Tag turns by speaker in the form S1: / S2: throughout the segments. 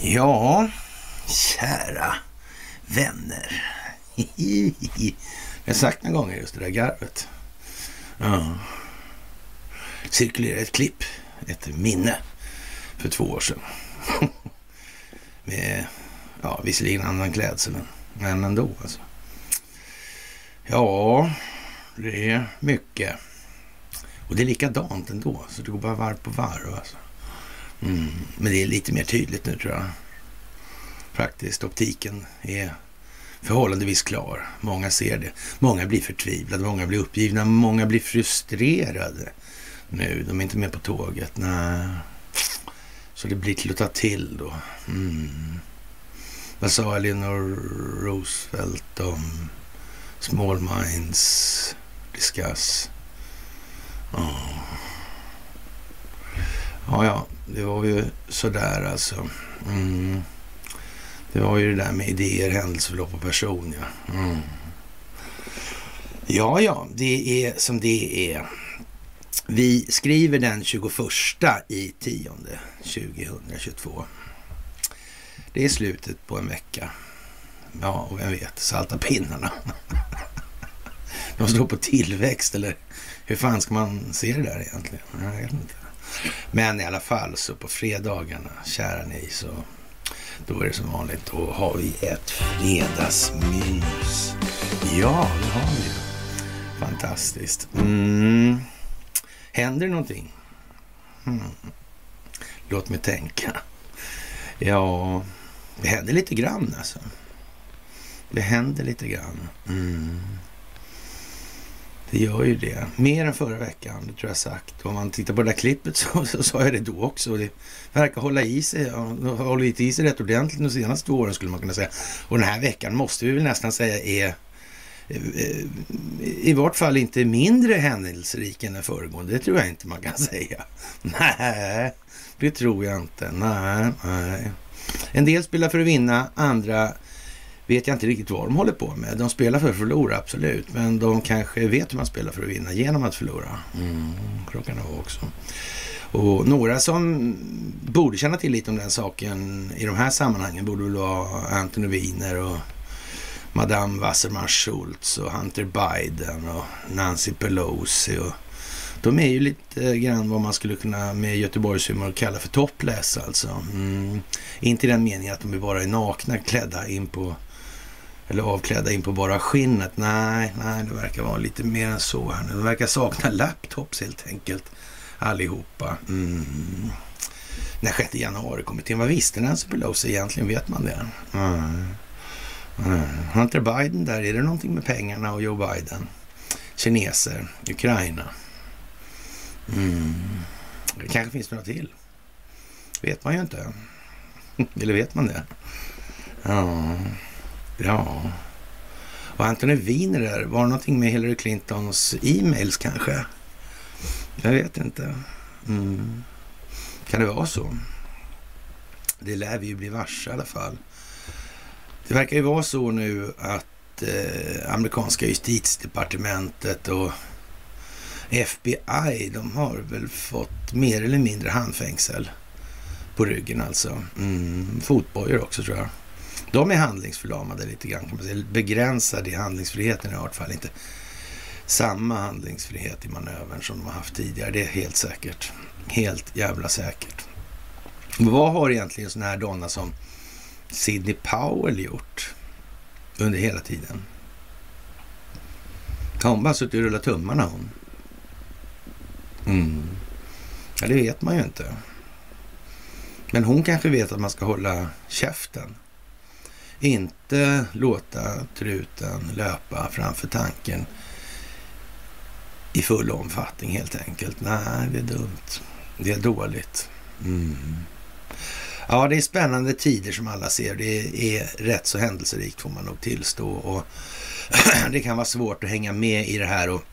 S1: Ja, kära vänner. Jag har sagt några gånger just det där garvet. Ja. Cirkulerar ett klipp, ett minne, för två år sedan. Med, ja, visserligen annan klädsel, men ändå alltså. Ja, det är mycket. Och det är likadant ändå, så det går bara varv på varv. Alltså. Mm. Men det är lite mer tydligt nu tror jag. Faktiskt, optiken är förhållandevis klar. Många ser det. Många blir förtvivlade, många blir uppgivna, många blir frustrerade nu. De är inte med på tåget. Nej. Så det blir till att ta till då. Mm. Vad sa Eleanor Roosevelt om small minds discuss? Ja, ja, det var ju sådär alltså. Mm. Det var ju det där med idéer, händelseförlopp och person, ja. Mm. Ja, ja, det är som det är. Vi skriver den 21 i 10 2022. Det är slutet på en vecka. Ja, och vem vet, salta pinnarna. De står på tillväxt, eller hur fan ska man se det där egentligen? Jag vet inte. Men i alla fall så på fredagarna, kära ni, så då är det som vanligt. Då har vi ett fredagsmys. Ja, det har vi ju. Fantastiskt. Mm. Händer det någonting? Mm. Låt mig tänka. Ja, det händer lite grann alltså. Det händer lite grann. Mm. Det gör ju det. Mer än förra veckan, det tror jag sagt. Om man tittar på det där klippet så, så sa jag det då också. Det verkar hålla i sig, ja, hållit i sig rätt ordentligt de senaste två åren skulle man kunna säga. Och den här veckan måste vi väl nästan säga är eh, i vart fall inte mindre händelserik än den föregående. Det tror jag inte man kan säga. Nej, det tror jag inte. Nej, nej. En del spelar för att vinna, andra vet jag inte riktigt vad de håller på med. De spelar för att förlora, absolut. Men de kanske vet hur man spelar för att vinna genom att förlora. Mm, klockan är också. Och några som borde känna till lite om den saken i de här sammanhangen borde väl vara Anthony Wiener och Madame Wasserman Schultz och Hunter Biden och Nancy Pelosi. Och de är ju lite grann vad man skulle kunna med Göteborgshumor kalla för topless alltså. Mm. Inte i den meningen att de bara är nakna klädda in på eller avklädda in på bara skinnet. Nej, nej, det verkar vara lite mer än så här nu. De verkar sakna laptops helt enkelt allihopa. Mm. När 6 januari-kommittén, vad visste Nancy Pelosi egentligen? Vet man det? Mm. Mm. Hunter Biden där, är det någonting med pengarna och Joe Biden? Kineser, Ukraina. Mm. Det kanske finns några till. Vet man ju inte. Eller vet man det? Ja. Ja. Och Anthony Wiener där, var det någonting med Hillary Clintons e-mails kanske? Jag vet inte. Mm. Kan det vara så? Det lär vi ju bli varse i alla fall. Det verkar ju vara så nu att eh, amerikanska justitiedepartementet och FBI, de har väl fått mer eller mindre handfängsel på ryggen alltså. Mm, fotbojor också tror jag. De är handlingsförlamade lite grann kan man säga. Begränsade i handlingsfriheten i vart fall. Inte samma handlingsfrihet i manövern som de har haft tidigare. Det är helt säkert. Helt jävla säkert. Vad har egentligen sådana här donna som Sidney Powell gjort under hela tiden? Har hon bara suttit och rullat tummarna hon? Mm. Ja, det vet man ju inte. Men hon kanske vet att man ska hålla käften. Inte låta truten löpa framför tanken i full omfattning helt enkelt. Nej, det är dumt. Det är dåligt. Mm. Ja, det är spännande tider som alla ser. Det är rätt så händelserikt får man nog tillstå. Och det kan vara svårt att hänga med i det här och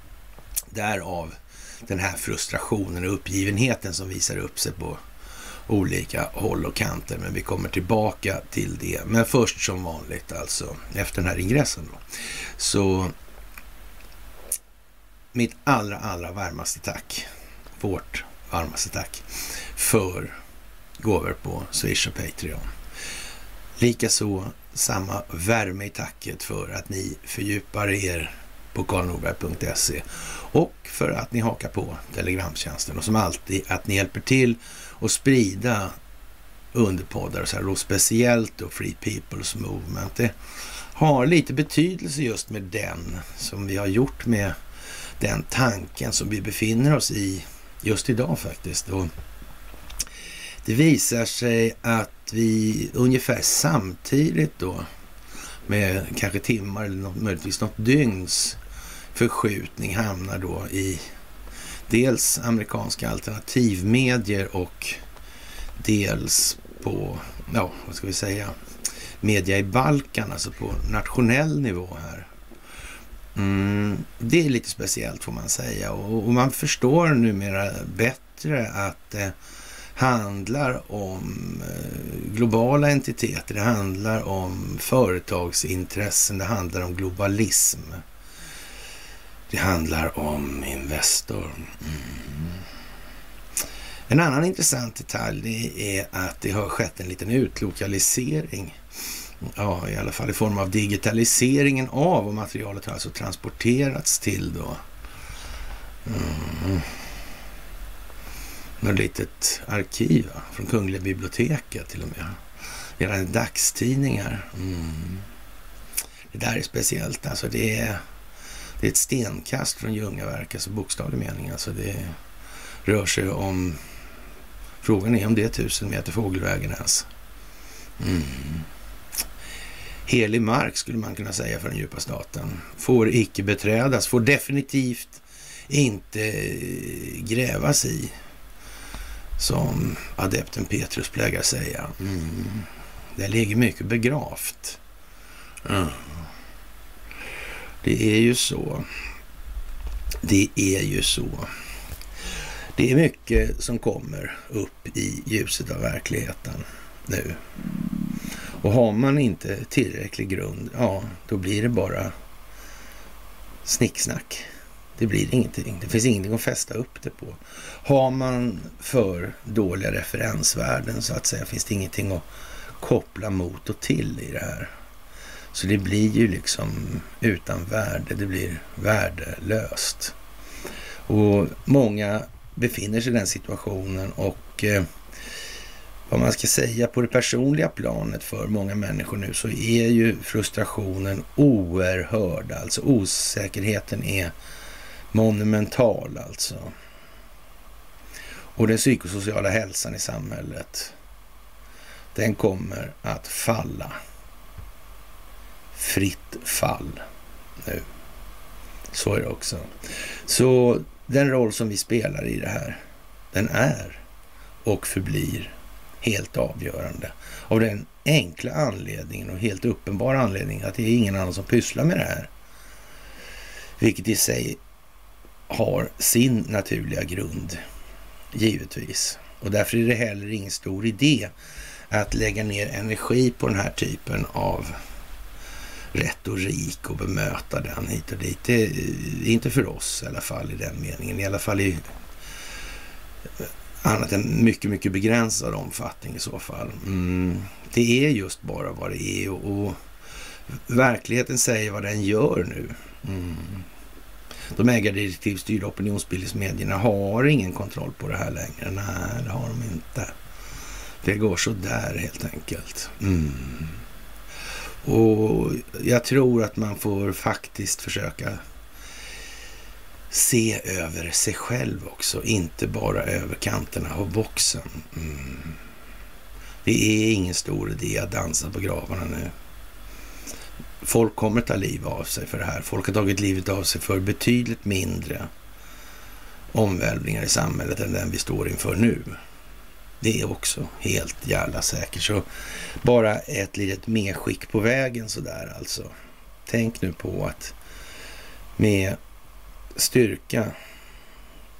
S1: därav den här frustrationen och uppgivenheten som visar upp sig på olika håll och kanter. Men vi kommer tillbaka till det. Men först som vanligt alltså, efter den här ingressen då, så mitt allra, allra varmaste tack. Vårt varmaste tack för gåvor på Swish och Patreon. Likaså samma värme i tacket för att ni fördjupar er på karlnorberg.se och för att ni hakar på Telegramtjänsten och som alltid att ni hjälper till och sprida underpoddar så här, och speciellt då Free People's Movement. Det har lite betydelse just med den som vi har gjort med den tanken som vi befinner oss i just idag faktiskt. Och det visar sig att vi ungefär samtidigt då med kanske timmar eller något, möjligtvis något dygns förskjutning hamnar då i dels amerikanska alternativmedier och dels på, ja, vad ska vi säga, media i Balkan, alltså på nationell nivå här. Mm, det är lite speciellt får man säga och, och man förstår numera bättre att det handlar om eh, globala entiteter, det handlar om företagsintressen, det handlar om globalism. Det handlar om Investor. Mm. En annan intressant detalj det är att det har skett en liten utlokalisering. Ja, i alla fall i form av digitaliseringen av och materialet har alltså transporterats till då. Mm. Något litet arkiv va? från Kungliga biblioteket till och med. Gällande dagstidningar. Mm. Det där är speciellt alltså. Det är det är ett stenkast från Ljungaverk, alltså bokstavlig mening. Alltså det rör sig om... Frågan är om det är tusen meter fågelvägen ens. Mm. Helig mark skulle man kunna säga för den djupa staten. Får icke beträdas, får definitivt inte eh, grävas i. Som adepten Petrus plägar säga. Mm. Det ligger mycket begravt. Mm. Det är ju så. Det är ju så. Det är mycket som kommer upp i ljuset av verkligheten nu. Och har man inte tillräcklig grund, ja, då blir det bara snicksnack. Det blir ingenting. Det finns ingenting att fästa upp det på. Har man för dåliga referensvärden så att säga, finns det ingenting att koppla mot och till i det här. Så det blir ju liksom utan värde, det blir värdelöst. Och många befinner sig i den situationen och eh, vad man ska säga på det personliga planet för många människor nu så är ju frustrationen oerhörd. Alltså osäkerheten är monumental alltså. Och den psykosociala hälsan i samhället, den kommer att falla fritt fall nu. Så är det också. Så den roll som vi spelar i det här, den är och förblir helt avgörande. Av den enkla anledningen och helt uppenbara anledningen att det är ingen annan som pysslar med det här. Vilket i sig har sin naturliga grund, givetvis. Och därför är det heller ingen stor idé att lägga ner energi på den här typen av retorik och bemöta den hit och dit. Det är inte för oss i alla fall i den meningen. I alla fall i annat än mycket, mycket begränsad omfattning i så fall. Mm. Det är just bara vad det är och, och verkligheten säger vad den gör nu. Mm. De ägardirektivstyrda opinionsbildningsmedierna har ingen kontroll på det här längre. Nej, det har de inte. Det går så där helt enkelt. Mm. Och jag tror att man får faktiskt försöka se över sig själv också, inte bara över kanterna av boxen. Mm. Det är ingen stor idé att dansa på gravarna nu. Folk kommer ta liv av sig för det här. Folk har tagit livet av sig för betydligt mindre omvälvningar i samhället än den vi står inför nu. Det är också helt jävla säkert. Så bara ett litet medskick på vägen sådär alltså. Tänk nu på att med styrka,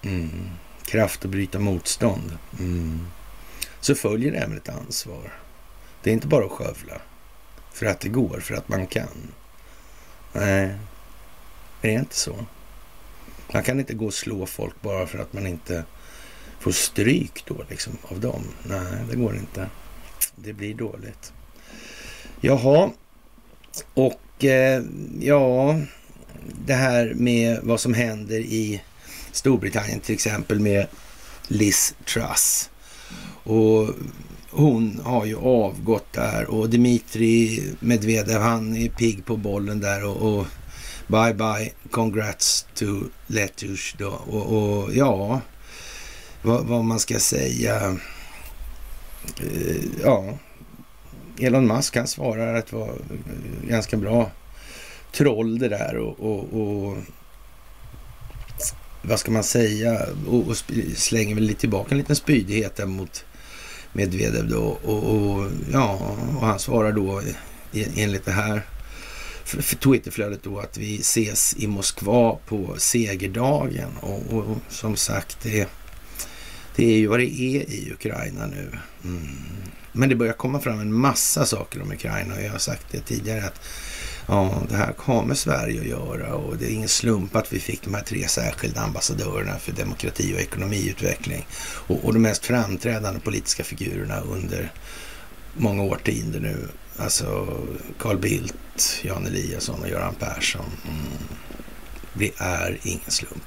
S1: mm, kraft att bryta motstånd, mm, så följer det även ett ansvar. Det är inte bara att skövla för att det går, för att man kan. Nej, det är inte så. Man kan inte gå och slå folk bara för att man inte få stryk då liksom av dem. Nej, det går inte. Det blir dåligt. Jaha, och eh, ja, det här med vad som händer i Storbritannien till exempel med Liz Truss. Och hon har ju avgått där och Dmitri Medvedev han är pigg på bollen där och, och bye bye, congrats to Letush då. Och, och ja, vad, vad, man ska säga. Eh, ja, Elon Musk han svarar att det var eh, ganska bra troll det där och, och, och vad ska man säga, och, och slänger väl lite tillbaka en liten spydighet där mot Medvedev då. Och, och, ja, och han svarar då e-, enligt det här Twitterflödet då att vi ses i Moskva på segerdagen. Och, och som sagt, det, det är ju vad det är i Ukraina nu. Mm. Men det börjar komma fram en massa saker om Ukraina och jag har sagt det tidigare att ja, det här kommer Sverige att göra och det är ingen slump att vi fick de här tre särskilda ambassadörerna för demokrati och ekonomiutveckling och, och de mest framträdande politiska figurerna under många årtionden nu. Alltså Carl Bildt, Jan Eliasson och Göran Persson. Mm. Det är ingen slump.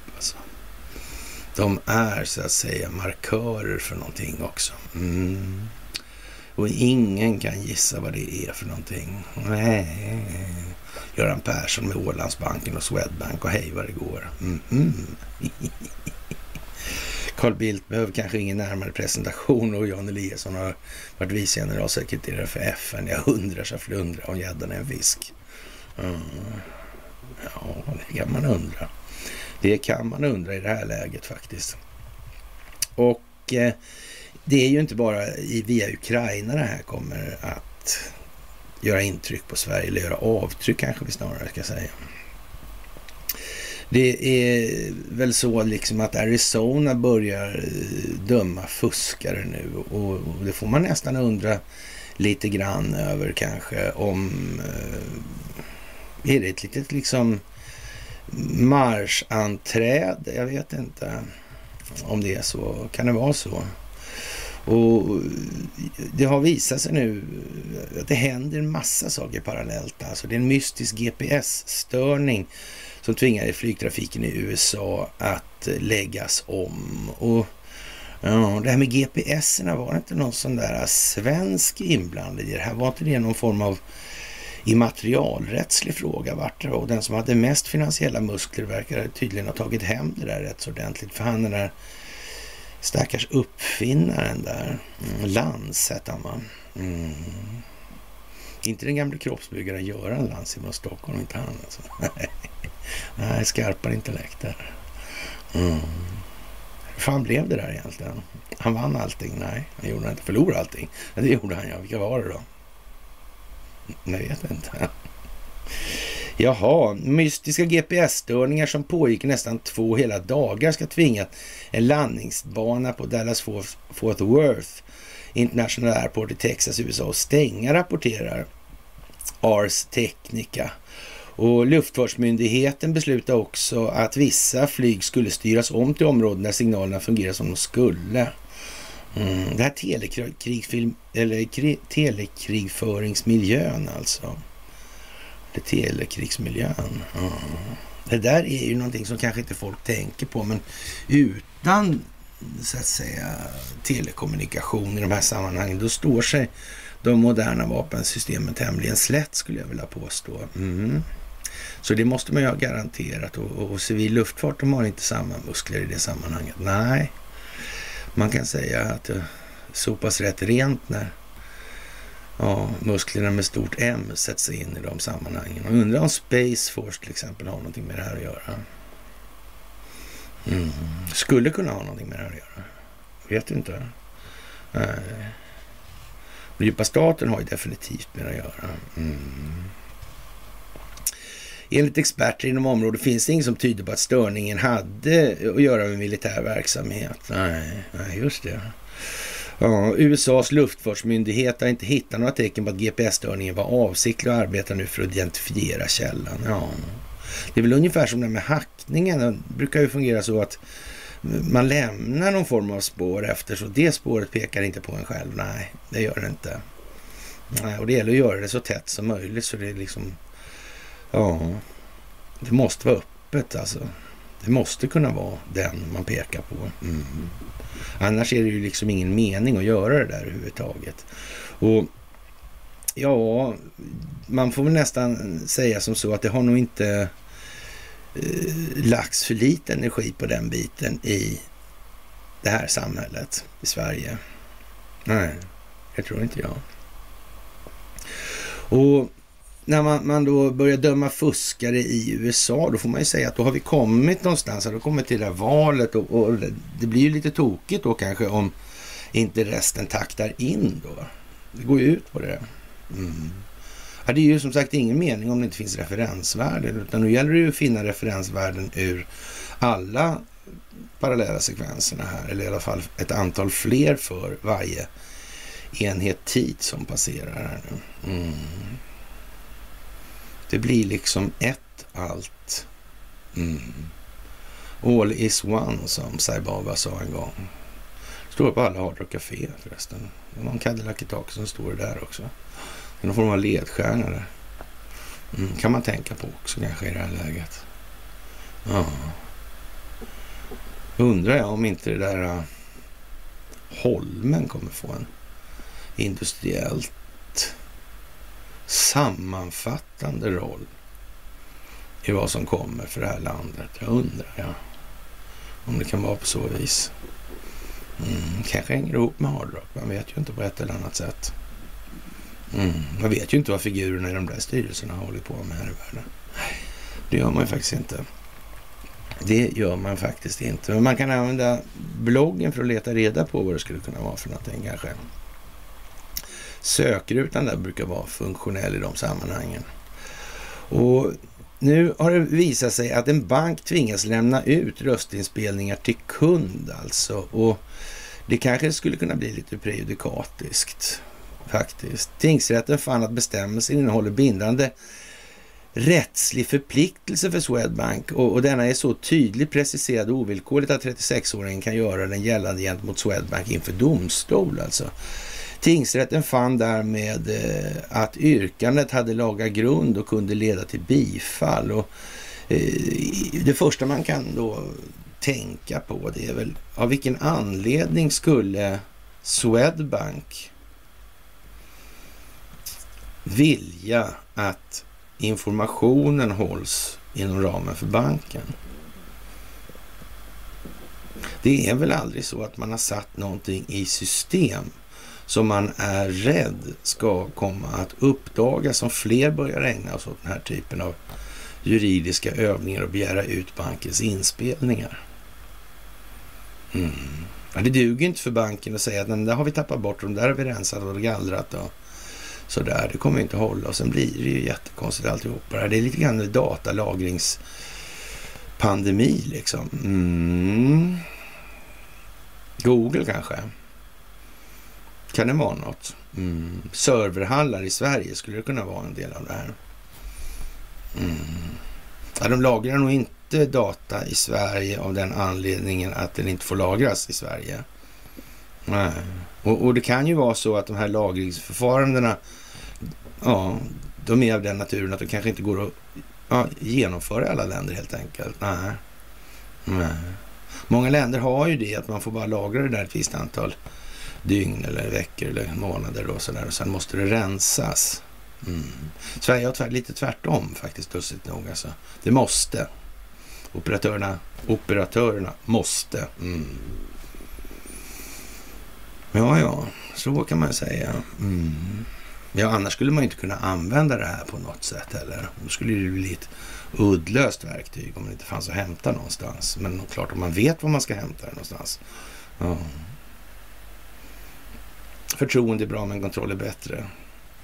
S1: De är så att säga markörer för någonting också. Mm. Och ingen kan gissa vad det är för någonting. Nej. Göran Persson med Ålandsbanken och Swedbank och hej vad det går. Mm -hmm. Carl Bildt behöver kanske ingen närmare presentation och Jan Eliasson har varit vice generalsekreterare för FN. Jag undrar så flundrar om gäddan är en fisk. Mm. Ja, det kan man undra. Det kan man undra i det här läget faktiskt. Och eh, det är ju inte bara via Ukraina det här kommer att göra intryck på Sverige, eller göra avtryck kanske vi snarare ska säga. Det är väl så liksom att Arizona börjar eh, döma fuskare nu och det får man nästan undra lite grann över kanske om... Eh, är det ett litet liksom marschanträde? Jag vet inte om det är så. Kan det vara så? Och det har visat sig nu att det händer en massa saker parallellt. Alltså det är en mystisk GPS-störning som tvingar flygtrafiken i USA att läggas om. Och ja, det här med GPSerna, var det inte någon sån där svensk inblandad i det här? Var inte det någon form av immaterialrättslig fråga vart det Och den som hade mest finansiella muskler verkar tydligen ha tagit hem det där rätt så ordentligt. För han den där stackars uppfinnaren där, mm, Lans hette han va? Mm. Inte den gamle kroppsbyggaren Göran Lans i Stockholm, inte han alltså. Nej, skarpare intellekt där. Mm. Hur fan blev det där egentligen? Han vann allting? Nej, han gjorde inte. Förlorade allting? Det gjorde han ja. Vilka var det då? Jag vet inte. Jaha, mystiska GPS-störningar som pågick nästan två hela dagar ska tvinga en landningsbana på Dallas Fort Worth International Airport i Texas, USA att stänga, rapporterar Ars Technica. Och Luftfartsmyndigheten beslutade också att vissa flyg skulle styras om till områden där signalerna fungerar som de skulle. Mm, det här telekrigfilm, eller telekrigföringsmiljön alltså. Det telekrigsmiljön. Mm. Det där är ju någonting som kanske inte folk tänker på, men utan så att säga telekommunikation i de här sammanhangen, då står sig de moderna vapensystemen tämligen slätt skulle jag vilja påstå. Mm. Så det måste man ju ha garanterat och, och civil luftfart de har inte samma muskler i det sammanhanget. Nej, man kan säga att det sopas rätt rent när ja, musklerna med stort M sätts in i de sammanhangen. Och undrar om Space Force till exempel har någonting med det här att göra. Mm. Skulle kunna ha någonting med det här att göra. Vet inte. Nej. Djupa staten har ju definitivt med det att göra. Mm. Enligt experter inom området finns det inget som tyder på att störningen hade att göra med militär verksamhet. Nej, nej just det. Ja, USAs luftfartsmyndighet har inte hittat några tecken på att GPS-störningen var avsiktlig och arbetar nu för att identifiera källan. Ja. Det är väl ungefär som det med hackningen. Det brukar ju fungera så att man lämnar någon form av spår efter så det spåret pekar inte på en själv. Nej, det gör det inte. Nej, och det gäller att göra det så tätt som möjligt så det liksom, ja, det måste vara öppet alltså. Det måste kunna vara den man pekar på. Mm. Annars är det ju liksom ingen mening att göra det där överhuvudtaget. Och ja, man får väl nästan säga som så att det har nog inte eh, lagts för lite energi på den biten i det här samhället i Sverige. Nej, det tror inte jag. Och när man, man då börjar döma fuskare i USA, då får man ju säga att då har vi kommit någonstans, då kommit till det här valet och, och det blir ju lite tokigt då kanske om inte resten taktar in då. Det går ju ut på det. Mm. Ja, det är ju som sagt ingen mening om det inte finns referensvärden, utan nu gäller det ju att finna referensvärden ur alla parallella sekvenserna här, eller i alla fall ett antal fler för varje enhet tid som passerar här nu. Mm. Det blir liksom ett allt. Mm. All is one som Saibaba sa en gång. Står på alla Hard Rock Café förresten. Det var en Cadillac i taket som står där också. Det är någon form av ledstjärna där. Mm, kan man tänka på också kanske i det här läget. Ja. Undrar jag om inte det där uh, Holmen kommer få en industriellt sammanfattande roll i vad som kommer för det här landet. Jag undrar ja. om det kan vara på så vis. Mm, kanske hänger ihop med hardrock. Man vet ju inte på ett eller annat sätt. Mm, man vet ju inte vad figurerna i de där styrelserna håller på med här i världen. Det gör man ju faktiskt inte. Det gör man faktiskt inte. Men man kan använda bloggen för att leta reda på vad det skulle kunna vara för någonting kanske. Sökrutan där brukar vara funktionell i de sammanhangen. Och nu har det visat sig att en bank tvingas lämna ut röstinspelningar till kund alltså. Och det kanske skulle kunna bli lite prejudikatiskt faktiskt. Tingsrätten fann att bestämmelsen innehåller bindande rättslig förpliktelse för Swedbank och, och denna är så tydligt preciserad och ovillkorligt att 36-åringen kan göra den gällande gentemot Swedbank inför domstol alltså. Tingsrätten fann därmed eh, att yrkandet hade laga grund och kunde leda till bifall. Och, eh, det första man kan då tänka på det är väl av vilken anledning skulle Swedbank vilja att informationen hålls inom ramen för banken? Det är väl aldrig så att man har satt någonting i system som man är rädd ska komma att uppdagas om fler börjar ägna sig åt den här typen av juridiska övningar och begära ut bankens inspelningar. Mm. Ja, det duger inte för banken att säga att den där har vi tappat bort, den där har vi rensat och gallrat och sådär. Det kommer inte hålla och sen blir det ju jättekonstigt alltihopa. Det är lite grann en datalagringspandemi liksom. Mm. Google kanske? Kan det vara något? Mm. Serverhallar i Sverige, skulle det kunna vara en del av det här? Mm. Ja, de lagrar nog inte data i Sverige av den anledningen att den inte får lagras i Sverige. Nej. Och, och det kan ju vara så att de här lagringsförfarandena, ja, de är av den naturen att de kanske inte går att ja, genomföra i alla länder helt enkelt. Nej. Nej. Många länder har ju det, att man får bara lagra det där ett visst antal dygn eller veckor eller månader och sådär. Och sen måste det rensas. Mm. Sverige har tvär, lite tvärtom faktiskt, lustigt nog. Alltså. Det måste. Operatörerna, operatörerna måste. Mm. Ja, ja, så kan man säga. Mm. Ja, annars skulle man inte kunna använda det här på något sätt heller. Då skulle det bli ett uddlöst verktyg om det inte fanns att hämta någonstans. Men klart, om man vet var man ska hämta det någonstans. Ja. Förtroende är bra men kontroll är bättre.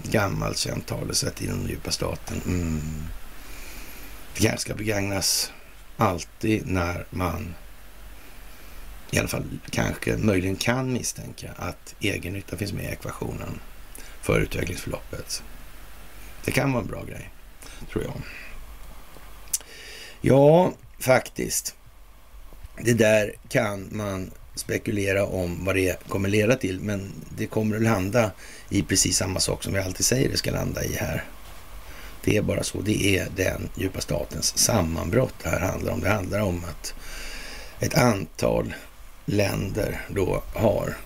S1: Gammalt känt talesätt inom den djupa staten. Mm. Det kanske ska begagnas alltid när man i alla fall kanske möjligen kan misstänka att egennytta finns med i ekvationen för utvecklingsförloppet. Det kan vara en bra grej, tror jag. Ja, faktiskt. Det där kan man spekulera om vad det kommer leda till, men det kommer att landa i precis samma sak som vi alltid säger det ska landa i här. Det är bara så. Det är den djupa statens sammanbrott det här handlar om. Det handlar om att ett antal länder då har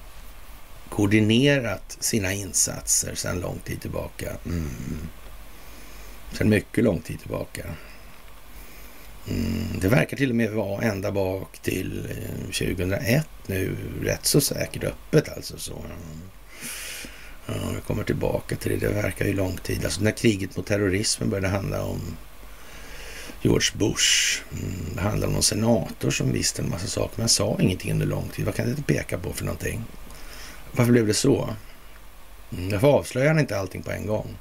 S1: koordinerat sina insatser sedan lång tid tillbaka. Mm. Sedan mycket lång tid tillbaka. Mm. Det verkar till och med vara ända bak till eh, 2001 nu, rätt så säkert öppet alltså. Så. Ja, vi kommer tillbaka till det. Det verkar ju lång tid. Alltså när kriget mot terrorismen började handla om George Bush. Mm, det handlade om någon senator som visste en massa saker men sa ingenting under lång tid. Vad kan det peka på för någonting? Varför blev det så? Mm, varför avslöjar han inte allting på en gång?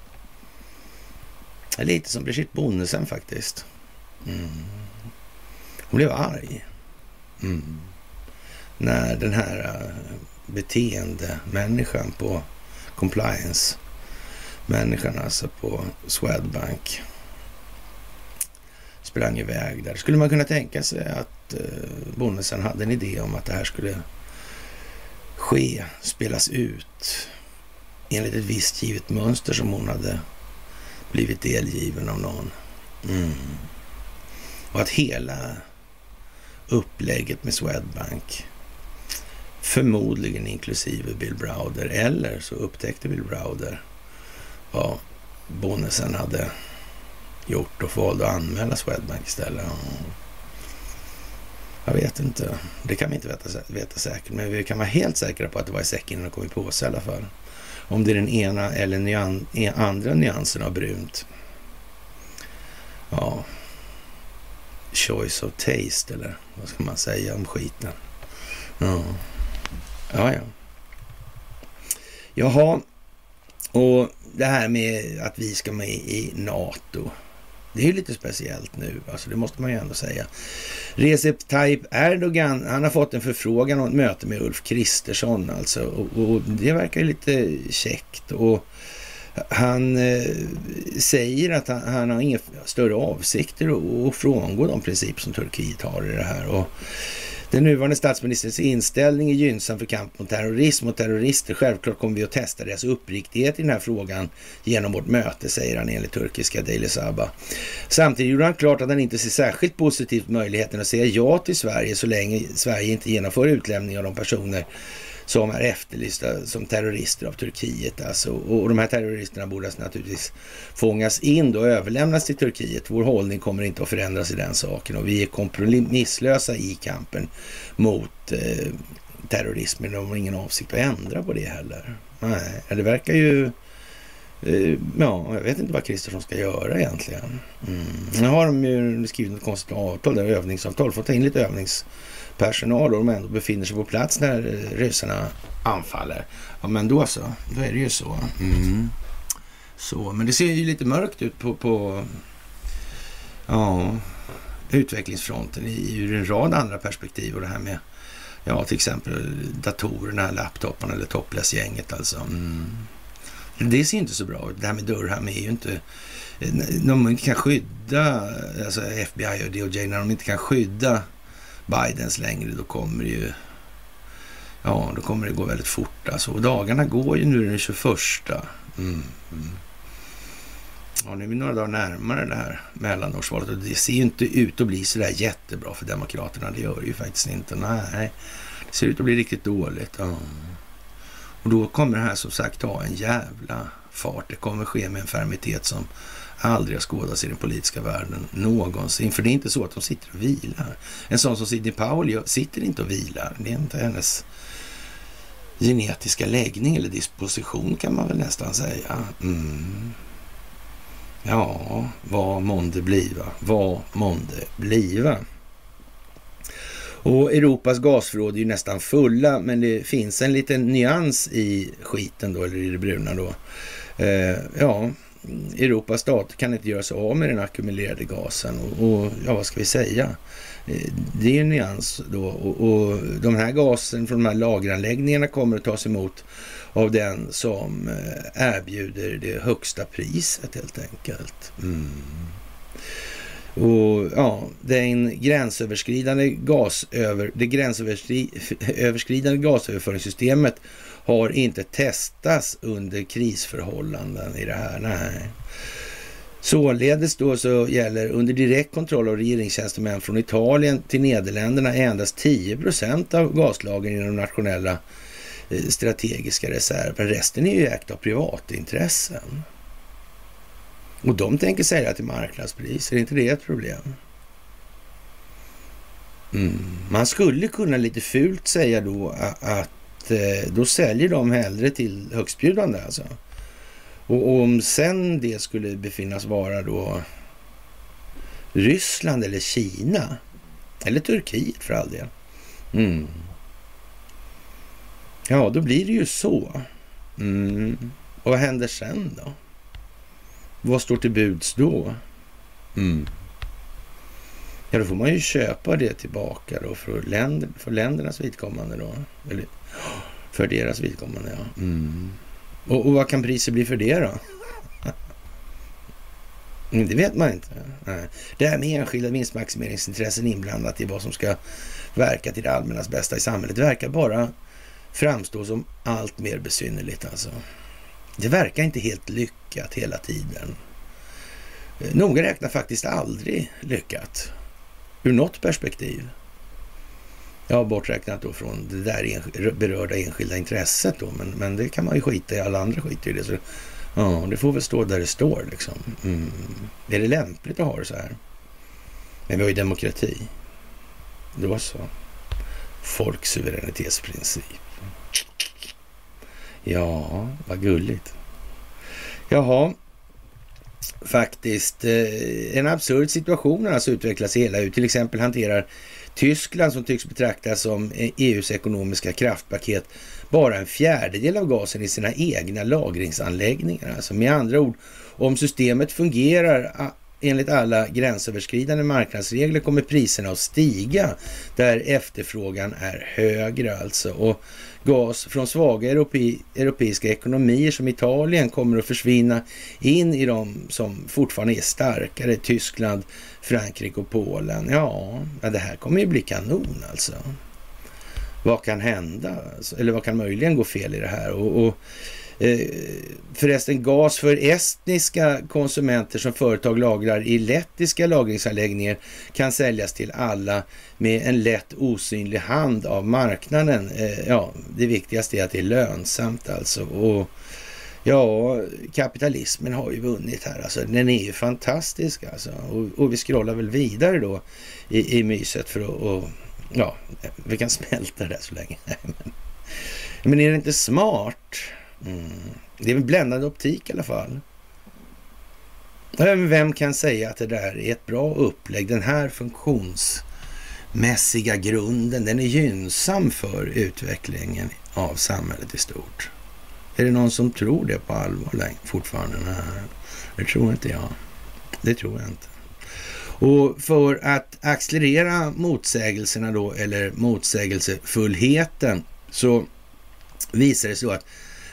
S1: Det är lite som Brigitte Bonnesen faktiskt. Mm. Hon blev arg. Mm. När den här eh, beteendemänniskan på compliance, människan alltså på Swedbank sprang iväg där. Skulle man kunna tänka sig att eh, bonusen Bonnesen hade en idé om att det här skulle ske, spelas ut enligt ett visst givet mönster som hon hade blivit delgiven av någon. Mm. Och att hela upplägget med Swedbank, förmodligen inklusive Bill Browder, eller så upptäckte Bill Browder vad Bonnesen hade gjort och valde att anmäla Swedbank istället. Jag vet inte. Det kan vi inte veta, veta säkert, men vi kan vara helt säkra på att det var i säcken innan det kom i påse i alla fall. Om det är den ena eller nyan, e- andra nyansen av brunt. Ja, choice of taste eller vad ska man säga om skiten. Ja, ja. ja. Jaha, och det här med att vi ska med i NATO. Det är ju lite speciellt nu, alltså det måste man ju ändå säga. Recep Tayyip Erdogan, han har fått en förfrågan om ett möte med Ulf Kristersson alltså. Och, och det verkar ju lite käckt. Och han eh, säger att han, han, har inga större avsikter att frångå de principer som Turkiet har i det här. Och den nuvarande statsministerns inställning är gynnsam för kamp mot terrorism och terrorister. Självklart kommer vi att testa deras uppriktighet i den här frågan genom vårt möte, säger han enligt turkiska Daily Sabah. Samtidigt gjorde han klart att han inte ser särskilt positivt möjligheten att säga ja till Sverige så länge Sverige inte genomför utlämning av de personer som är efterlysta som terrorister av Turkiet. Alltså. Och de här terroristerna borde alltså naturligtvis fångas in och överlämnas till Turkiet. Vår hållning kommer inte att förändras i den saken och vi är kompromisslösa i kampen mot eh, terrorismen. De har ingen avsikt att ändra på det heller. Nej, det verkar ju... Eh, ja, jag vet inte vad Kristersson ska göra egentligen. Mm. Nu har de ju skrivit ett konstigt avtal, där, övningsavtal, fått ta in lite övnings personal och de ändå befinner sig på plats när ryssarna anfaller. Ja, men då så. Då är det ju så. Mm. Så, men det ser ju lite mörkt ut på, på ja, utvecklingsfronten i, ur en rad andra perspektiv. Och det här med ja, till exempel datorerna, laptoparna eller topless-gänget alltså. Mm. Det ser inte så bra ut. Det här med Durham är ju inte... De inte kan skydda, alltså FBI och DOJ, när de inte kan skydda Bidens längre, då kommer det ju... Ja, då kommer det gå väldigt fort alltså. Och dagarna går ju nu den 21. Mm, mm. Ja, nu är vi några dagar närmare det här mellanårsvalet och det ser ju inte ut att bli sådär jättebra för Demokraterna. Det gör det ju faktiskt inte. Nej, det ser ut att bli riktigt dåligt. Ja. Och då kommer det här som sagt ta en jävla fart. Det kommer ske med en fermitet som aldrig har skådats i den politiska världen någonsin. För det är inte så att de sitter och vilar. En sån som Sidney Powell sitter inte och vilar. Det är inte hennes genetiska läggning eller disposition kan man väl nästan säga. Mm. Ja, vad månde bliva? Vad månde bliva? Och Europas gasförråd är ju nästan fulla, men det finns en liten nyans i skiten då, eller i det bruna då. Eh, ja, Europas stater kan inte göra sig av med den ackumulerade gasen. Och, och ja, vad ska vi säga? Eh, det är en nyans då. Och, och de här gasen från de här lageranläggningarna kommer att tas emot av den som eh, erbjuder det högsta priset helt enkelt. Mm. Och ja, den gränsöverskridande gasöver, det gränsöverskridande gasöverföringssystemet har inte testats under krisförhållanden i det här. Nej. Således då så gäller under direkt kontroll av regeringstjänstemän från Italien till Nederländerna endast 10 procent av gaslagren i de nationella eh, strategiska reserven. Resten är ju ägt av privatintressen. Och de tänker sälja till marknadspris. Är inte det ett problem? Mm. Man skulle kunna lite fult säga då att Eh, då säljer de hellre till högstbjudande alltså. Och om sen det skulle befinnas vara då Ryssland eller Kina eller Turkiet för all del. Mm. Ja, då blir det ju så. Mm. Och vad händer sen då? Vad står till buds då? Mm. Ja, då får man ju köpa det tillbaka då för, länder, för ländernas vidkommande då. Eller för deras vidkommande, ja. Mm. Och, och, vad kan priset bli för det då? Mm, det vet man inte. Nej. Det här med enskilda vinstmaximeringsintressen inblandat i vad som ska verka till det allmännas bästa i samhället verkar bara framstå som allt mer besynnerligt alltså. Det verkar inte helt lyckat hela tiden. Eh, Noga räknat faktiskt aldrig lyckat. Ur något perspektiv. Ja, borträknat då från det där berörda enskilda intresset då. Men, men det kan man ju skita i. Alla andra skiter i det. Så, ja, det får väl stå där det står liksom. Mm. Är det lämpligt att ha det så här? Men vi har ju demokrati. Då så. Folksuveränitetsprincip. Ja, vad gulligt. Jaha, faktiskt eh, en absurd situation alltså utvecklas i hela EU. Till exempel hanterar Tyskland, som tycks betraktas som eh, e EUs ekonomiska kraftpaket, bara en fjärdedel av gasen i sina egna lagringsanläggningar. Alltså med andra ord, om systemet fungerar enligt alla gränsöverskridande marknadsregler kommer priserna att stiga där efterfrågan är högre alltså. Och gas från svaga europe europeiska ekonomier som Italien kommer att försvinna in i de som fortfarande är starkare. Tyskland, Frankrike och Polen. Ja, det här kommer ju bli kanon alltså. Vad kan hända? Alltså, eller vad kan möjligen gå fel i det här? Och, och Eh, förresten gas för estniska konsumenter som företag lagrar i lettiska lagringsanläggningar kan säljas till alla med en lätt osynlig hand av marknaden. Eh, ja, det viktigaste är att det är lönsamt alltså. Och Ja, kapitalismen har ju vunnit här. Alltså, den är ju fantastisk alltså. Och, och vi scrollar väl vidare då i, i myset för att... Och, ja, vi kan smälta det där så länge. men är det inte smart? Mm. Det är en bländande optik i alla fall. Vem kan säga att det där är ett bra upplägg? Den här funktionsmässiga grunden, den är gynnsam för utvecklingen av samhället i stort. Är det någon som tror det på allvar fortfarande? Nej, det tror inte jag. Det tror jag inte. Och för att accelerera motsägelserna då, eller motsägelsefullheten, så visar det sig att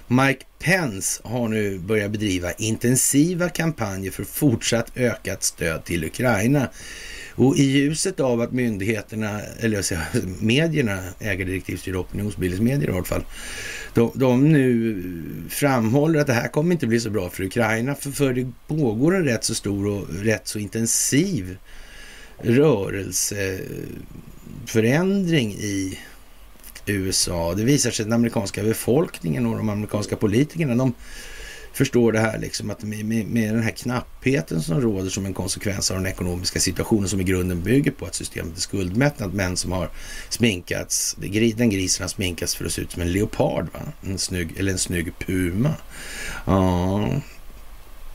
S1: Mike Pence har nu börjat bedriva intensiva kampanjer för fortsatt ökat stöd till Ukraina. Och i ljuset av att myndigheterna, eller jag säger, medierna, ägardirektivstyrda opinionsbildningsmedier i alla fall, de, de, nu framhåller att det här kommer inte bli så bra för Ukraina, för, för det pågår en rätt så stor och rätt så intensiv rörelseförändring i USA. Det visar sig att den amerikanska befolkningen och de amerikanska politikerna, de förstår det här liksom att med, med, med, den här knappheten som råder som en konsekvens av den ekonomiska situationen som i grunden bygger på att systemet är skuldmättat, män som har sminkats, den grisen har sminkats för att se ut som en leopard, va? En snygg, eller en snygg puma. Ja,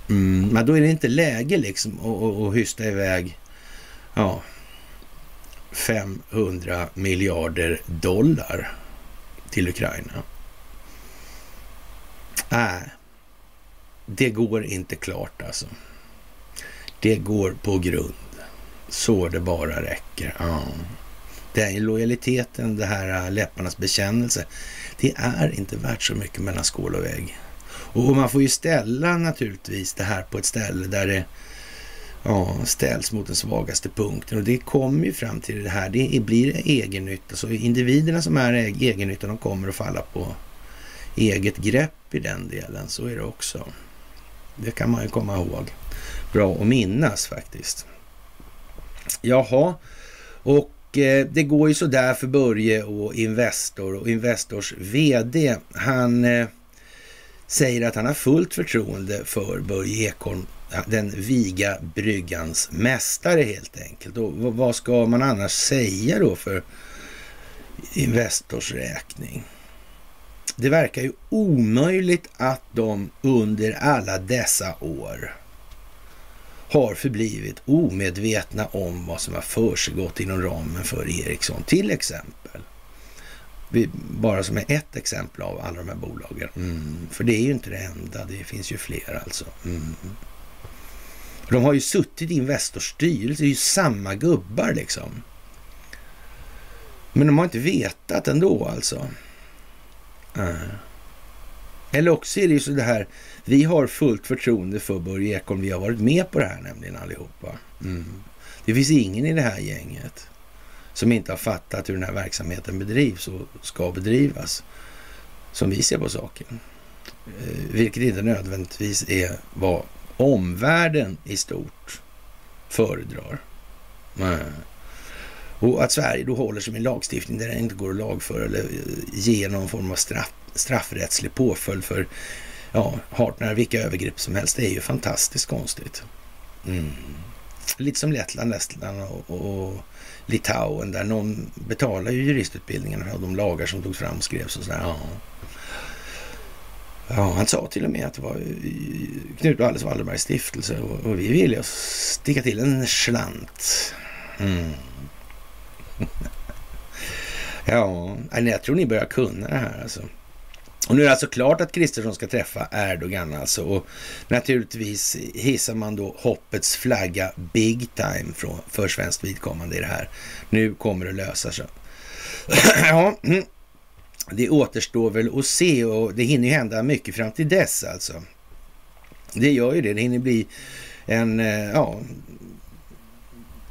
S1: mm, men då är det inte läge liksom att hysta iväg ja, 500 miljarder dollar till Ukraina. Nej, det går inte klart alltså. Det går på grund. Så det bara räcker. Ja. Den lojaliteten, det här äh, läpparnas bekännelse, det är inte värt så mycket mellan skål och vägg. Och man får ju ställa naturligtvis det här på ett ställe där det ja, ställs mot den svagaste punkten. Och det kommer ju fram till det här. Det blir egennytta. Så individerna som är egennytta, de kommer att falla på eget grepp i den delen. Så är det också. Det kan man ju komma ihåg. Bra att minnas faktiskt. Jaha, och eh, det går ju sådär för Börje och Investor och Investors VD. Han eh, säger att han har fullt förtroende för Börje Ekholm, den viga bryggans mästare helt enkelt. Och vad ska man annars säga då för Investors räkning? Det verkar ju omöjligt att de under alla dessa år har förblivit omedvetna om vad som har försiggått inom ramen för Ericsson till exempel. Bara som ett exempel av alla de här bolagen. Mm. För det är ju inte det enda, det finns ju fler alltså. Mm. De har ju suttit i Investors styrelse, det är ju samma gubbar liksom. Men de har inte vetat ändå alltså. Uh. Eller också är det ju så det här, vi har fullt förtroende för Börje Ekholm, vi har varit med på det här nämligen allihopa. Mm. Det finns ingen i det här gänget som inte har fattat hur den här verksamheten bedrivs och ska bedrivas, som vi ser på saken. Eh, vilket inte nödvändigtvis är vad omvärlden i stort föredrar. Eh, och att Sverige då håller sig med en lagstiftning där det inte går att lagföra eller eh, ge någon form av straff, straffrättslig påföljd för ja, hart när vilka övergrepp som helst. Det är ju fantastiskt konstigt. Mm. Lite som Lettland, Estland och, och, Litauen där någon betalar ju juristutbildningen och de lagar som togs fram och skrevs och sådär. Ja ja, han sa till och med att det var eh, Knut och Alice Wallenbergs stiftelse och, och vi ville sticka till en slant. Mm. ja, jag tror ni börjar kunna det här alltså. Och nu är det alltså klart att Kristersson ska träffa Erdogan alltså. Och naturligtvis hissar man då hoppets flagga big time för svenskt vidkommande i det här. Nu kommer det lösa sig. ja, mm det återstår väl att se och det hinner ju hända mycket fram till dess alltså. Det gör ju det. Det hinner bli en, eh, ja,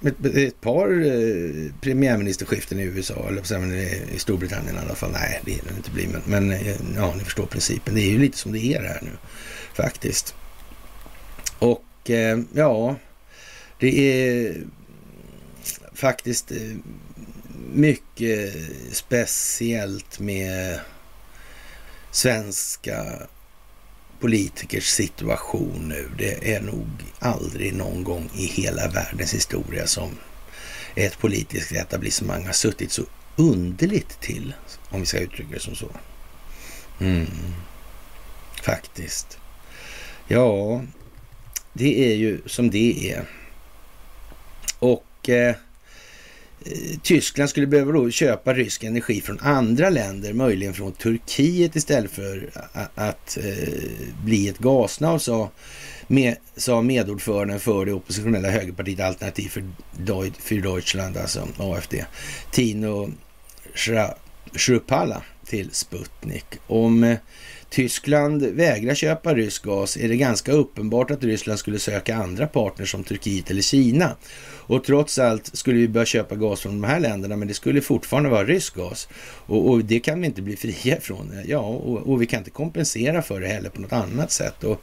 S1: ett, ett par eh, premiärministerskiften i USA, eller i Storbritannien i alla fall. Nej, det hinner det inte bli, men, men eh, ja, ni förstår principen. Det är ju lite som det är här nu faktiskt. Och eh, ja, det är faktiskt eh, mycket speciellt med svenska politikers situation nu. Det är nog aldrig någon gång i hela världens historia som ett politiskt etablissemang har suttit så underligt till, om vi ska uttrycka det som så. Mm. Faktiskt. Ja, det är ju som det är. Och eh, Eh, Tyskland skulle behöva då köpa rysk energi från andra länder, möjligen från Turkiet istället för att eh, bli ett gasnav, sa, med, sa medordföranden för det oppositionella högerpartiet Alternativ för, för Deutschland, alltså AFD, Tino Schrupalla till Sputnik. Om eh, Tyskland vägrar köpa rysk gas är det ganska uppenbart att Ryssland skulle söka andra partners som Turkiet eller Kina. Och trots allt skulle vi börja köpa gas från de här länderna, men det skulle fortfarande vara rysk gas. Och, och det kan vi inte bli fria från. Ja, och, och, vi kan inte kompensera för det heller på något annat sätt. Och,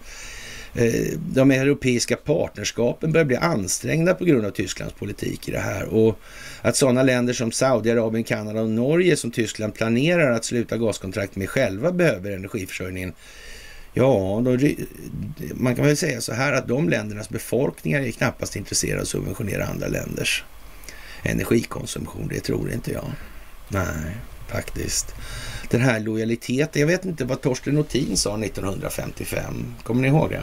S1: eh, de europeiska partnerskapen börjar bli ansträngda på grund av Tysklands politik i det här. Och att sådana länder som Saudiarabien, Kanada och Norge som Tyskland planerar att sluta gaskontrakt med själva behöver energiförsörjningen Ja, då, man kan väl säga så här att de ländernas befolkningar är knappast intresserade av att subventionera andra länders energikonsumtion. Det tror inte jag. Nej, faktiskt. Den här lojaliteten, jag vet inte vad Torsten Nothin sa 1955. Kommer ni ihåg det?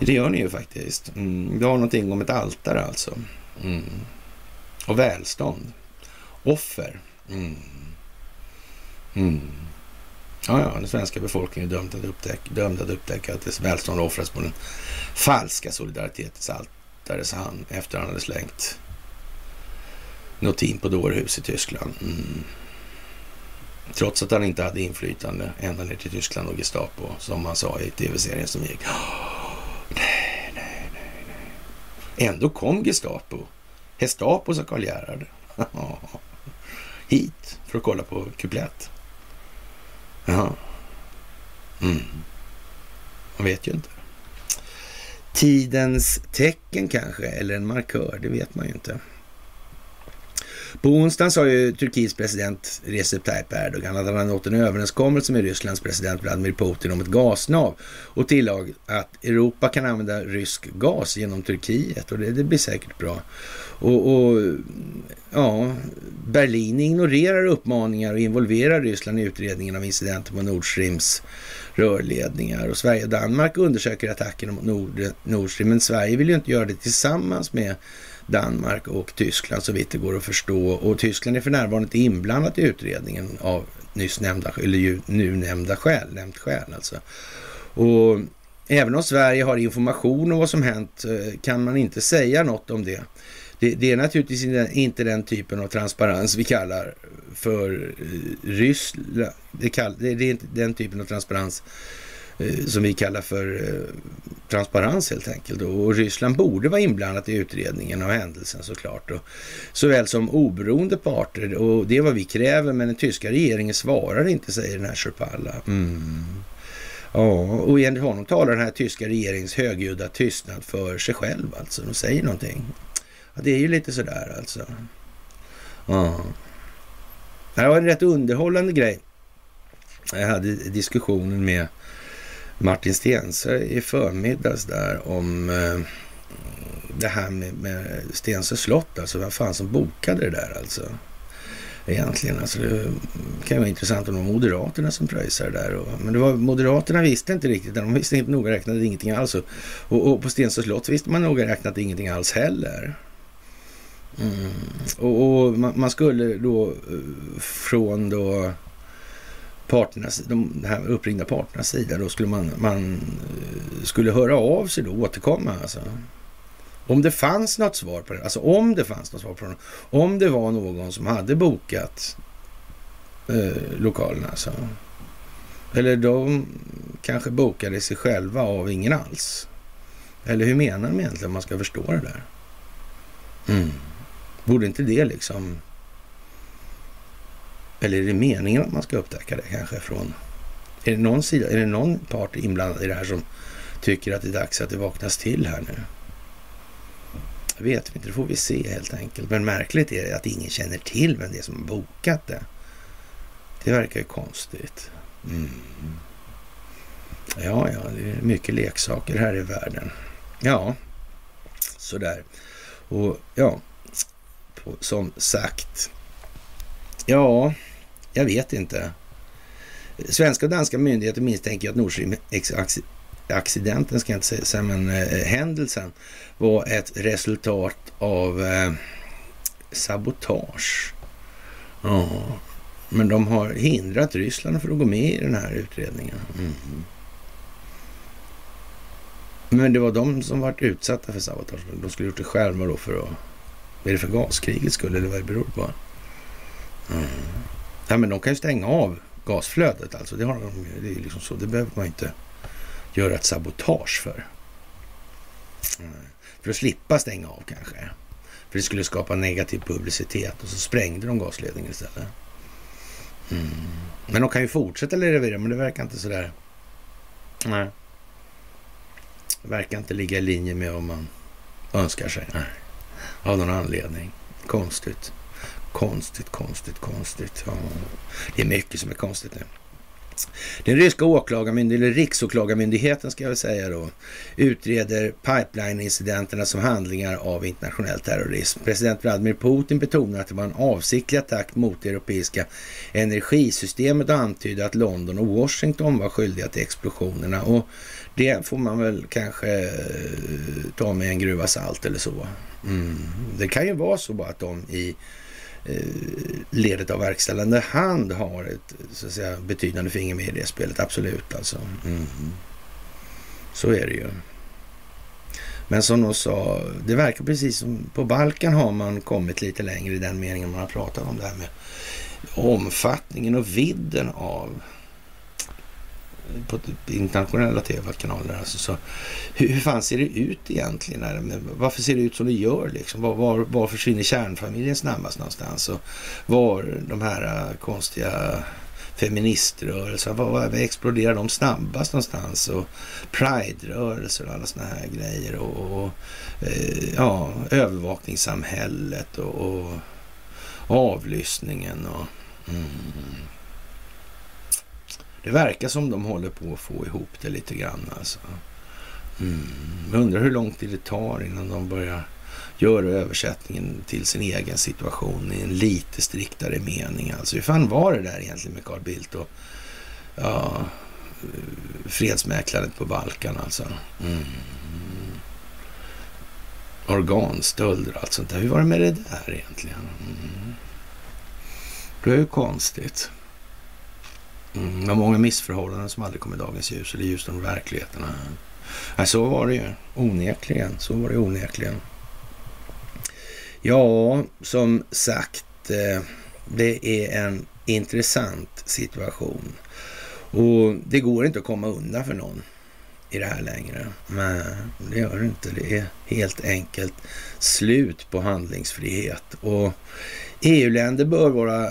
S1: Det gör ni ju faktiskt. Mm, det har någonting om ett altare alltså. Mm. Och välstånd. Offer. Mm. mm. Ja, ja, den svenska befolkningen är dömd att, upptäcka, dömd att upptäcka att dess välstånd offras på den falska solidaritetens altare, sa han efter han hade slängt Notin på dårhus i Tyskland. Mm. Trots att han inte hade inflytande ända ner till Tyskland och Gestapo, som han sa i tv-serien som gick. nej, nej, nej, nej. Ändå kom Gestapo, Gestapo sa Karl Gerhard, hit för att kolla på kuplett. Jaha. Mm. Man vet ju inte. Tidens tecken kanske, eller en markör, det vet man ju inte. På onsdagen sa ju Turkiets president Recep Tayyip Erdogan att han hade nått en överenskommelse med Rysslands president Vladimir Putin om ett gasnav och tillade att Europa kan använda rysk gas genom Turkiet och det, det blir säkert bra. Och, och, ja, Berlin ignorerar uppmaningar och involverar Ryssland i utredningen av incidenten på Nord Streams rörledningar och Sverige och Danmark undersöker attacken mot Nord, Nord Stream men Sverige vill ju inte göra det tillsammans med Danmark och Tyskland så vitt det går att förstå. Och Tyskland är för närvarande inte inblandat i utredningen av nyss nämnda, eller nu nämnda skäl, nämnt skäl alltså. Och även om Sverige har information om vad som hänt eh, kan man inte säga något om det. Det, det är naturligtvis inte den typen av transparens vi kallar för eh, Ryssland. Det, kall, det, det är inte den typen av transparens som vi kallar för eh, transparens helt enkelt. Och Ryssland borde vara inblandat i utredningen av händelsen såklart. Och såväl som oberoende parter. Och det är vad vi kräver, men den tyska regeringen svarar inte, säger den här Sherpalla. Mm. Ja, och enligt honom talar den här tyska regeringens högljudda tystnad för sig själv alltså. De säger någonting. Ja, det är ju lite sådär alltså. Ja. Det var en rätt underhållande grej. Jag hade diskussionen med Martin Stensö i förmiddags där om eh, det här med, med Stensö slott, alltså vem fan som bokade det där alltså. Egentligen, alltså det kan ju vara intressant om det var Moderaterna som pröjsade det där. Och, men det var, Moderaterna visste inte riktigt, de visste inte noga räknat ingenting alls. Och, och på Stensö slott visste man noga räknat ingenting alls heller. Mm. Och, och man, man, skulle då eh, från då parternas, de här uppringda parternas sida, då skulle man, man eh, skulle höra av sig då, återkomma alltså. Om det fanns något svar på det, alltså om det fanns något svar på det, om det var någon som hade bokat eh, lokalerna alltså. Eller de kanske bokade sig själva av ingen alls. Eller hur menar de egentligen om man ska förstå det där? Mm. Borde inte det liksom eller är det meningen att man ska upptäcka det kanske från... Är det någon sida, är det någon part inblandad i det här som tycker att det är dags att det vaknas till här nu? Jag vet inte, det får vi se helt enkelt. Men märkligt är det att ingen känner till vem det är som har bokat det. Det verkar ju konstigt. Mm. Ja, ja, det är mycket leksaker här i världen. Ja, sådär. Och ja, som sagt. Ja, jag vet inte. Svenska och danska myndigheter misstänker att Nord Stream-accidenten, ska jag inte säga, men eh, händelsen var ett resultat av eh, sabotage. Ja, men de har hindrat Ryssland för att gå med i den här utredningen. Mm. Men det var de som varit utsatta för sabotage. De skulle gjort det själva då för att... Är det för gaskrigets skull eller vad det beror på? Mm. Ja, men de kan ju stänga av gasflödet alltså. Det, har de, det är liksom så. Det behöver man inte göra ett sabotage för. För att slippa stänga av kanske. För det skulle skapa negativ publicitet och så sprängde de gasledningen istället. Mm. Men de kan ju fortsätta leverera, men det verkar inte sådär. Nej. Det verkar inte ligga i linje med vad man önskar sig. Nej. Av någon anledning. Konstigt. Konstigt, konstigt, konstigt. Ja. Det är mycket som är konstigt nu. Den ryska åklagarmyndigheten, eller riksåklagarmyndigheten ska jag väl säga då, utreder pipeline-incidenterna som handlingar av internationell terrorism. President Vladimir Putin betonar att det var en avsiktlig attack mot det europeiska energisystemet och antyder att London och Washington var skyldiga till explosionerna. Och det får man väl kanske eh, ta med en gruva salt eller så. Mm. Det kan ju vara så bara att de i Eh, ledet av verkställande hand har ett så att säga, betydande finger med i det spelet. Absolut alltså. Mm. Så är det ju. Men som de sa, det verkar precis som på Balkan har man kommit lite längre i den meningen man har pratat om det här med omfattningen och vidden av på internationella tv-kanaler. Alltså, så, hur, hur fan ser det ut egentligen? Här? Varför ser det ut som det gör? Liksom? Var, var, var försvinner kärnfamiljen snabbast någonstans? Och var de här uh, konstiga feministrörelserna, var, var exploderar de snabbast någonstans? Och Pride-rörelser och alla sådana här grejer. Och, och eh, ja, övervakningssamhället och, och avlyssningen. Och, mm. Det verkar som de håller på att få ihop det lite grann. Alltså. Mm. Jag undrar hur lång tid det tar innan de börjar göra översättningen till sin egen situation i en lite striktare mening. Alltså hur fan var det där egentligen med Carl Bildt och ja, fredsmäklandet på Balkan alltså? Mm. Organstölder och allt sånt där. Hur var det med det där egentligen? Mm. Det är ju konstigt. Mm, det var många missförhållanden som aldrig kom i dagens ljus, eller ljus de verkligheten. Nej, så var det ju onekligen. Så var det onekligen. Ja, som sagt, eh, det är en intressant situation. Och det går inte att komma undan för någon i det här längre. Men det gör det inte. Det är helt enkelt slut på handlingsfrihet. Och EU-länder bör vara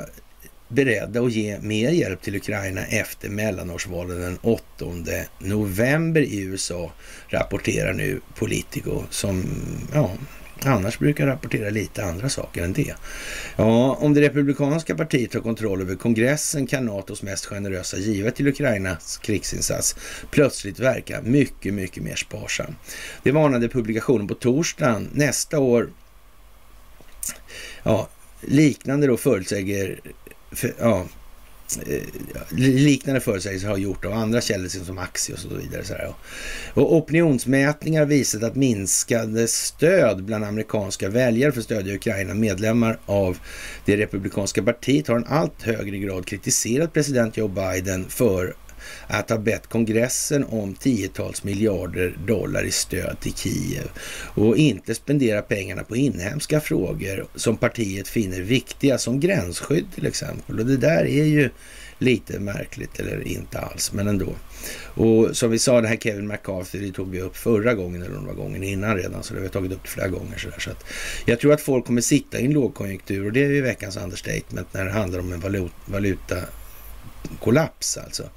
S1: beredda att ge mer hjälp till Ukraina efter mellanårsvalen den 8 november i USA, rapporterar nu Politico som ja, annars brukar rapportera lite andra saker än det. Ja, om det republikanska partiet har kontroll över kongressen kan NATOs mest generösa givet till Ukrainas krigsinsats plötsligt verka mycket, mycket mer sparsam. Det varnade publikationen på torsdagen. Nästa år Ja, liknande då förutsäger för, ja, eh, liknande förutsägelser har gjort av andra källor liksom som Axios och så vidare. Så här. Och opinionsmätningar visat att minskade stöd bland amerikanska väljare för att stödja Ukraina, medlemmar av det republikanska partiet, har en allt högre grad kritiserat president Joe Biden för att ha bett kongressen om tiotals miljarder dollar i stöd till Kiev och inte spendera pengarna på inhemska frågor som partiet finner viktiga som gränsskydd till exempel. Och det där är ju lite märkligt, eller inte alls, men ändå. Och som vi sa, det här Kevin McCarthy, det tog vi upp förra gången eller några gånger innan redan, så det har vi tagit upp det flera gånger. Så, där. så att jag tror att folk kommer sitta i en lågkonjunktur och det är ju veckans understatement när det handlar om en valuta, valuta kollaps alltså.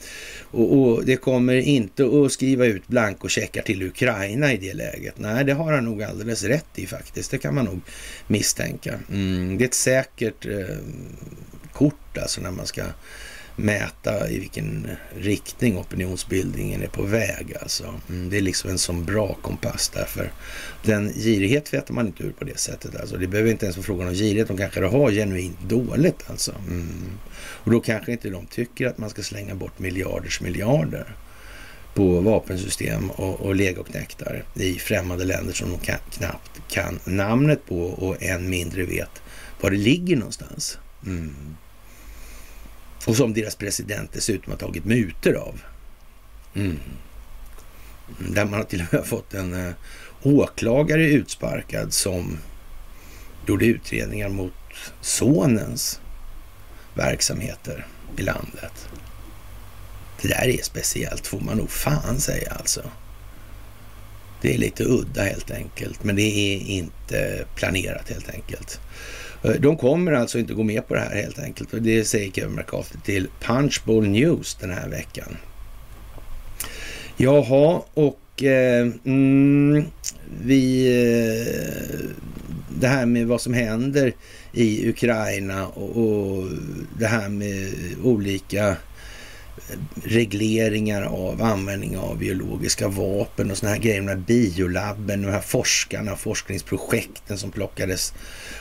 S1: Och, och, det kommer inte att skriva ut blankocheckar till Ukraina i det läget. Nej, det har han nog alldeles rätt i faktiskt. Det kan man nog misstänka. Mm, det är ett säkert eh, kort alltså när man ska mäta i vilken riktning opinionsbildningen är på väg. Alltså. Mm, det är liksom en sån bra kompass därför. Den girighet vet man inte ur på det sättet. Alltså. Det behöver inte ens vara frågan om girighet. De kanske har genuint dåligt alltså. Mm. Och då kanske inte de tycker att man ska slänga bort miljarders miljarder på vapensystem och, och legoknektar i främmande länder som de kan, knappt kan namnet på och än mindre vet var det ligger någonstans. Mm. Och som deras president dessutom har tagit muter av. Mm. Där man till och med har fått en uh, åklagare utsparkad som gjorde utredningar mot sonens verksamheter i landet. Det där är speciellt får man nog fan säga alltså. Det är lite udda helt enkelt, men det är inte planerat helt enkelt. Eh, de kommer alltså inte gå med på det här helt enkelt och det säger Kevin McCarthy till Punchbowl News den här veckan. Jaha, och eh, mm, vi... Eh, det här med vad som händer i Ukraina och, och det här med olika regleringar av användning av biologiska vapen och sådana här grejer. De biolabben, de här forskarna, forskningsprojekten som plockades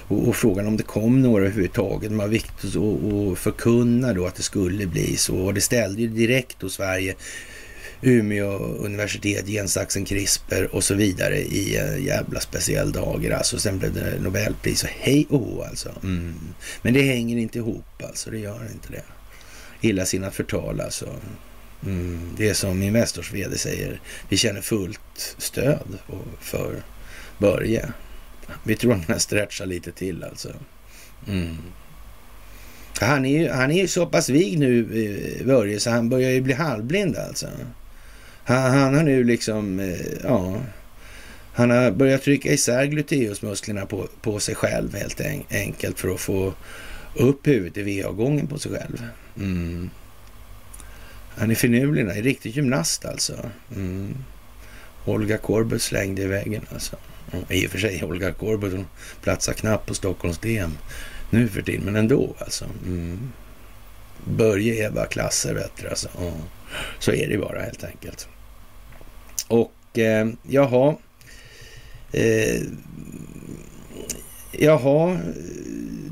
S1: och, och frågan om det kom några överhuvudtaget. Det var viktigt att förkunna då att det skulle bli så. Och det ställde ju direkt då Sverige Umeå universitet, gensaxen CRISPR och så vidare i en jävla speciell dager. Alltså sen blev det Nobelpris och hej och alltså. Mm. Men det hänger inte ihop alltså, det gör inte det. Illasinnat förtal alltså. Mm. Det är som Investors vd säger, vi känner fullt stöd för Börje. Vi tror att kan stretchar lite till alltså. Mm. Han är ju, han är ju så pass vig nu, eh, Börje, så han börjar ju bli halvblind alltså. Han, han har nu liksom, eh, ja, han har börjat trycka isär gluteusmusklerna på, på sig själv helt enkelt för att få upp huvudet i VA-gången på sig själv. Mm. Han är finurlig, en riktig gymnast alltså. Mm. Olga Korbut slängde i väggen alltså. Mm, I och för sig, Olga Korbut hon platsar knappt på Stockholms DM nu för tiden, men ändå alltså. Mm. Börje är bara klasser bättre alltså. Mm. Så är det bara helt enkelt. Och eh, jaha. Eh, jaha,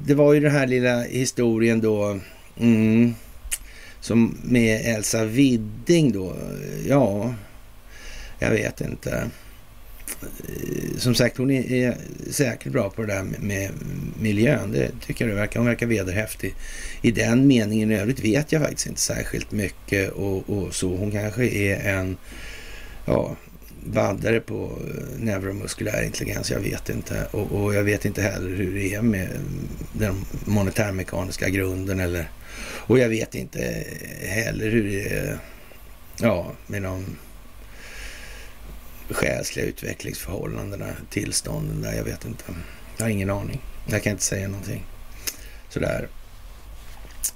S1: det var ju den här lilla historien då. Mm, som med Elsa Widding då. Ja, jag vet inte. Eh, som sagt, hon är, är säkert bra på det där med, med miljön. Det tycker jag det verkar. Hon verkar vederhäftig i den meningen. I övrigt vet jag faktiskt inte särskilt mycket och, och så. Hon kanske är en ja, vaddare på neuromuskulär intelligens. Jag vet inte. Och, och, jag vet inte heller hur det är med den monetärmekaniska grunden. Eller, och jag vet inte heller hur det är ja, med de själsliga utvecklingsförhållandena, tillstånden där. Jag vet inte. Jag har ingen aning. Jag kan inte säga någonting. Sådär.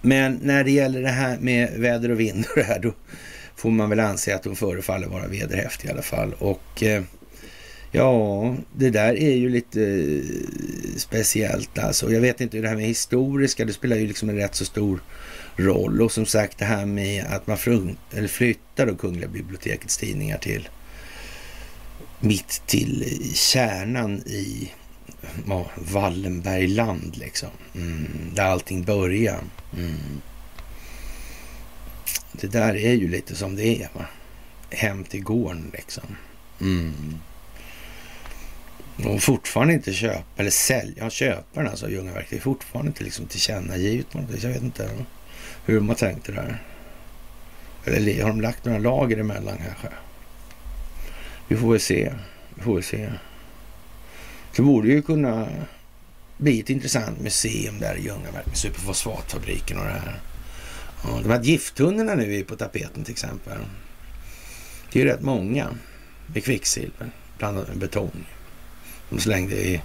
S1: Men när det gäller det här med väder och vind och det här, då får man väl anse att de förefaller vara vederhäftiga i alla fall. Och eh, ja, det där är ju lite eh, speciellt alltså. Jag vet inte, hur det här med historiska, det spelar ju liksom en rätt så stor roll. Och som sagt det här med att man flyttar då Kungliga bibliotekets tidningar till mitt till kärnan i ja, Wallenbergland liksom. Mm, där allting börjar. Mm. Det där är ju lite som det är. Va? Hem till gården liksom. Mm. Och fortfarande inte köpa, eller sälja, ja, köparen alltså Ljungaverk, det är fortfarande inte liksom tillkännagivet på något vis. Jag vet inte hur de har tänkt det där. Eller har de lagt några lager emellan kanske? Vi får väl se. Vi får väl se. Det borde ju kunna bli ett intressant museum där i Ljungaverk med superfosfatfabriken och det här. Ja, de här gifttunnorna nu är på tapeten till exempel. Det är ju rätt många med kvicksilver blandat med betong. De slängde i,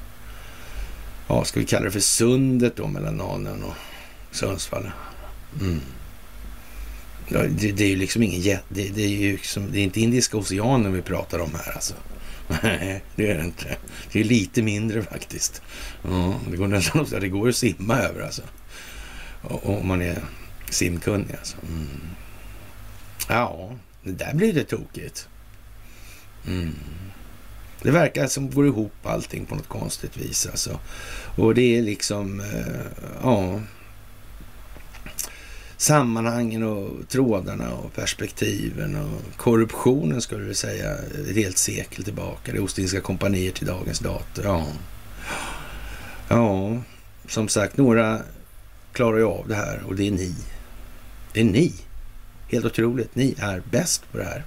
S1: ja, ska vi kalla det för sundet då mellan Nanen och Sundsvall. Mm. Ja, det, det, är ju liksom ingen det, det är ju liksom, det är inte Indiska oceanen vi pratar om här alltså. Nej, det är det inte. Det är lite mindre faktiskt. Ja, det går nästan det går att simma över alltså. Om man är simkunnig alltså. Mm. Ja, det där blir det tokigt. Mm. Det verkar som går ihop allting på något konstigt vis alltså. Och det är liksom, eh, ja sammanhangen och trådarna och perspektiven och korruptionen skulle vi säga ett helt sekel tillbaka. Det Ostindiska kompanier till dagens dator. Ja. ja, som sagt, några klarar ju av det här och det är ni. Det är ni. Helt otroligt. Ni är bäst på det här.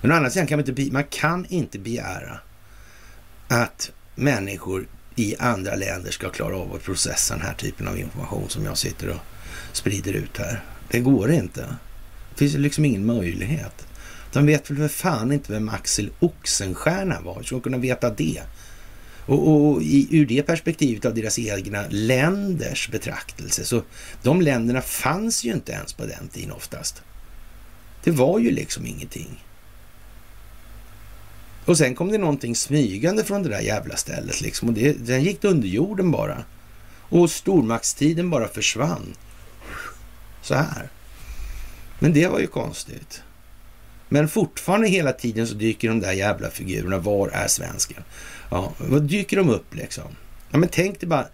S1: Men å andra sidan kan man inte, man kan inte begära att människor i andra länder ska klara av att processa den här typen av information som jag sitter och sprider ut här. Det går inte. Det finns liksom ingen möjlighet. De vet väl för fan inte vem Axel Oxenstierna var. Hur ska de kunna veta det? Och, och i, ur det perspektivet av deras egna länders betraktelse, så de länderna fanns ju inte ens på den tiden oftast. Det var ju liksom ingenting. Och sen kom det någonting smygande från det där jävla stället liksom. Och det, den gick under jorden bara. Och stormaktstiden bara försvann så här. Men det var ju konstigt. Men fortfarande hela tiden så dyker de där jävla figurerna. Var är svensken? Ja, vad dyker de upp liksom? Ja, men tänk dig bara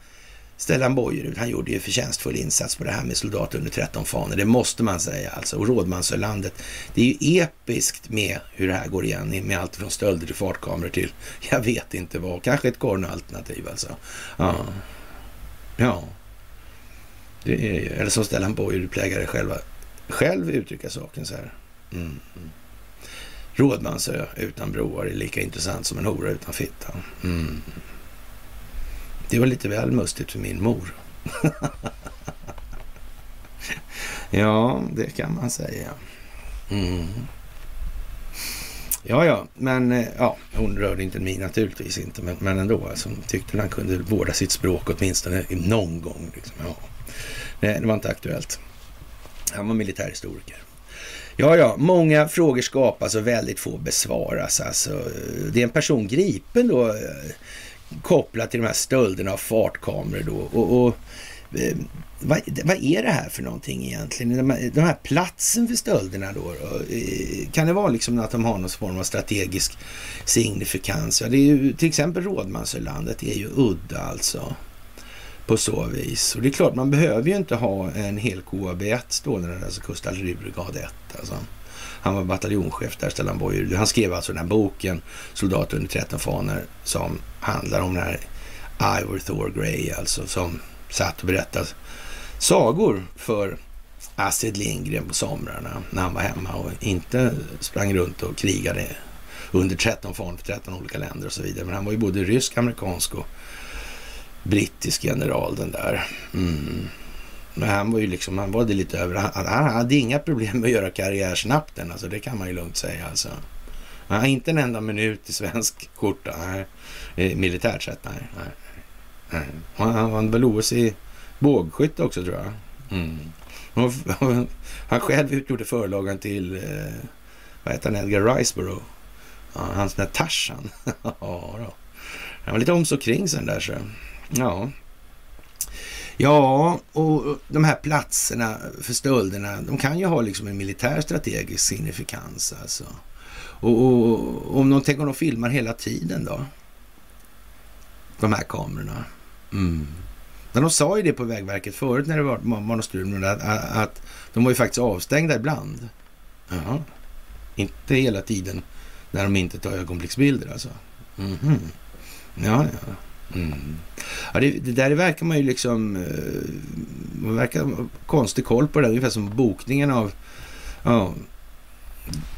S1: Stellan Bojerud, han gjorde ju förtjänstfull insats på det här med soldater under 13 fanor. Det måste man säga alltså. Och Rådmansölandet. Det är ju episkt med hur det här går igen med allt från stölder till fartkameror till jag vet inte vad. Kanske ett kornalternativ alltså. Ja. Ja. Är eller som Stellan Boyd plägade själva, själv uttrycka saken så här. Mm, mm. Rådmansö utan broar är lika intressant som en hora utan fitta. Mm. Det var lite väl mustigt för min mor. Ja, det kan man säga. Mm. Ja, ja, men eh, ja, hon rörde inte mig naturligtvis inte, men, men ändå. Alltså, hon tyckte han kunde vårda sitt språk åtminstone någon gång. Liksom. Ja. Nej, det var inte aktuellt. Han var militärhistoriker. Ja, ja, många frågor skapas alltså och väldigt få besvaras. Alltså, det är en person gripen då eh, kopplat till de här stölderna av fartkameror då. Och, och eh, vad, vad, är det här för någonting egentligen? Den här, de här platsen för stölderna då, då, Kan det vara liksom att de har någon form av strategisk signifikans? Ja, det är ju till exempel Rådmansölandet är ju udda alltså. På så vis. Och det är klart, man behöver ju inte ha en hel KAB1 stående, alltså kustartilleribrigad 1. Alltså. Han var bataljonschef där, Stellan Boyer. Han skrev alltså den här boken, Soldater under 13 fanor, som handlar om den här Ivor Thor Grey, alltså som satt och berättade sagor för Astrid Lindgren på somrarna när han var hemma och inte sprang runt och krigade under 13 fanor för 13 olika länder och så vidare. Men han var ju både rysk, amerikansk och brittisk general den där. Mm. Men han var ju liksom, han var det lite över, han, han hade inga problem med att göra karriär snabbt än, alltså det kan man ju lugnt säga alltså. Han har inte en enda minut i svensk skjorta, nej. Militärt sett, nej. nej. nej. Han vann väl OS i bågskytte också tror jag. Mm. Han själv utgjorde förlagan till, eh, vad heter han, Edgar Riceborough. Ja, han som hette Tarzan. ja, då. Han var lite om så kring sen där så. Ja. Ja, och de här platserna för stölderna, de kan ju ha liksom en militär strategisk signifikans alltså. Och, och, och om de tänker de filmar hela tiden då? De här kamerorna. Mm. Men de sa ju det på Vägverket förut när det var, var att, att de var ju faktiskt avstängda ibland. Jaha. Inte hela tiden när de inte tar ögonblicksbilder alltså. Mm -hmm. Ja, ja. Mm. Ja, det, det, där verkar man ju liksom... Eh, man verkar ha konstig koll på det. där, Ungefär som bokningen av ja,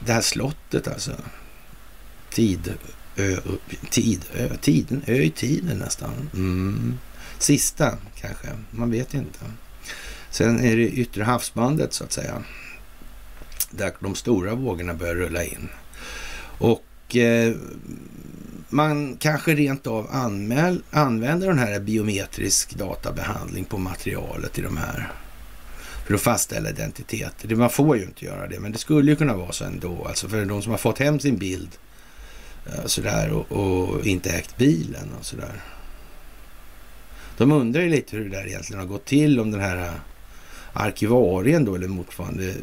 S1: det här slottet alltså. Tid, ö, tid, ö, tiden, ö i tiden nästan. Mm. Sista kanske, man vet inte. Sen är det yttre havsbandet så att säga. Där de stora vågorna börjar rulla in. Och eh, man kanske rent av anmäl, använder den här biometrisk databehandling på materialet i de här för att fastställa identitet. Man får ju inte göra det, men det skulle ju kunna vara så ändå. Alltså för de som har fått hem sin bild eh, sådär och, och inte ägt bilen och sådär. De undrar ju lite hur det där egentligen har gått till, om den här eh, arkivarien då, eller motsvarande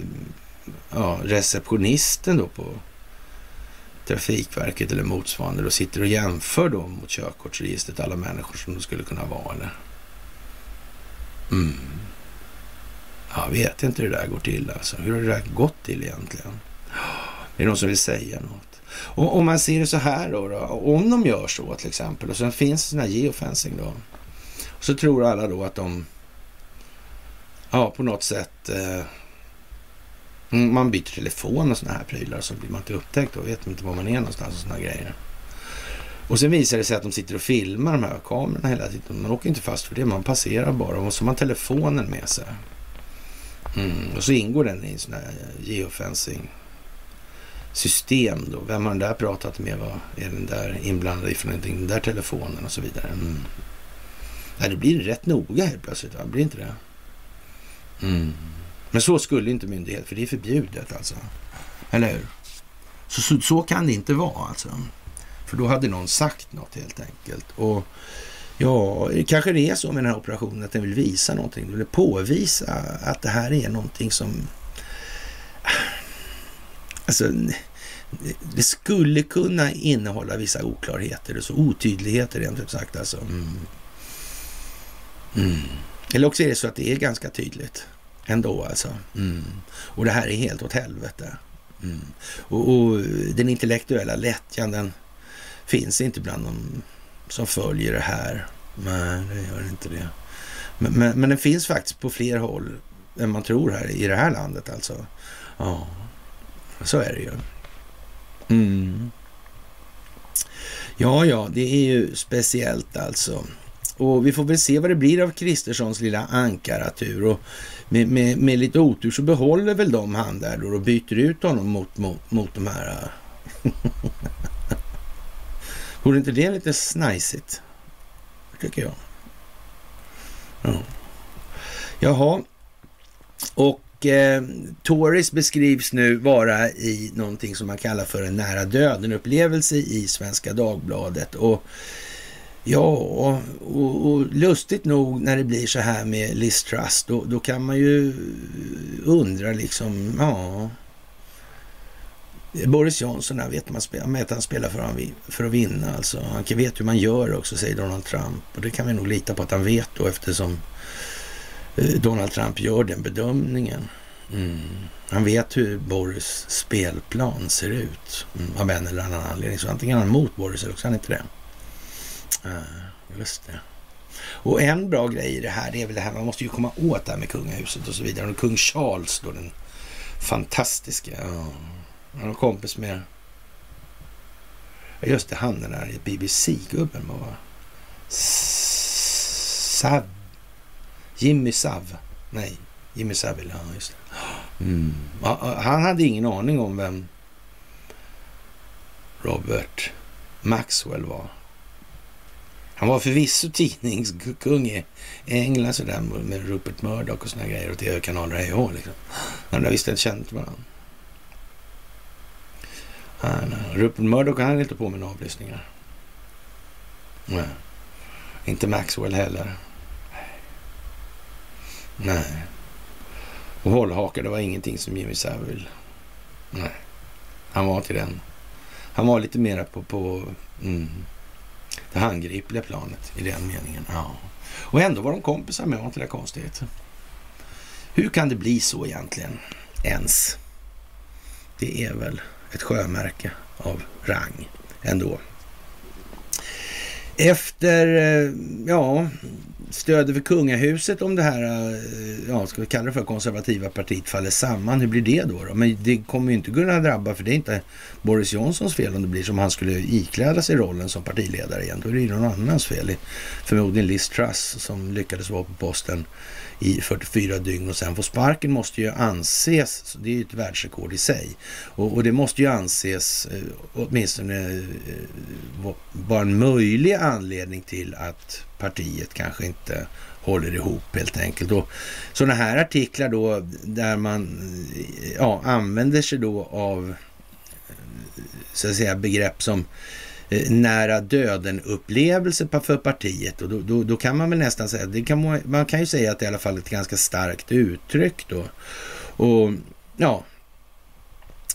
S1: ja, receptionisten då på Trafikverket eller motsvarande och sitter och jämför då mot körkortsregistret alla människor som de skulle kunna vara. Eller? Mm. Jag vet inte hur det där går till alltså. Hur har det där gått till egentligen? Det Är någon som vill säga något? Och om man ser det så här då, då om de gör så till exempel och sen finns det sån här geofencing då. Så tror alla då att de ja, på något sätt eh, Mm, man byter telefon och sådana här prylar så blir man inte upptäckt. Då vet man inte var man är någonstans och sådana grejer. Och sen visar det sig att de sitter och filmar de här kamerorna hela tiden. Man åker inte fast för det, man passerar bara och så har man telefonen med sig. Mm. Och så ingår den i en sån här eh, geofencing system då. Vem har den där pratat med? Vad är den där inblandad i för någonting? Den där telefonen och så vidare. Mm. Nej, det blir rätt noga helt plötsligt, va? blir inte det? Mm. Men så skulle inte myndighet, för det är förbjudet alltså. Eller hur? Så, så, så, kan det inte vara alltså. För då hade någon sagt något helt enkelt. Och ja, kanske det är så med den här operationen att den vill visa någonting. Den vill påvisa att det här är någonting som... Alltså, det skulle kunna innehålla vissa oklarheter, och så otydligheter rent ut sagt. Alltså. Mm. Mm. Eller också är det så att det är ganska tydligt ändå alltså. Mm. Och det här är helt åt helvete. Mm. Och, och, den intellektuella lättjan den finns inte bland de som följer det här. Nej, det gör inte det. Men, men, men den finns faktiskt på fler håll än man tror här i det här landet alltså. Ja, så är det ju. Mm. Ja, ja, det är ju speciellt alltså. Och vi får väl se vad det blir av Kristerssons lilla ankaratur. Och med, med, med lite otur så behåller väl de han där då och byter ut honom mot, mot, mot de här... Äh. Vore inte det lite snajsigt? Tycker jag. Ja. Jaha. Och eh, Tories beskrivs nu vara i någonting som man kallar för en nära döden-upplevelse i Svenska Dagbladet. Och Ja, och, och, lustigt nog när det blir så här med Liz Truss, då, då kan man ju undra liksom, ja. Boris Johnson, här vet man, att han spelar för, för att vinna alltså. Han vet hur man gör också, säger Donald Trump. Och det kan vi nog lita på att han vet då eftersom eh, Donald Trump gör den bedömningen. Mm. Han vet hur Boris spelplan ser ut mm, av en eller annan anledning. Så antingen är han mot Boris eller också är han inte det. Just det. Och en bra grej i det här det är väl det här, man måste ju komma åt det här med kungahuset och så vidare. Och kung Charles då, den fantastiska. Ja. Han har kompis med, just det, han den där BBC-gubben var Sav. Jimmy Sav. Nej, Jimmy Savile, ja just det. Mm. Han hade ingen aning om vem Robert Maxwell var. Han var förvisso tidningskung i England sådär med Rupert Murdoch och såna grejer och tv-kanaler hej och liksom. Men de visste inte känt varandra. Han, eh, Rupert Murdoch han inte på med några avlyssningar. Nej. Inte Maxwell heller. Nej. Och hållhakar, det var ingenting som Jimmy Savile. Nej. Han var till den. Han var lite mera på, på mm det handgripliga planet i den meningen. Ja. Och ändå var de kompisar med, honom inte det konstigt? Hur kan det bli så egentligen ens? Det är väl ett sjömärke av rang ändå. Efter, eh, ja, stödet för kungahuset om det här, eh, ja, ska vi kalla det för konservativa partiet faller samman. Hur blir det då? då? Men det kommer ju inte kunna drabba, för det är inte Boris Johnsons fel om det blir som han skulle ikläda sig rollen som partiledare igen. Då är det ju någon annans fel. Förmodligen Liz Truss som lyckades vara på posten i 44 dygn och sen få sparken måste ju anses, det är ju ett världsrekord i sig, och, och det måste ju anses eh, åtminstone eh, vara en möjlig anledning till att partiet kanske inte håller ihop helt enkelt. Och sådana här artiklar då där man eh, ja, använder sig då av så att säga begrepp som eh, Eh, nära döden-upplevelse för partiet. Och då, då, då, kan man väl nästan säga, det kan, man kan ju säga att det är i alla fall ett ganska starkt uttryck då. Och ja,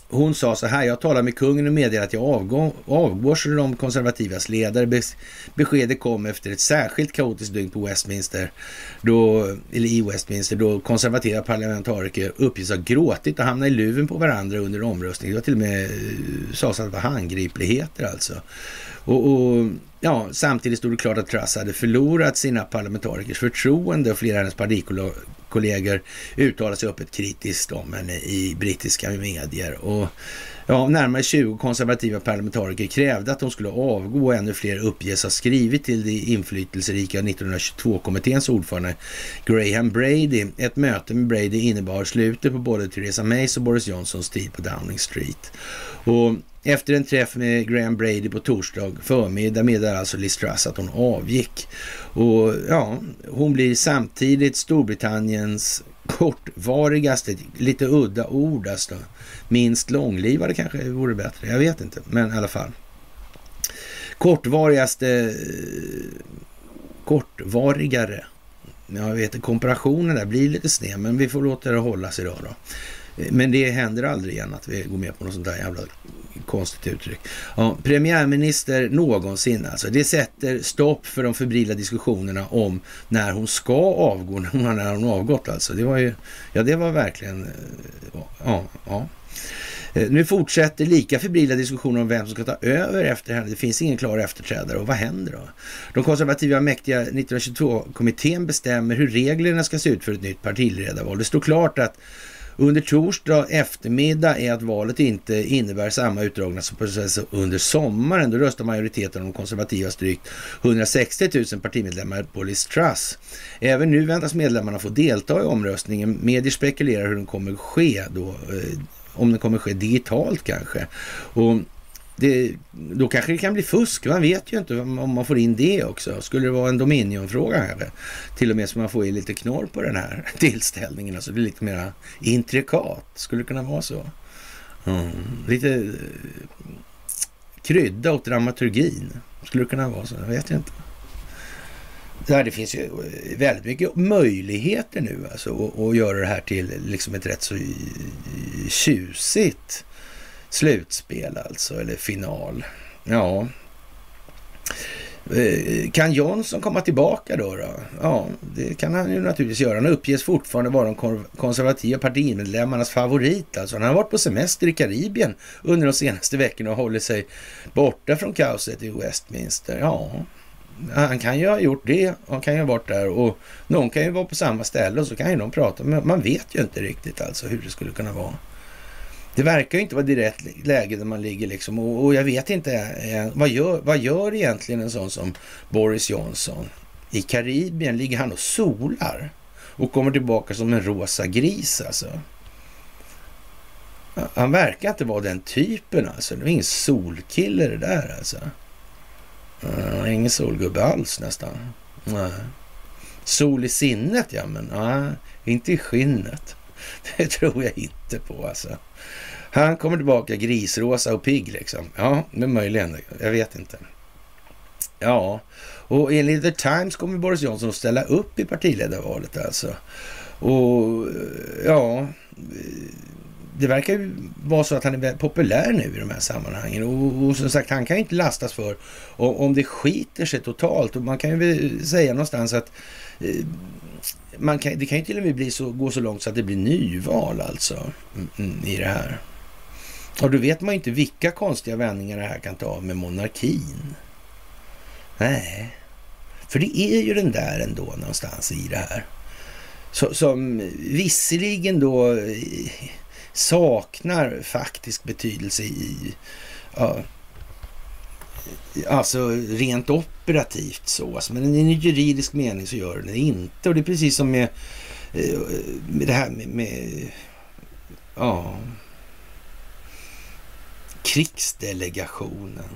S1: hon sa så här, jag talar med kungen och meddelar att jag avgår, avgår som de konservativas ledare. Beskedet kom efter ett särskilt kaotiskt dygn på Westminster, då, eller i Westminster, då konservativa parlamentariker uppges ha gråtit och hamnat i luven på varandra under omröstningen. Det var till och med, eh, sades att det var handgripligheter alltså. Och, och, ja, samtidigt stod det klart att Truss hade förlorat sina parlamentarikers förtroende och flera av hennes partikollegor uttalade sig öppet kritiskt om henne i brittiska medier. Och ja, närmare 20 konservativa parlamentariker krävde att hon skulle avgå och ännu fler uppges ha skrivit till det inflytelserika 1922-kommitténs ordförande Graham Brady. Ett möte med Brady innebar slutet på både Theresa Mays och Boris Johnsons tid på Downing Street. Och efter en träff med Graham Brady på torsdag förmiddag meddelar alltså Liz Truss att hon avgick. Och ja, hon blir samtidigt Storbritanniens kortvarigaste, lite udda ord alltså. Minst långlivade kanske vore bättre, jag vet inte, men i alla fall. Kortvarigaste, kortvarigare. Jag vet komparationen där blir lite sned, men vi får låta det hållas idag då. Men det händer aldrig igen att vi går med på något sånt där jävla konstigt uttryck. Ja, premiärminister någonsin alltså. Det sätter stopp för de febrila diskussionerna om när hon ska avgå, när hon har avgått alltså. Det var ju, ja det var verkligen, eh, ja, ja. Eh, nu fortsätter lika febrila diskussioner om vem som ska ta över efter henne. Det finns ingen klar efterträdare och vad händer då? De konservativa mäktiga 1922-kommittén bestämmer hur reglerna ska se ut för ett nytt partiledarval. Det står klart att under torsdag eftermiddag är att valet inte innebär samma utdragna process under sommaren. Då röstar majoriteten av de konservativa drygt 160 000 partimedlemmar på Liz Truss. Även nu väntas medlemmarna få delta i omröstningen. Medier spekulerar hur den kommer ske då, eh, om den kommer ske digitalt kanske. Och det, då kanske det kan bli fusk. Man vet ju inte om man får in det också. Skulle det vara en Dominion-fråga kanske? till och med så man får i lite knorr på den här tillställningen. Alltså det blir lite mer intrikat. Skulle det kunna vara så? Mm. Lite eh, krydda åt dramaturgin. Skulle det kunna vara så? Jag vet inte. Det finns ju eh, väldigt mycket möjligheter nu alltså att göra det här till liksom ett rätt så eh, tjusigt slutspel alltså, eller final. Ja. Eh, kan Johnson komma tillbaka då, då? Ja, det kan han ju naturligtvis göra. Han uppges fortfarande vara de konservativa partimedlemmarnas favorit. Alltså, han har varit på semester i Karibien under de senaste veckorna och hållit sig borta från kaoset i Westminster. Ja, han kan ju ha gjort det. Han kan ju ha varit där och någon kan ju vara på samma ställe och så kan ju de prata. Men man vet ju inte riktigt alltså hur det skulle kunna vara. Det verkar ju inte vara direkt läge där man ligger liksom och, och jag vet inte, eh, vad, gör, vad gör egentligen en sån som Boris Johnson? I Karibien ligger han och solar och kommer tillbaka som en rosa gris alltså. Han verkar inte vara den typen alltså. Det är ingen solkille det där alltså. Uh, ingen solgubbe alls nästan. Uh. Sol i sinnet ja, men uh, inte i skinnet. Det tror jag inte på alltså. Han kommer tillbaka grisrosa och pigg liksom. Ja, men möjligen. Jag vet inte. Ja, och enligt The Times kommer Boris Johnson att ställa upp i partiledarvalet alltså. Och ja, det verkar ju vara så att han är populär nu i de här sammanhangen. Och, och som sagt, han kan ju inte lastas för om, det skiter sig totalt. Och man kan ju säga någonstans att eh, man kan, det kan ju till och med bli så, gå så långt så att det blir nyval alltså mm, mm i det här. Och då vet man ju inte vilka konstiga vändningar det här kan ta med monarkin. Nej, för det är ju den där ändå någonstans i det här. Så, som visserligen då eh, saknar faktisk betydelse i, ja, alltså rent operativt så. Alltså, men i en juridisk mening så gör den det inte. Och det är precis som med, eh, med det här med, med ja, krigsdelegationen,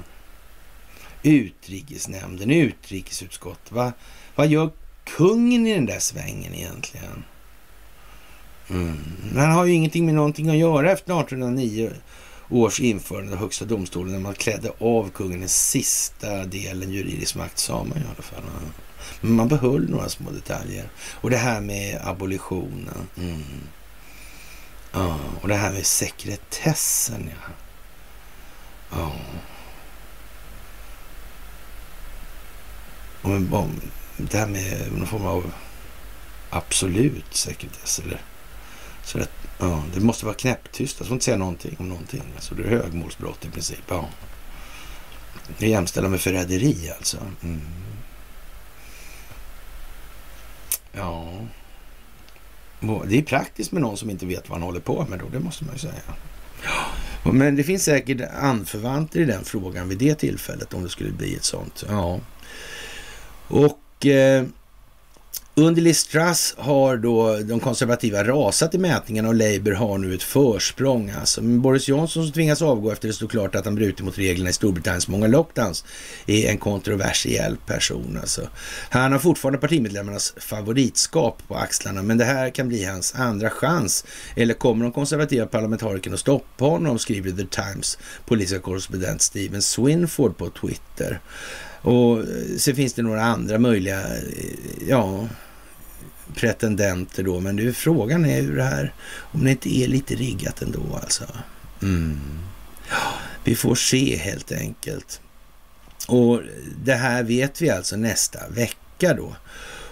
S1: utrikesnämnden, utrikesutskottet. Va, vad gör kungen i den där svängen egentligen? Mm. Han har ju ingenting med någonting att göra efter 1809 års införande av Högsta domstolen när man klädde av kungen den sista delen juridisk makt sa man i alla fall. Men man behöll några små detaljer. Och det här med abolitionen. Mm. Ja, och det här med sekretessen. Ja. Ja. Om det här med någon form av absolut sekretess. Eller, så att, ja, det måste vara knäpptyst. Jag får inte säga någonting om någonting. Alltså, det är högmålsbrott i princip. Ja. Det är jämställda med förräderi alltså. Mm. Ja. Det är praktiskt med någon som inte vet vad han håller på med då, det måste man ju säga. Men det finns säkert anförvanter i den frågan vid det tillfället om det skulle bli ett sånt. Ja. Och eh, under Liz Truss har då de konservativa rasat i mätningarna och Labour har nu ett försprång. Alltså. Men Boris Johnson som tvingas avgå efter det stod klart att han brutit mot reglerna i Storbritanniens många lockdowns är en kontroversiell person. Alltså. Han har fortfarande partimedlemmarnas favoritskap på axlarna men det här kan bli hans andra chans. Eller kommer de konservativa parlamentarikerna att stoppa honom, skriver The Times politiska korrespondent Steven Swinford på Twitter. Och eh, så finns det några andra möjliga, eh, ja, pretendenter då. Men du, frågan är hur det här, om det inte är lite riggat ändå alltså. Mm. Ja, vi får se helt enkelt. Och det här vet vi alltså nästa vecka då.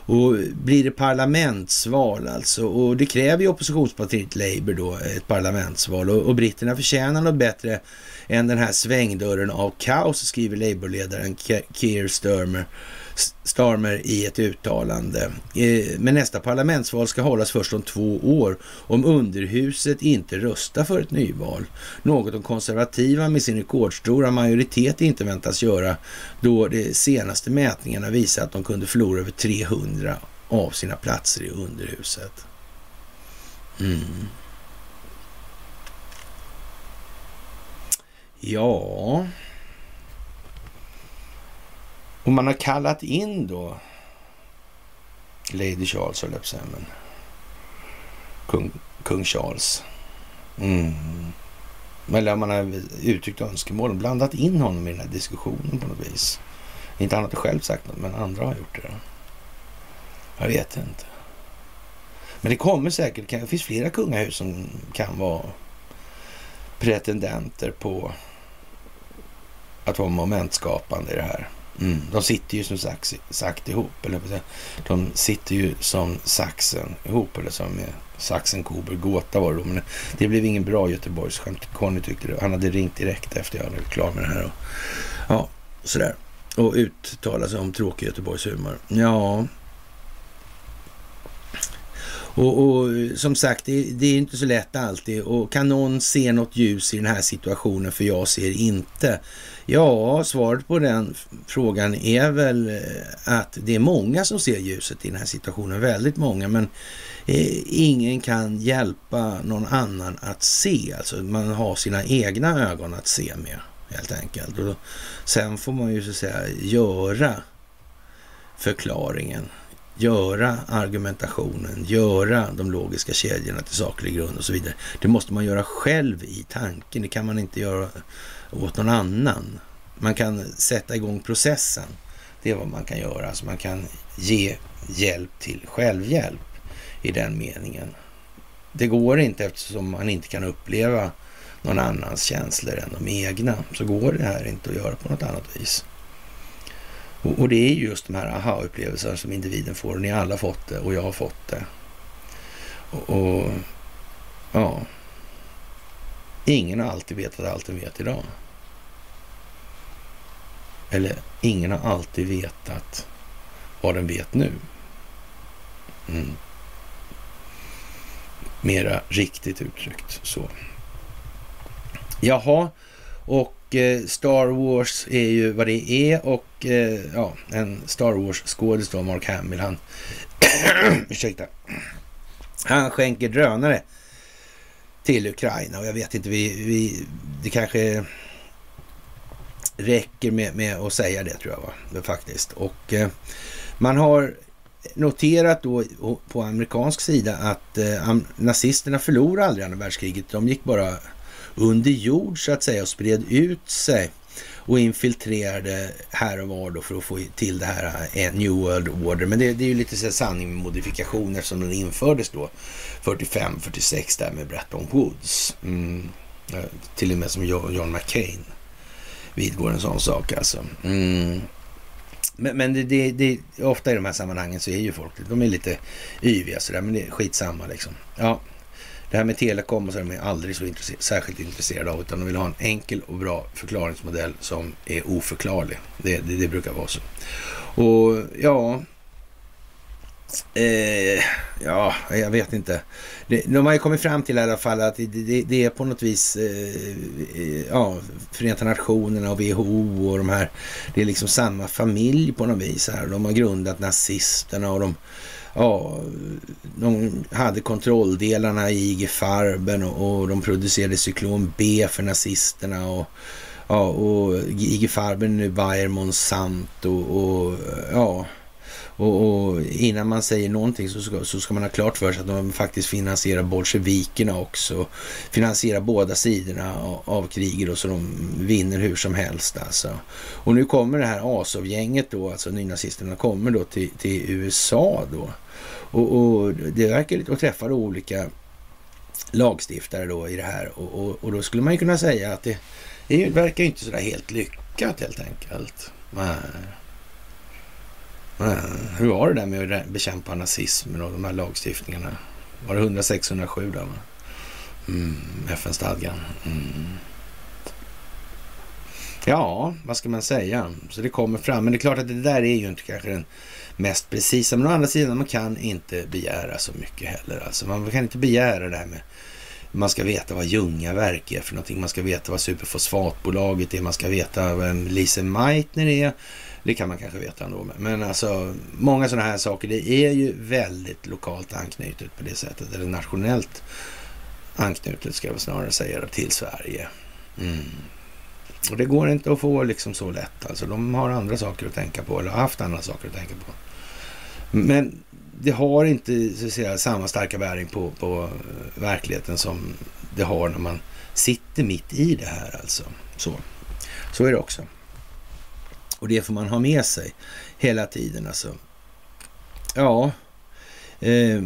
S1: Och blir det parlamentsval alltså, och det kräver ju oppositionspartiet Labour då ett parlamentsval. Och, och britterna förtjänar något bättre än den här svängdörren av kaos, skriver Labourledaren Keir Sturmer Starmer i ett uttalande. Eh, men nästa parlamentsval ska hållas först om två år om underhuset inte röstar för ett nyval. Något de konservativa med sin rekordstora majoritet inte väntas göra då de senaste mätningarna visar att de kunde förlora över 300 av sina platser i underhuset. Mm. Ja... Och man har kallat in då Lady Charles, höll jag men kung, kung Charles. Mm. Eller man har uttryckt önskemål och blandat in honom i den här diskussionen på något vis. Inte han har själv sagt något, men andra har gjort det. Jag vet inte. Men det kommer säkert, det finns flera kungahus som kan vara pretendenter på att vara momentskapande i det här. Mm. De sitter ju som sagt, sagt ihop, eller de sitter ju som saxen ihop, eller som eh, saxen, kober, gåta var det då. Men det blev ingen bra Göteborgsskämt. Conny tyckte det. Han hade ringt direkt efter jag hade blivit klar med det här. Och, ja, sådär. Och uttala sig om tråkig Göteborgshumor. Ja, och, och, som sagt, det, det, är inte så lätt alltid. Och kan någon se något ljus i den här situationen? För jag ser inte. Ja, svaret på den frågan är väl eh, att det är många som ser ljuset i den här situationen. Väldigt många, men eh, ingen kan hjälpa någon annan att se. Alltså man har sina egna ögon att se med helt enkelt. Och sen får man ju så att säga göra förklaringen göra argumentationen, göra de logiska kedjorna till saklig grund och så vidare. Det måste man göra själv i tanken. Det kan man inte göra åt någon annan. Man kan sätta igång processen. Det är vad man kan göra. Alltså man kan ge hjälp till självhjälp i den meningen. Det går inte eftersom man inte kan uppleva någon annans känslor än de egna. Så går det här inte att göra på något annat vis. Och, och, det är just de här aha-upplevelserna som individen får. Ni har alla fått det och jag har fått det. Och, och ja, ingen har alltid vetat allt den vet idag. Eller ingen har alltid vetat vad den vet nu. Mm. Mera riktigt uttryckt så. Jaha, och Eh, Star Wars är ju vad det är och eh, ja, en Star Wars-skådis då, Mark Hamill, han... ursäkta. Han skänker drönare till Ukraina och jag vet inte, vi, vi, det kanske räcker med, med att säga det tror jag va? faktiskt. Och eh, man har noterat då på amerikansk sida att eh, nazisterna förlorade aldrig andra världskriget. De gick bara under jord så att säga och spred ut sig och infiltrerade här och var då för att få till det här eh, New World Order. Men det, det är ju lite så sanning med modifikation eftersom den infördes då 45-46 där med Bretton Woods. Mm. Till och med som John McCain vidgår en sån sak alltså. Mm. Men, men det, det, det, ofta i de här sammanhangen så är ju folk, de är lite yviga sådär, men det är skitsamma liksom. Ja, det här med telekom och så är de aldrig så intresse särskilt intresserade av, utan de vill ha en enkel och bra förklaringsmodell som är oförklarlig. Det, det, det brukar vara så. Och ja, Eh, ja, jag vet inte. Det, de har ju kommit fram till i alla fall att det, det, det är på något vis eh, eh ja, Förenta Nationerna och WHO och de här. Det är liksom samma familj på något vis. Här. De har grundat nazisterna och de ja, de hade kontrolldelarna i IG Farben och, och de producerade cyklon B för nazisterna och ja, och IG Farben är Bayer Monsanto och, och ja, och, och, innan man säger någonting så ska, så ska man ha klart för sig att de faktiskt finansierar bolsjevikerna också. Finansierar båda sidorna av, av kriget och så de vinner hur som helst alltså. Och nu kommer det här Azov-gänget då, alltså nynazisterna, kommer då till, till USA då. Och, och det verkar lite att träffa olika lagstiftare då i det här och, och, och, då skulle man ju kunna säga att det, det verkar inte sådär helt lyckat helt enkelt. Nej. Nej. Hur var det där med att bekämpa nazismen och de här lagstiftningarna? Var det 106-107 där? Mm, FN-stadgan. Mm. Ja, vad ska man säga? Så det kommer fram. Men det är klart att det där är ju inte kanske den mest precisa. Men å andra sidan, man kan inte begära så mycket heller. Alltså, man kan inte begära det här med man ska veta vad Ljungaverk är för någonting. Man ska veta vad Superfosfatbolaget är. Man ska veta vem Lise Meitner är. Det kan man kanske veta ändå. Men alltså, många sådana här saker, det är ju väldigt lokalt anknutet på det sättet. Eller nationellt anknutet ska jag snarare säga till Sverige. Mm. Och det går inte att få liksom så lätt. Alltså, de har andra saker att tänka på, eller har haft andra saker att tänka på. Men det har inte så att säga, samma starka bäring på, på eh, verkligheten som det har när man sitter mitt i det här. Alltså. Så. så är det också. Och det får man ha med sig hela tiden. Alltså. Ja, eh,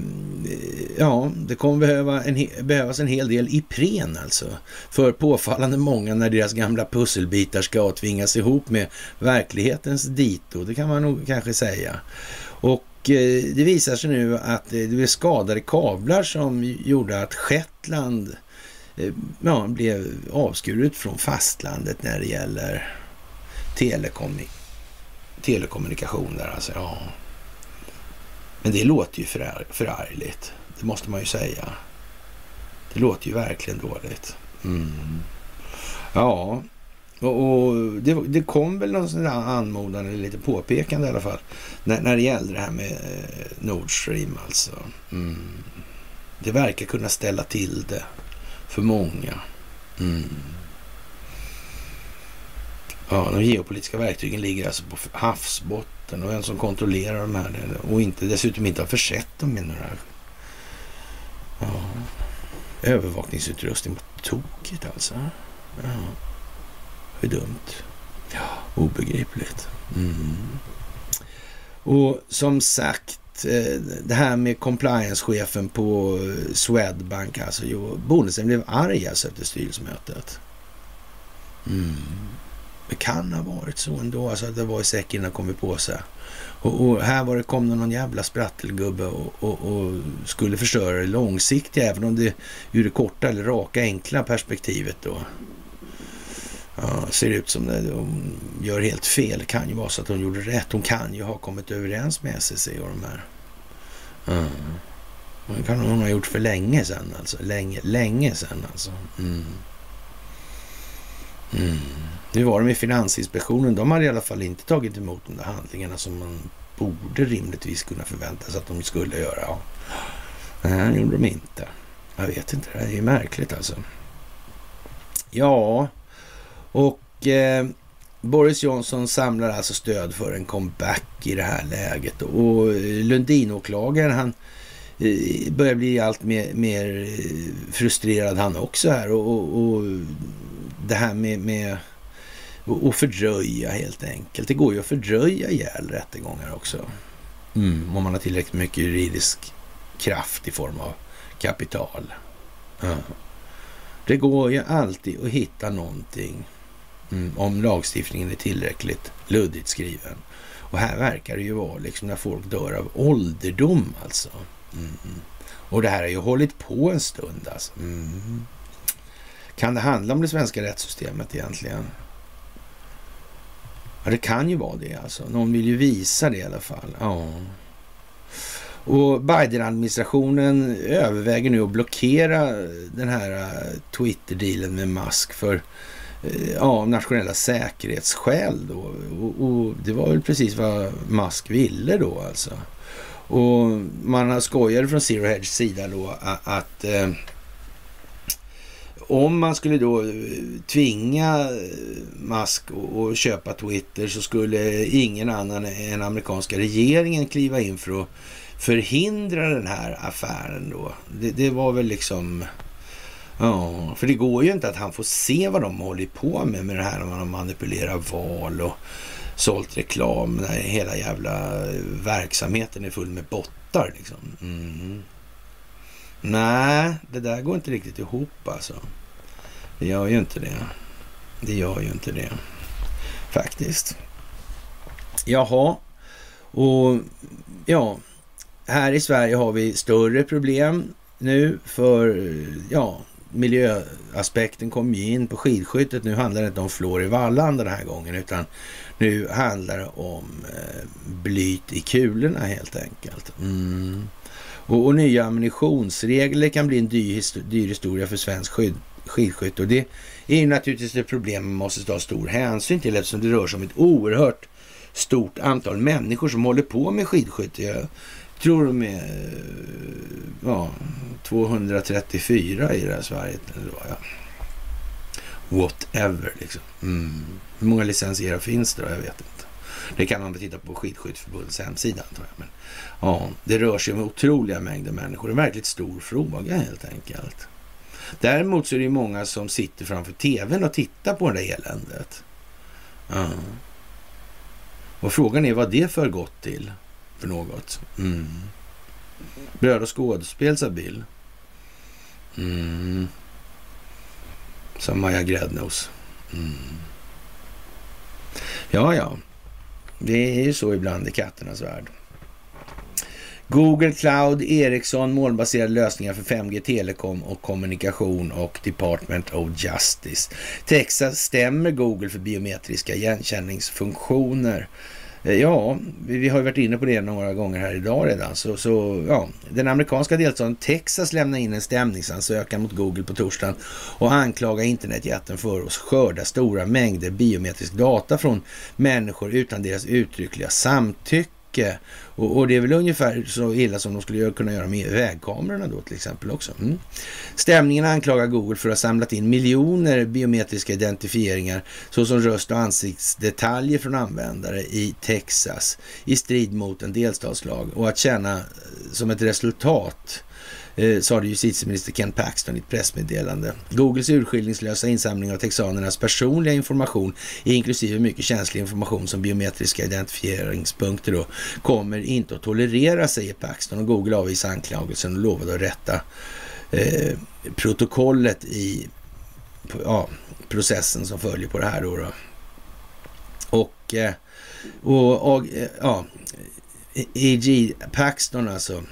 S1: ja, det kommer behöva en, behövas en hel del Ipren alltså. För påfallande många när deras gamla pusselbitar ska tvingas ihop med verklighetens dito. Det kan man nog kanske säga. Och eh, det visar sig nu att eh, det blev skadade kablar som gjorde att Shetland eh, ja, blev avskuret från fastlandet när det gäller telekom, telekommunikation där alltså. Ja. Men det låter ju förär, förargligt. Det måste man ju säga. Det låter ju verkligen dåligt. Mm. Ja, och, och det, det, kom väl någon sån där anmodan eller lite påpekande i alla fall när, när det gällde det här med eh, Nord Stream alltså. Mm. Det verkar kunna ställa till det för många. Mm. Ja, de geopolitiska verktygen ligger alltså på havsbotten och en som kontrollerar de här och inte, dessutom inte har försett dem med några ja, övervakningsutrustning. Tokigt alltså. Ja. Hur dumt. Ja, obegripligt. Mm. Och som sagt, eh, det här med compliance-chefen på Swedbank, alltså jo, Bonnesen blev arg alltså efter styrelsemötet. Mm. Det kan ha varit så ändå, alltså att det var i säcken och kommit på sig. Och, och, här var det, kom det någon jävla sprattelgubbe och, och, och, skulle förstöra det långsiktiga, även om det ur det korta eller raka enkla perspektivet då ja, ser ut som det hon gör helt fel. Det kan ju vara så att hon gjorde rätt. Hon kan ju ha kommit överens med SEC och de här. Mm. Det kan hon ha gjort för länge sedan alltså. Länge, länge sedan alltså. Mm. Mm. Nu var det med Finansinspektionen. De hade i alla fall inte tagit emot de där handlingarna som man borde rimligtvis kunna förvänta sig att de skulle göra. Ja. Nej, det gjorde de inte. Jag vet inte, det är ju märkligt alltså. Ja, och eh, Boris Johnson samlar alltså stöd för en comeback i det här läget. Och Lundinåklagaren han eh, börjar bli allt mer, mer frustrerad han också här. Och, och, och det här med, med att fördröja helt enkelt. Det går ju att fördröja ihjäl rättegångar också. Mm, om man har tillräckligt mycket juridisk kraft i form av kapital. Ja. Det går ju alltid att hitta någonting mm, om lagstiftningen är tillräckligt luddigt skriven. Och här verkar det ju vara liksom när folk dör av ålderdom alltså. Mm. Och det här har ju hållit på en stund alltså. Mm. Kan det handla om det svenska rättssystemet egentligen? Ja, det kan ju vara det alltså. Någon vill ju visa det i alla fall. Ja. Och Biden-administrationen överväger nu att blockera den här eh, Twitter-dealen med Musk för Eh, ja, nationella säkerhetsskäl. Då. Och, och, det var väl precis vad Musk ville då alltså. Och man skojade från Zero Hedge sida då att, att eh, om man skulle då eh, tvinga Musk att köpa Twitter så skulle ingen annan än amerikanska regeringen kliva in för att förhindra den här affären då. Det, det var väl liksom... Ja, för det går ju inte att han får se vad de håller på med med det här när de manipulerar val och sålt reklam när hela jävla verksamheten är full med bottar liksom. Mm. Nej, det där går inte riktigt ihop alltså. Det gör ju inte det. Det gör ju inte det. Faktiskt. Jaha. Och ja, här i Sverige har vi större problem nu för ja, miljöaspekten kom ju in på skidskyttet. Nu handlar det inte om flår i vallan den här gången, utan nu handlar det om eh, blyt i kulorna helt enkelt. Mm. Och, och, nya ammunitionsregler kan bli en dyr, dyr historia för svensk skyd, skidskytte. Och det är ju naturligtvis ett problem man måste ta stor hänsyn till eftersom det rör sig om ett oerhört stort antal människor som håller på med skidskytte. Jag tror de är eh, ja, 234 i det här Sverige. Ja. Whatever liksom. Mm. Hur många licensierade finns det då? Jag vet inte. Det kan man titta på Skidskytteförbundets hemsida antar jag. Men, ja, det rör sig om otroliga mängder människor. En verkligt stor fråga helt enkelt. Däremot så är det många som sitter framför tvn och tittar på det där eländet. Ja. Och frågan är vad det för gott till för något. Mm. Bröd och skådespel, sa Bill. Mm. Som Maja Gräddnos. Mm. Ja, ja. Det är ju så ibland i katternas värld. Google Cloud, Ericsson, molnbaserade lösningar för 5G, telekom och kommunikation och Department of Justice. Texas stämmer Google för biometriska igenkänningsfunktioner. Eh, ja, vi har ju varit inne på det några gånger här idag redan. Så, så ja, den amerikanska delstaten Texas lämnar in en stämningsansökan mot Google på torsdagen och anklagar internetjätten för att skörda stora mängder biometrisk data från människor utan deras uttryckliga samtycke. Och, och, det är väl ungefär så illa som de skulle kunna göra med vägkamerorna då till exempel också. Mm. Stämningen anklagar Google för att ha samlat in miljoner biometriska identifieringar såsom röst och ansiktsdetaljer från användare i Texas i strid mot en delstatslag och att känna eh, som ett resultat eh, sade justitieminister Ken Paxton i ett pressmeddelande. Googles urskillningslösa insamling av texanernas personliga information, inklusive mycket känslig information som biometriska identifieringspunkter, då, kommer inte att tolerera, säger Paxton. Och Google avvisar anklagelsen och lovade att rätta eh, protokollet i ja, processen som följer på det här. Då, då. Och, eh, och, och eh, ja, E.G. Paxton alltså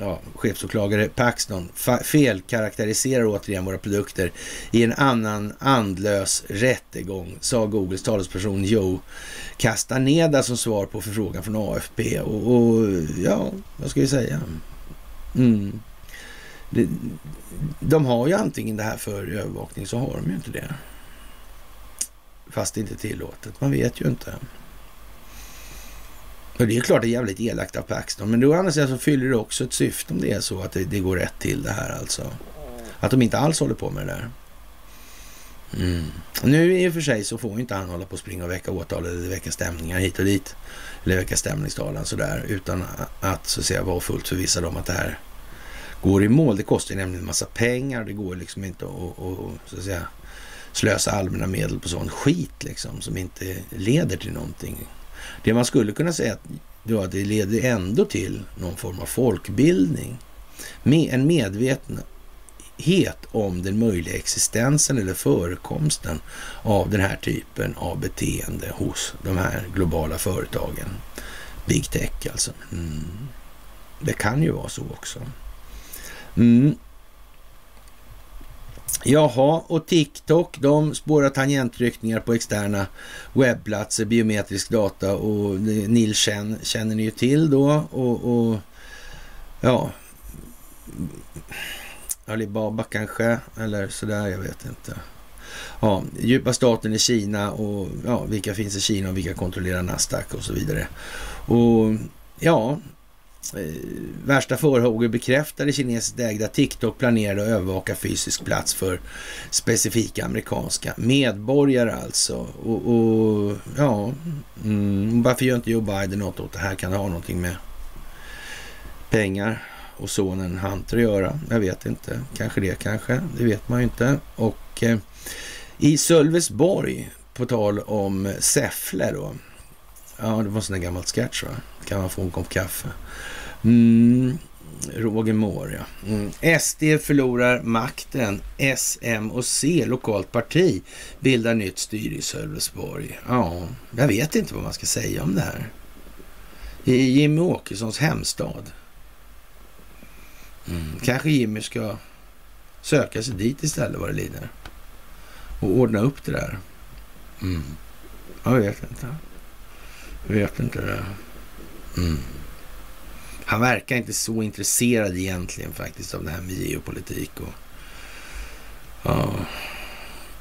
S1: ja, chefsåklagare Paxton felkaraktäriserar återigen våra produkter i en annan andlös rättegång, sa Googles talesperson Joe Castaneda som svar på förfrågan från AFP. Och, och ja, vad ska vi säga? Mm. de har ju antingen det här för övervakning så har de ju inte det. Fast det inte är tillåtet. Man vet ju inte. Och det är klart det är jävligt elakt av Paxton, men då andra sidan så fyller det också ett syfte om det är så att det, det, går rätt till det här alltså. Att de inte alls håller på med det där. Mm. Nu i och för sig så får inte han hålla på och springa och väcka åtal eller väcka stämningar hit och dit. Eller väcka stämningstalan sådär utan att så att säga vara fullt förvissad om att det här går i mål. Det kostar ju nämligen en massa pengar och det går liksom inte att, att, så att säga, slösa allmänna medel på sån skit liksom som inte leder till någonting. Det man skulle kunna säga att det leder ändå till någon form av folkbildning. Med en medvetenhet om den möjliga existensen eller förekomsten av den här typen av beteende hos de här globala företagen. Big tech alltså. Mm. Det kan ju vara så också. Mm. Jaha, och TikTok de spårar tangentryckningar på externa webbplatser, biometrisk data och Nils Chen känner ni ju till då och, och ja, Alibaba kanske eller sådär, jag vet inte. Ja, djupa staten i Kina och ja, vilka finns i Kina och vilka kontrollerar Nasdaq och så vidare. Och ja, Eh, värsta farhågor bekräftade kinesiskt ägda TikTok planerade att övervaka fysisk plats för specifika amerikanska medborgare alltså. Och, och ja, mm, varför gör inte Joe Biden något åt det här? Kan det ha någonting med pengar och sonen Hunter att göra? Jag vet inte. Kanske det kanske. Det vet man ju inte. Och eh, i Sölvesborg, på tal om Säffle då. Ja, det var en sån där gammal sketch va? Kan man få en kopp kaffe? Mm, Roger Moore, ja. Mm. SD förlorar makten. SM och C, lokalt parti, bildar nytt styre i Sölvesborg. Ja, jag vet inte vad man ska säga om det här. I Jimmy Åkessons hemstad. Mm. Kanske Jimmy ska söka sig dit istället vad det lider. Och ordna upp det där. Mm. Jag vet inte. Jag vet inte det. Mm. Han verkar inte så intresserad egentligen faktiskt av det här med geopolitik och ja,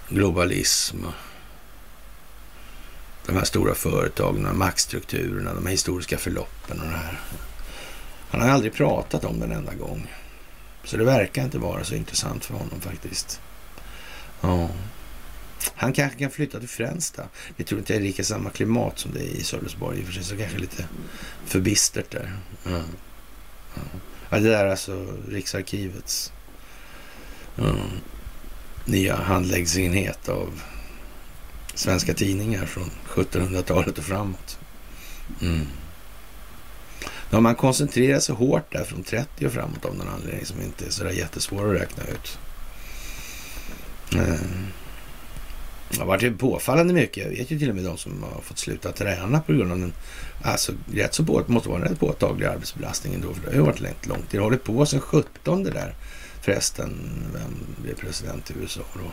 S1: globalism. Och de här stora företagen, maktstrukturerna, de här historiska förloppen och det här. Han har aldrig pratat om den enda gång. Så det verkar inte vara så intressant för honom faktiskt. Ja. Han kanske kan flytta till Fränsta. Det tror inte jag är lika samma klimat som det är i Sölvesborg i och för sig, så kanske lite för bistert där. Mm. Ja. det där är alltså Riksarkivets mm, nya handläggsenhet av svenska tidningar från 1700-talet och framåt. Mm. Ja, man koncentrerar sig hårt där från 30 och framåt av någon anledning som inte är sådär jättesvår att räkna ut. Mm. Det har varit påfallande mycket. Jag vet ju till och med de som har fått sluta träna på grund av den, alltså rätt så på, måste vara en rätt påtaglig arbetsbelastning ändå. För det har ju varit långt, långt. Det har hållit på sedan 17 det där förresten. Vem blev president i USA då?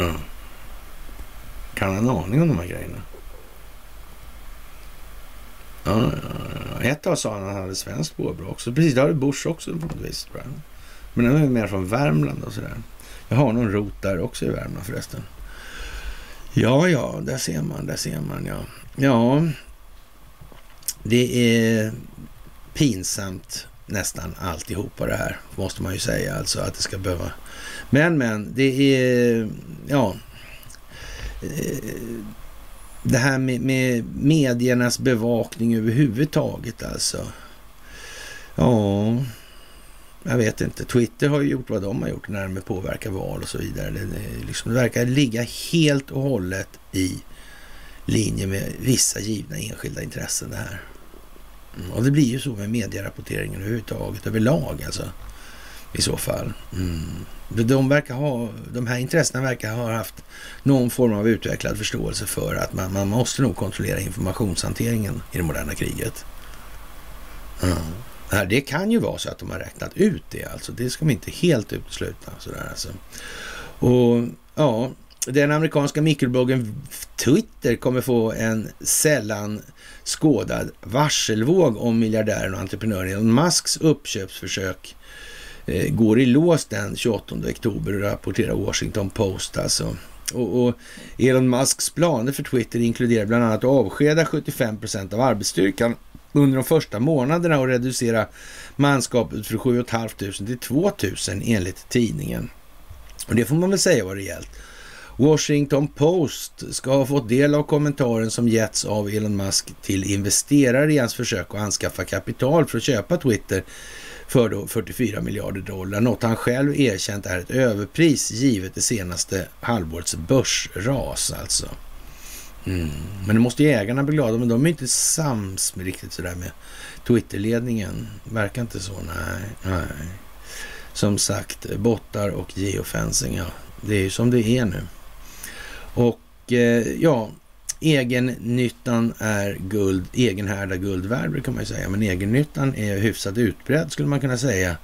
S1: Mm. Kan han ha en aning om de här grejerna? Ja, ja, Ett tag sa han att han hade svenskt påbrå också. Precis, det har Bush också på något vis. Men den är mer från Värmland och sådär. Jag har någon rot där också i Värmland förresten. Ja, ja, där ser man, där ser man, ja. Ja, det är pinsamt nästan alltihopa det här, måste man ju säga, alltså att det ska behöva. Men, men, det är, ja, eh, det här med, med mediernas bevakning överhuvudtaget alltså. Ja, jag vet inte. Twitter har ju gjort vad de har gjort när de påverkar val och så vidare. Det, det, liksom, det verkar ligga helt och hållet i linje med vissa givna enskilda intressen det här. Mm. Och det blir ju så med medierapporteringen överhuvudtaget, överlag alltså. I så fall. Mm. De, verkar ha, de här intressena verkar ha haft någon form av utvecklad förståelse för att man, man måste nog kontrollera informationshanteringen i det moderna kriget. Mm. Det kan ju vara så att de har räknat ut det alltså. Det ska man inte helt utesluta. Sådär alltså. Och ja, den amerikanska mikrobloggen Twitter kommer få en sällan skådad varselvåg om miljardären och entreprenören Elon Musks uppköpsförsök eh, går i lås den 28 oktober, rapporterar Washington Post alltså. Och, och, Elon Musks planer för Twitter inkluderar bland annat att avskeda 75 procent av arbetsstyrkan under de första månaderna och reducera manskapet från 7 500 till 2 000 enligt tidningen. Och det får man väl säga var rejält. Washington Post ska ha fått del av kommentaren som getts av Elon Musk till investerare i hans försök att anskaffa kapital för att köpa Twitter för då 44 miljarder dollar. Något han själv erkänt är ett överpris givet det senaste halvårets börsras alltså. Mm. Men det måste ju ägarna bli glada, men de är inte sams med riktigt sådär med Twitterledningen. Verkar inte så, nej. nej. Som sagt, bottar och geofencing, ja. Det är ju som det är nu. Och eh, ja, egennyttan är guld, egenhärda guld värd brukar man ju säga. Men egennyttan är hyfsat utbredd skulle man kunna säga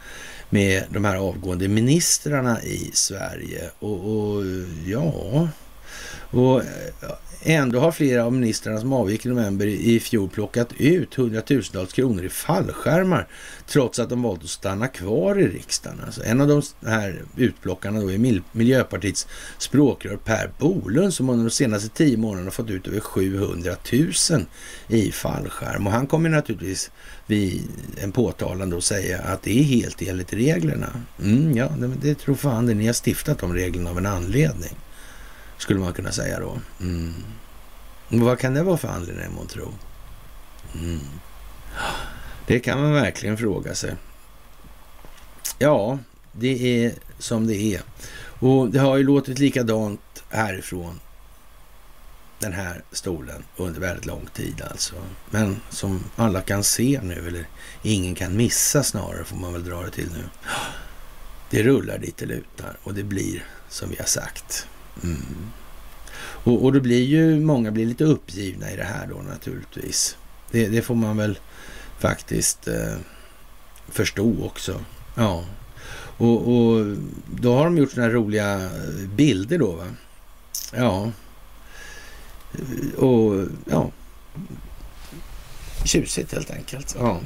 S1: med de här avgående ministrarna i Sverige. Och, och ja, och eh, Ändå har flera av ministrarna som avgick i november i fjol plockat ut hundratusentals kronor i fallskärmar trots att de valt att stanna kvar i riksdagen. Alltså en av de här utplockarna då är Miljöpartiets språkrör Per Bolund som under de senaste tio månaderna fått ut över 700 000 i fallskärm. Och han kommer naturligtvis vid en påtalan då säga att det är helt enligt reglerna. Mm, ja, det, det tror fan det. Ni har stiftat de reglerna av en anledning. Skulle man kunna säga då. Mm. Vad kan det vara för anledning man tror? Mm. Det kan man verkligen fråga sig. Ja, det är som det är. Och det har ju låtit likadant härifrån den här stolen under väldigt lång tid alltså. Men som alla kan se nu, eller ingen kan missa snarare får man väl dra det till nu. Det rullar dit det lutar och det blir som vi har sagt. Mm. Och, och då blir ju många blir lite uppgivna i det här då naturligtvis. Det, det får man väl faktiskt eh, förstå också. Ja. Och, och då har de gjort sådana här roliga eh, bilder då va. Ja. Och ja. Tjusigt helt enkelt. Ja.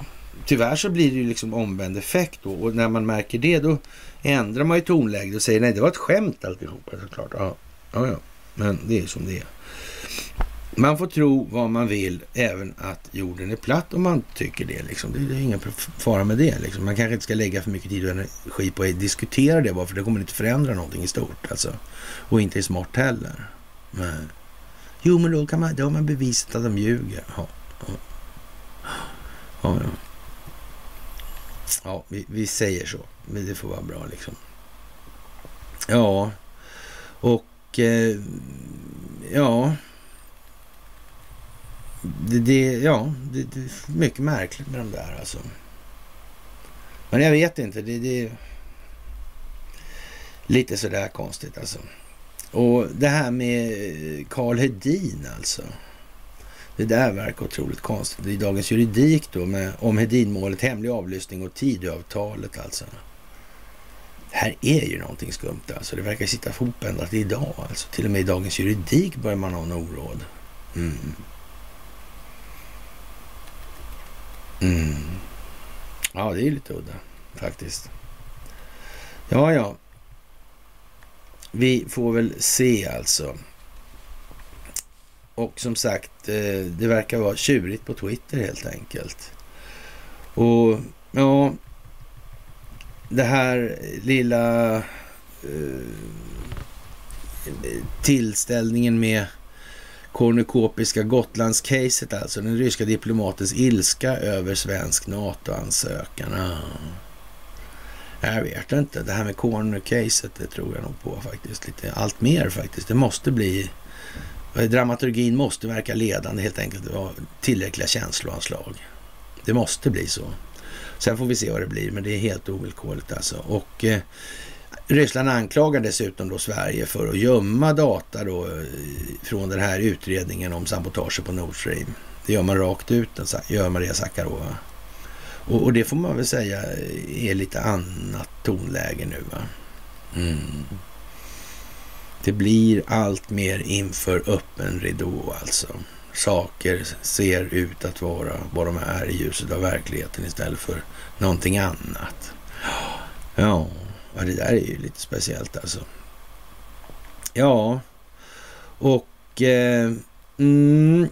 S1: Tyvärr så blir det ju liksom omvänd effekt då och när man märker det då ändrar man ju tonläget och säger nej det var ett skämt alltihopa såklart. Ja, ja, ja. men det är som det är. Man får tro vad man vill, även att jorden är platt om man tycker det. Liksom. Det, är ingen fara med det. Liksom. Man kanske inte ska lägga för mycket tid och energi på att diskutera det bara, för det kommer inte förändra någonting i stort. Alltså. Och inte är smart heller. Men, jo, men då, kan man, då har man bevisat att de ljuger. Ja, ja. ja, ja ja vi, vi, säger så. Men det får vara bra liksom. Ja, och eh, ja det, det, ja, det, det, är mycket märkligt med de där alltså. Men jag vet inte. Det, det är lite sådär konstigt alltså. Och det här med Karl Hedin alltså. Det där verkar otroligt konstigt. I Dagens Juridik då med, om Hedinmålet, hemlig avlyssning och Tidöavtalet alltså. Här är ju någonting skumt alltså. Det verkar sitta ihop ända till idag alltså. Till och med i Dagens Juridik börjar man ha en oråd. Mm. Mm. Ja, det är lite udda faktiskt. Ja, ja. Vi får väl se alltså. Och som sagt, eh, det verkar vara tjurigt på Twitter helt enkelt. Och ja, det här lilla eh, tillställningen med kornukopiska Gotlandscaset alltså. Den ryska diplomatens ilska över svensk NATO-ansökan. Ah. Jag vet inte. Det här med corner-caset, det tror jag nog på faktiskt. Lite allt mer faktiskt. Det måste bli... Eh, dramaturgin måste verka ledande helt enkelt. Det tillräckliga känsloanslag. Det måste bli så. Sen får vi se vad det blir, men det är helt ovillkorligt alltså. Och eh, Ryssland anklagar dessutom då Sverige för att gömma data då eh, från den här utredningen om sabotage på Nord Stream. Det gör man rakt ut, gör Maria Sakarova. Och, och, det får man väl säga är lite annat tonläge nu. Va? Mm. Det blir allt mer inför öppen ridå alltså. Saker ser ut att vara vad de är i ljuset av verkligheten istället för någonting annat. Ja. Det där är ju lite speciellt alltså. Ja, och eh, mm,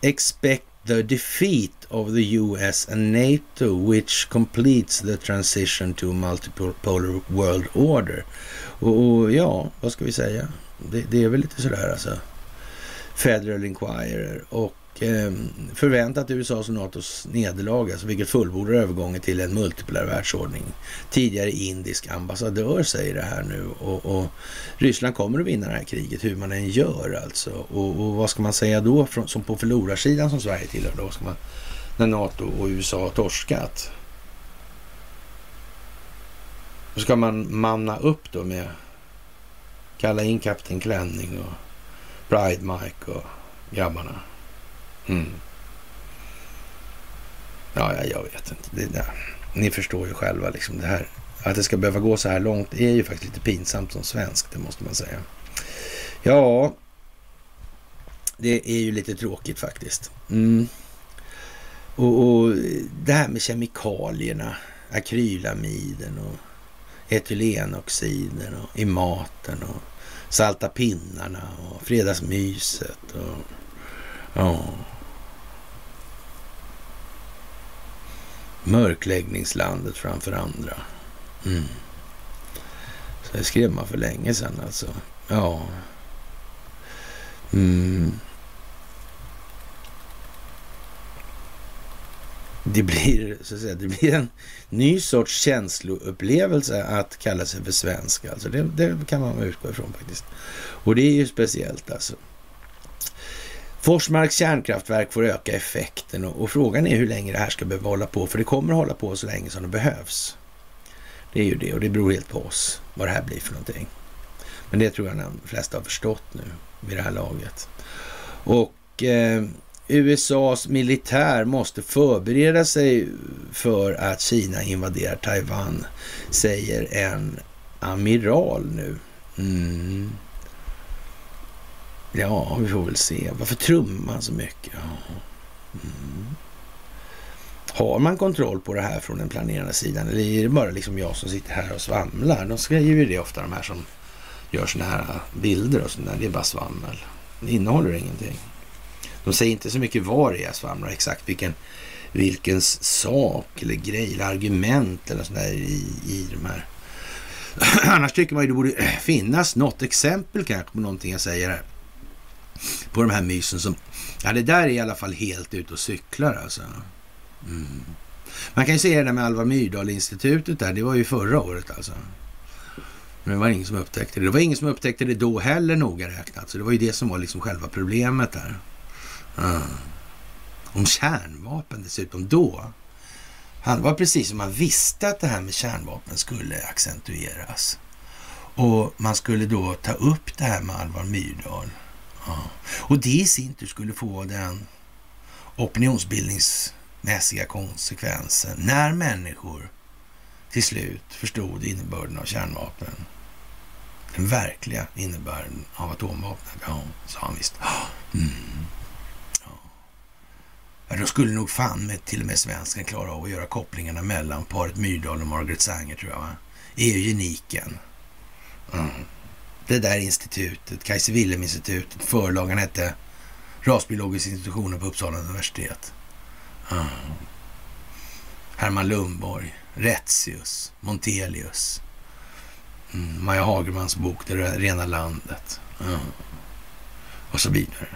S1: expect the defeat of the US and NATO which completes the transition to a multipolar world order. Och, och ja, vad ska vi säga? Det, det, är väl lite sådär alltså. Federal Inquirer och eh, förväntat USAs och NATOs nederlag, alltså vilket fullbordar övergången till en multipolär världsordning. Tidigare indisk ambassadör säger det här nu och, och, Ryssland kommer att vinna det här kriget hur man än gör alltså. Och, och vad ska man säga då från, som på förlorarsidan som Sverige tillhör då? Ska man, när NATO och USA har torskat? Då ska man manna upp då med kalla in Kapten Klänning och Pride Mike och grabbarna. Mm. Ja, jag vet inte. Det där. Ni förstår ju själva liksom det här. Att det ska behöva gå så här långt är ju faktiskt lite pinsamt som svensk, det måste man säga. Ja, det är ju lite tråkigt faktiskt. Mm. Och, och, det här med kemikalierna, akrylamiden och etylenoxiden och i maten och salta pinnarna och fredagsmyset och ja, Mörkläggningslandet framför andra. Mm. Så det skrev man för länge sedan alltså. Ja. Mm. Det blir, så att säga, det blir en ny sorts känsloupplevelse att kalla sig för svensk. Alltså det, det kan man utgå ifrån faktiskt. Och det är ju speciellt alltså. Forsmarks kärnkraftverk får öka effekten och, och, frågan är hur länge det här ska behöva hålla på, för det kommer hålla på så länge som det behövs. Det är ju det och det beror helt på oss vad det här blir för någonting. Men det tror jag de flesta har förstått nu vid det här laget. Och eh, USAs militär måste förbereda sig för att Kina invaderar Taiwan, säger en amiral nu. Mm. Ja, vi får väl se. Varför trummar man så mycket? Mm. Har man kontroll på det här från den planerande sidan eller är det bara liksom jag som sitter här och svamlar? De skriver ju det ofta, de här som gör sådana här bilder och sånt där. Det är bara svammel. Det innehåller ingenting. De säger inte så mycket var det är svamlar, exakt vilken, vilken sak eller grej eller argument eller sånt där i, i de här. Annars tycker man ju det borde finnas något exempel kanske på någonting jag säger här. På de här mysen som, ja det där är i alla fall helt ute och cyklar alltså. Mm. Man kan ju se det där med Alva Myrdal-institutet där, det var ju förra året alltså. Men det var ingen som upptäckte det. Det var ingen som upptäckte det då heller noga räknat. Så det var ju det som var liksom själva problemet där. Mm. Om kärnvapen dessutom då. Han var precis som man visste att det här med kärnvapen skulle accentueras. Och man skulle då ta upp det här med Alvar Myrdal. Ja. Och det i sin tur skulle få den opinionsbildningsmässiga konsekvensen när människor till slut förstod innebörden av kärnvapen. Den verkliga innebörden av atomvapnet. Ja, sa han visst. Ah. Mm. Ja. då skulle nog fan med till och med svensken klara av att göra kopplingarna mellan paret Myrdal och Margaret Sanger tror jag. Va? Eugeniken. Mm. Det där institutet, Kaiser Wilhelm-institutet, förlagan hette Rasbiologiska institutionen på Uppsala universitet. Mm. Herman Lundborg, Retzius, Montelius. Mm, Maja Hagermans bok Det rena landet. Mm. Och så vidare.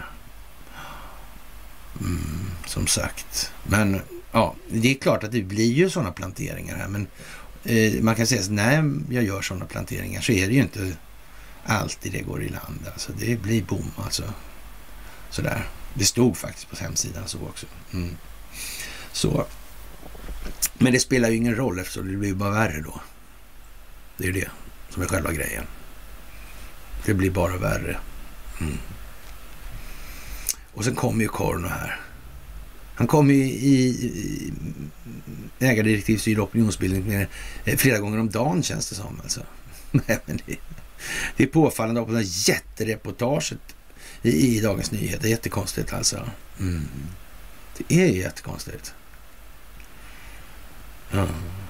S1: Mm, som sagt. Men ja, det är klart att det blir ju sådana planteringar här. Men eh, man kan säga att när jag gör sådana planteringar så är det ju inte alltid det går i land. Alltså det blir bom alltså. Sådär. Det stod faktiskt på hemsidan så också. Mm. Så. Men det spelar ju ingen roll eftersom det blir bara värre då. Det är ju det som är själva grejen. Det blir bara värre. Mm. Och sen kommer ju Korno här. Han kommer ju i, i ägardirektiv styrd opinionsbildning eh, flera gånger om dagen känns det som. Alltså. Nej, men det, det är påfallande på det här jättereportaget i, i Dagens Nyheter. Jättekonstigt alltså. Mm. Det är ju jättekonstigt. Ja.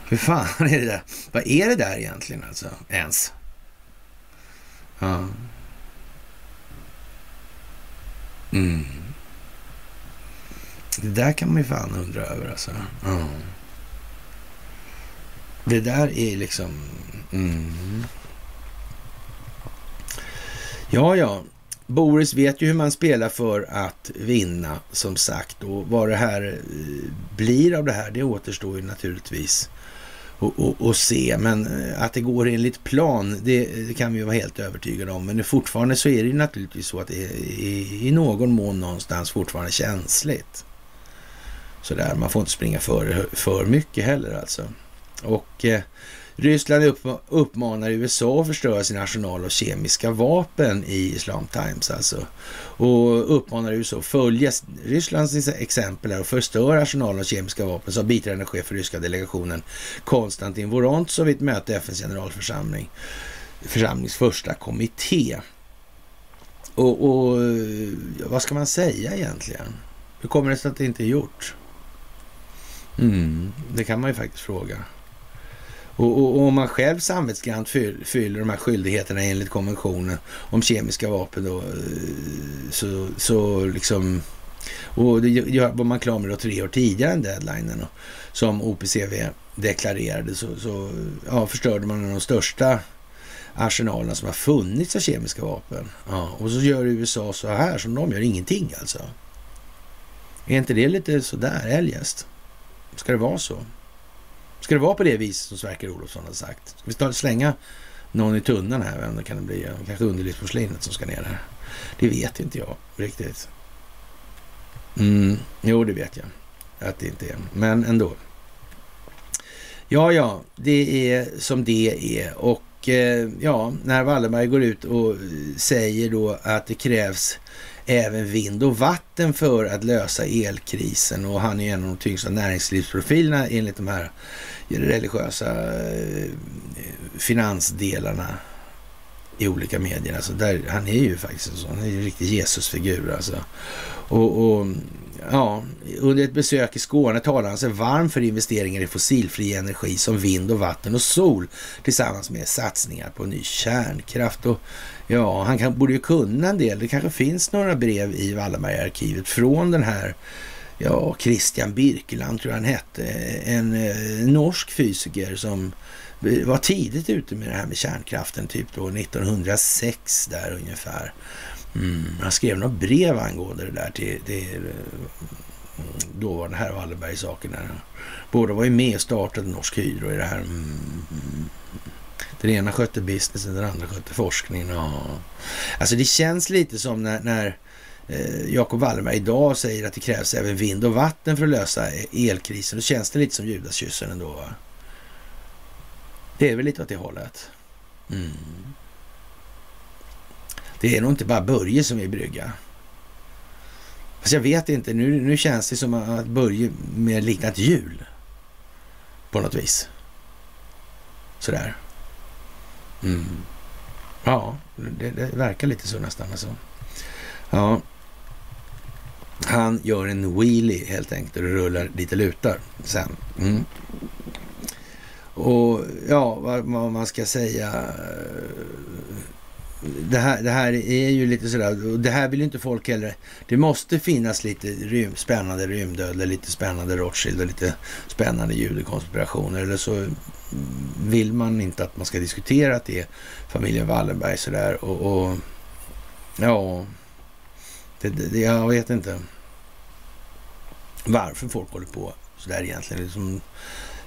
S1: Hur fan är det där? Vad är det där egentligen alltså? Ens? Ja. Mm. Det där kan man ju fan undra över alltså. Mm. Det där är liksom... Mm. Ja, ja. Boris vet ju hur man spelar för att vinna, som sagt. Och vad det här eh, blir av det här, det återstår ju naturligtvis och, och, och, se. Men eh, att det går enligt plan, det, det, kan vi vara helt övertygade om. Men fortfarande så är det ju naturligtvis så att det är i, i någon mån någonstans fortfarande känsligt. Sådär, man får inte springa för, för mycket heller alltså. Och eh, Ryssland uppmanar USA att förstöra sin arsenal av kemiska vapen i Islam Times alltså. Och uppmanar USA att följa Rysslands exempel och förstöra arsenalen av kemiska vapen, sa biträdande chef för ryska delegationen Konstantin Vorontsov vid ett möte i FNs generalförsamling, församlings första kommitté. Och, och vad ska man säga egentligen? Hur kommer det sig att det inte är gjort? Mm, det kan man ju faktiskt fråga. Och, och, och om man själv samvetsgrant fyller de här skyldigheterna enligt konventionen om kemiska vapen då, eh, så, så liksom... Och det var man klar med då tre år tidigare än deadlinen då, som OPCV deklarerade så, så ja, förstörde man de största arsenalerna som har funnits av kemiska vapen. Ja, och så gör USA så här som de gör, ingenting alltså. Är inte det lite sådär eljest? Ska det vara så? Ska det vara på det viset som Sverker Olofsson har sagt? Ska vi slänga någon i tunnan här? Vem det kan det bli? Kanske underlivsporslinet som ska ner här. Det vet inte jag riktigt. Mm, jo, det vet jag att det inte är. Men ändå. Ja, ja, det är som det är. Och eh, ja, när Wallenberg går ut och säger då att det krävs även vind och vatten för att lösa elkrisen och han är en av de tyngsta näringslivsprofilerna enligt de här religiösa eh, finansdelarna i olika medier. Alltså där, han är ju faktiskt en sån, han är en riktig Jesusfigur alltså. Och, och, ja, under ett besök i Skåne talar han sig varm för investeringar i fossilfri energi som vind och vatten och sol tillsammans med satsningar på ny kärnkraft. Och ja, han kan, borde ju kunna en del. Det kanske finns några brev i Wallenbergarkivet från den här ja, Christian Birkeland tror jag han hette, en eh, norsk fysiker som var tidigt ute med det här med kärnkraften, typ då 1906 där ungefär. Mm. Han skrev något brev angående det där till, till eh, dåvarande herr Wallenberg-saken. Båda var ju med och startade Norsk Hydro i det här. Mm. Den ena skötte businessen, den andra skötte forskningen. Ja. Alltså det känns lite som när, när Eh, Jakob Wallenberg idag säger att det krävs även vind och vatten för att lösa elkrisen. Då känns det lite som Judaskyssen ändå. Va? Det är väl lite åt det hållet. Mm. Det är nog inte bara Börje som är brygga. Fast jag vet inte, nu, nu känns det som att Börje mer liknar ett hjul. På något vis. Sådär. Mm. Ja, det, det, verkar lite så nästan alltså. Ja. Han gör en wheelie helt enkelt och rullar lite lutar sen. Mm. Och ja, vad, vad, man ska säga. Eh, det här, det här är ju lite sådär, och det här vill ju inte folk heller. Det måste finnas lite rym, spännande rymdödlor, lite spännande Rothschild och lite spännande judekonspirationer. Eller så vill man inte att man ska diskutera att det är familjen Wallenberg sådär. Och, och ja, det, det, jag vet inte varför folk håller på sådär egentligen. Liksom,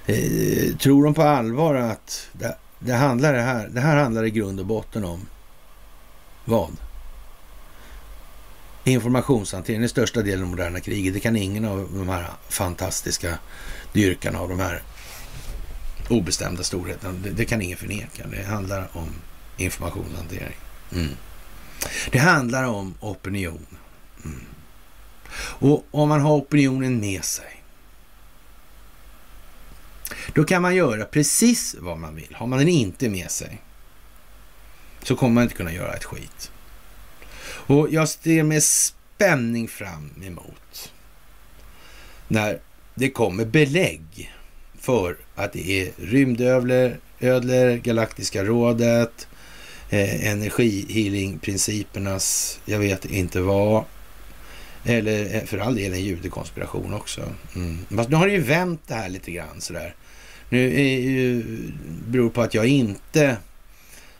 S1: Eh, tror de på allvar att det, det, handlar det, här, det här handlar i grund och botten om vad? Informationshantering, den största delen av moderna kriget. Det kan ingen av de här fantastiska dyrkarna av de här obestämda storheterna, det, det kan ingen förneka. Det handlar om informationshantering. Mm. Det handlar om opinion. Mm. Och om man har opinionen med sig då kan man göra precis vad man vill. Har man den inte med sig så kommer man inte kunna göra ett skit. Och jag ser med spänning fram emot när det kommer belägg för att det är rymdödlor, Galaktiska rådet, eh, energihealingprincipernas, jag vet inte vad, eller eh, för all del en judekonspiration också. Mm. Fast nu har det ju vänt det här lite grann sådär. Nu är ju, beror på att jag inte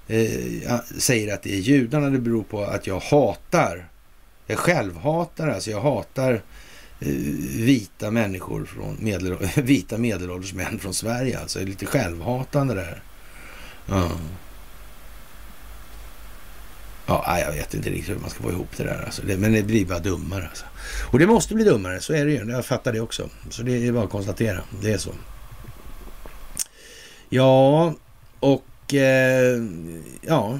S1: eh, säger att det är judarna. Det beror på att jag hatar, jag självhatar alltså. Jag hatar eh, vita människor från medel, vita medelålders män från Sverige. Alltså lite självhatande där. Mm. Ja, jag vet inte riktigt hur man ska få ihop det där. Alltså. Men det blir bara dummare. Alltså. Och det måste bli dummare, så är det ju. Jag fattar det också. Så det är bara att konstatera. Det är så. Ja, och eh, ja,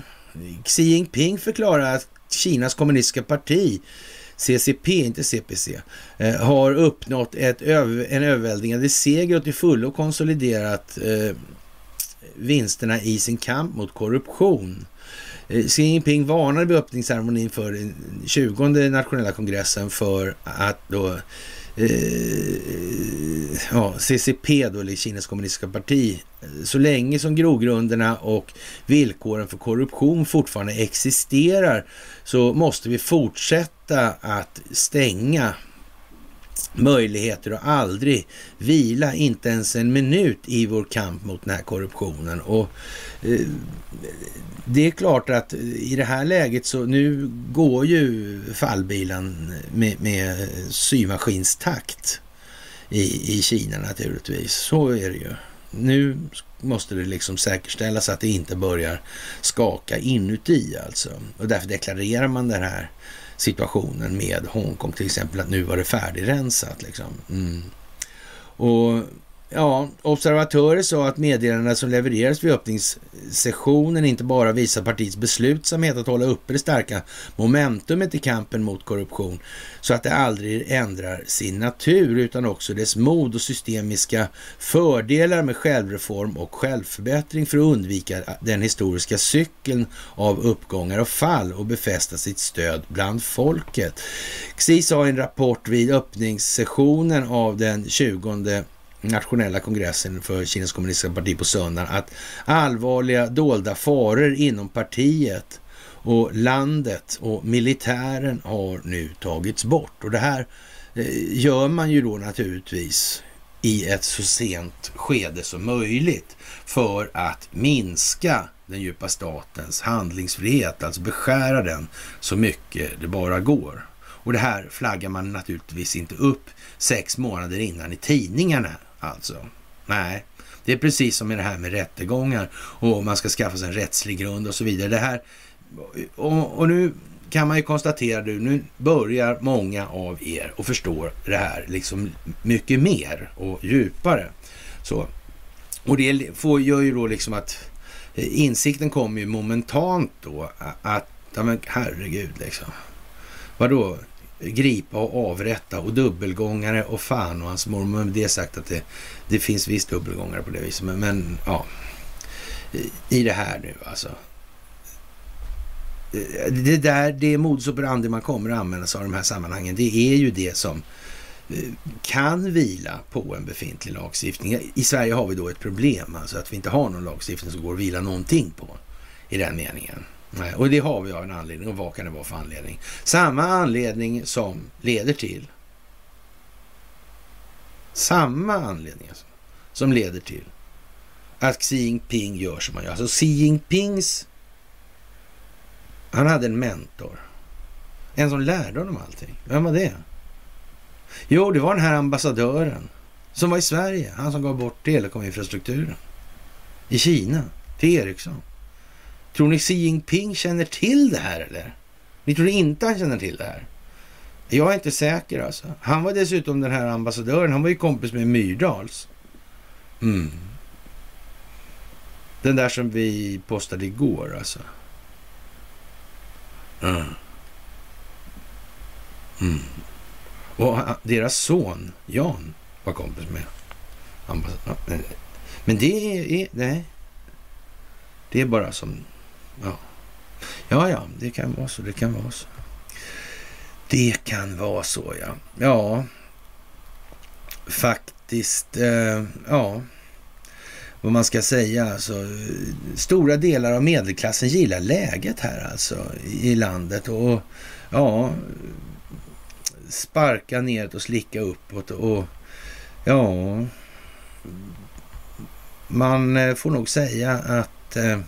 S1: Xi Jinping förklarar att Kinas kommunistiska parti CCP, inte CPC, eh, har uppnått ett en överväldigande seger och till fullo konsoliderat eh, vinsterna i sin kamp mot korruption. Eh, Xi Jinping varnade vid öppningsceremonin för den 20 nationella kongressen för att då eh, ja, CCP, då, eller Kinas kommunistiska parti, så länge som grogrunderna och villkoren för korruption fortfarande existerar så måste vi fortsätta att stänga möjligheter att aldrig vila, inte ens en minut i vår kamp mot den här korruptionen. Och eh, det är klart att i det här läget så nu går ju fallbilan med, med symaskinstakt i, i Kina naturligtvis. Så är det ju. Nu måste det liksom säkerställas att det inte börjar skaka inuti alltså. Och därför deklarerar man den här situationen med Hongkong till exempel, att nu var det färdigrensat. Liksom. Mm. Och Ja, observatörer sa att meddelandena som levererades vid öppningssessionen inte bara visar partiets beslutsamhet att hålla uppe det starka momentumet i kampen mot korruption så att det aldrig ändrar sin natur utan också dess mod och systemiska fördelar med självreform och självförbättring för att undvika den historiska cykeln av uppgångar och fall och befästa sitt stöd bland folket. XI sa i en rapport vid öppningssessionen av den 20 nationella kongressen för Kinas kommunistiska parti på söndagen att allvarliga dolda faror inom partiet och landet och militären har nu tagits bort. Och det här eh, gör man ju då naturligtvis i ett så sent skede som möjligt för att minska den djupa statens handlingsfrihet, alltså beskära den så mycket det bara går. Och det här flaggar man naturligtvis inte upp sex månader innan i tidningarna alltså. Nej, det är precis som med det här med rättegångar och man ska skaffa sig en rättslig grund och så vidare. Det här, och, och nu kan man ju konstatera nu, nu börjar många av er att förstå det här liksom mycket mer och djupare. Så. Och det får, gör ju då liksom att insikten kommer ju momentant då att, ja men herregud liksom. Vadå? Gripa och avrätta och dubbelgångare och fan och hans mormor. Med det sagt att det, det finns visst dubbelgångare på det viset. Men, men ja, i det här nu alltså. Det där, det modus operandi man kommer att använda sig av i de här sammanhangen, det är ju det som eh, kan vila på en befintlig lagstiftning. I Sverige har vi då ett problem, alltså att vi inte har någon lagstiftning som går att vila någonting på i den meningen. Nej, och det har vi av en anledning. Och vad kan det vara för anledning? Samma anledning som leder till samma anledning alltså, som leder till att Xi Jinping gör som han gör. Alltså Xi Jinpings... Han hade en mentor. En som lärde honom allting. Vem var det? Jo, det var den här ambassadören som var i Sverige. Han som gav bort telekominfrastrukturen i Kina till Ericsson. Tror ni Xi Jinping känner till det här eller? Ni tror inte han känner till det här? Jag är inte säker alltså. Han var dessutom den här ambassadören, han var ju kompis med Myrdals. Mm. Den där som vi postade igår alltså. Mm. Mm. Och deras son, Jan, var kompis med ambassadören. Men det är, nej. Det är bara som Ja. ja, ja, det kan vara så. Det kan vara så. Det kan vara så, ja. Ja, faktiskt. Eh, ja, vad man ska säga. Alltså, stora delar av medelklassen gillar läget här alltså i landet. Och ja, sparka neråt och slicka uppåt. Och ja, man eh, får nog säga att eh,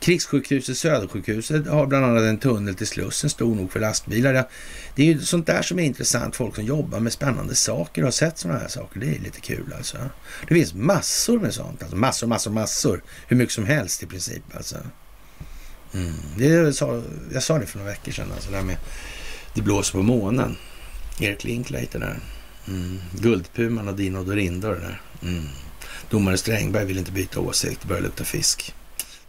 S1: Krigssjukhuset Södersjukhuset har bland annat en tunnel till Slussen stor nog för lastbilar. Det är ju sånt där som är intressant. Folk som jobbar med spännande saker och har sett sådana här saker. Det är lite kul alltså. Det finns massor med sånt. Alltså massor, massor, massor. Hur mycket som helst i princip alltså. Mm. Det jag, sa, jag sa det för några veckor sedan. Alltså, det, med, det blåser på månen. Erik Linklater där. Mm. Guldpuman och Dino Dorindo där. Mm. Domare Strängberg vill inte byta åsikt. Det börjar lukta fisk.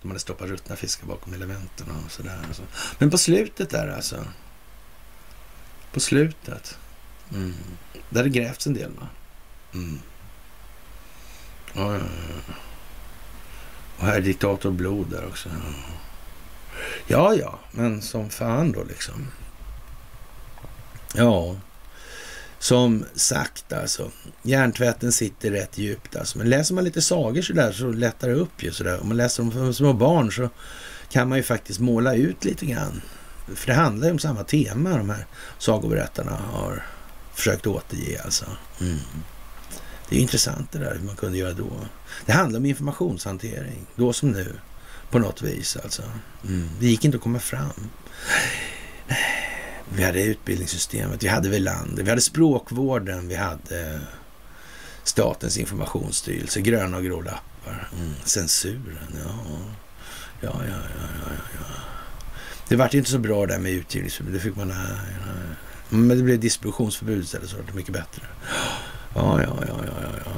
S1: De hade stoppat ruttna fiskar bakom elementen och sådär. Alltså. Men på slutet där alltså. På slutet. Mm. Där det grävts en del va? Mm. Ja, ja, ja. Och här är diktator blod där också. Ja, ja, men som fan då liksom. Ja, som sagt alltså, hjärntvätten sitter rätt djupt alltså. Men läser man lite sagor sådär så lättar det upp ju sådär. Om man läser dem för små barn så kan man ju faktiskt måla ut lite grann. För det handlar ju om samma tema de här sagoberättarna har försökt återge alltså. Mm. Det är intressant det där hur man kunde göra då. Det handlar om informationshantering, då som nu, på något vis alltså. Mm. Det gick inte att komma fram. Vi hade utbildningssystemet, vi hade Velander, landet, vi hade språkvården, vi hade Statens informationsstyrelse, gröna och grå lappar, mm. censuren, ja. Ja, ja, ja, ja, ja. Det vart ju inte så bra där med utgivningsförbud, det fick man... Nej, nej. Men det blev distributionsförbud istället så var det mycket bättre. Ja, ja, ja, ja, ja.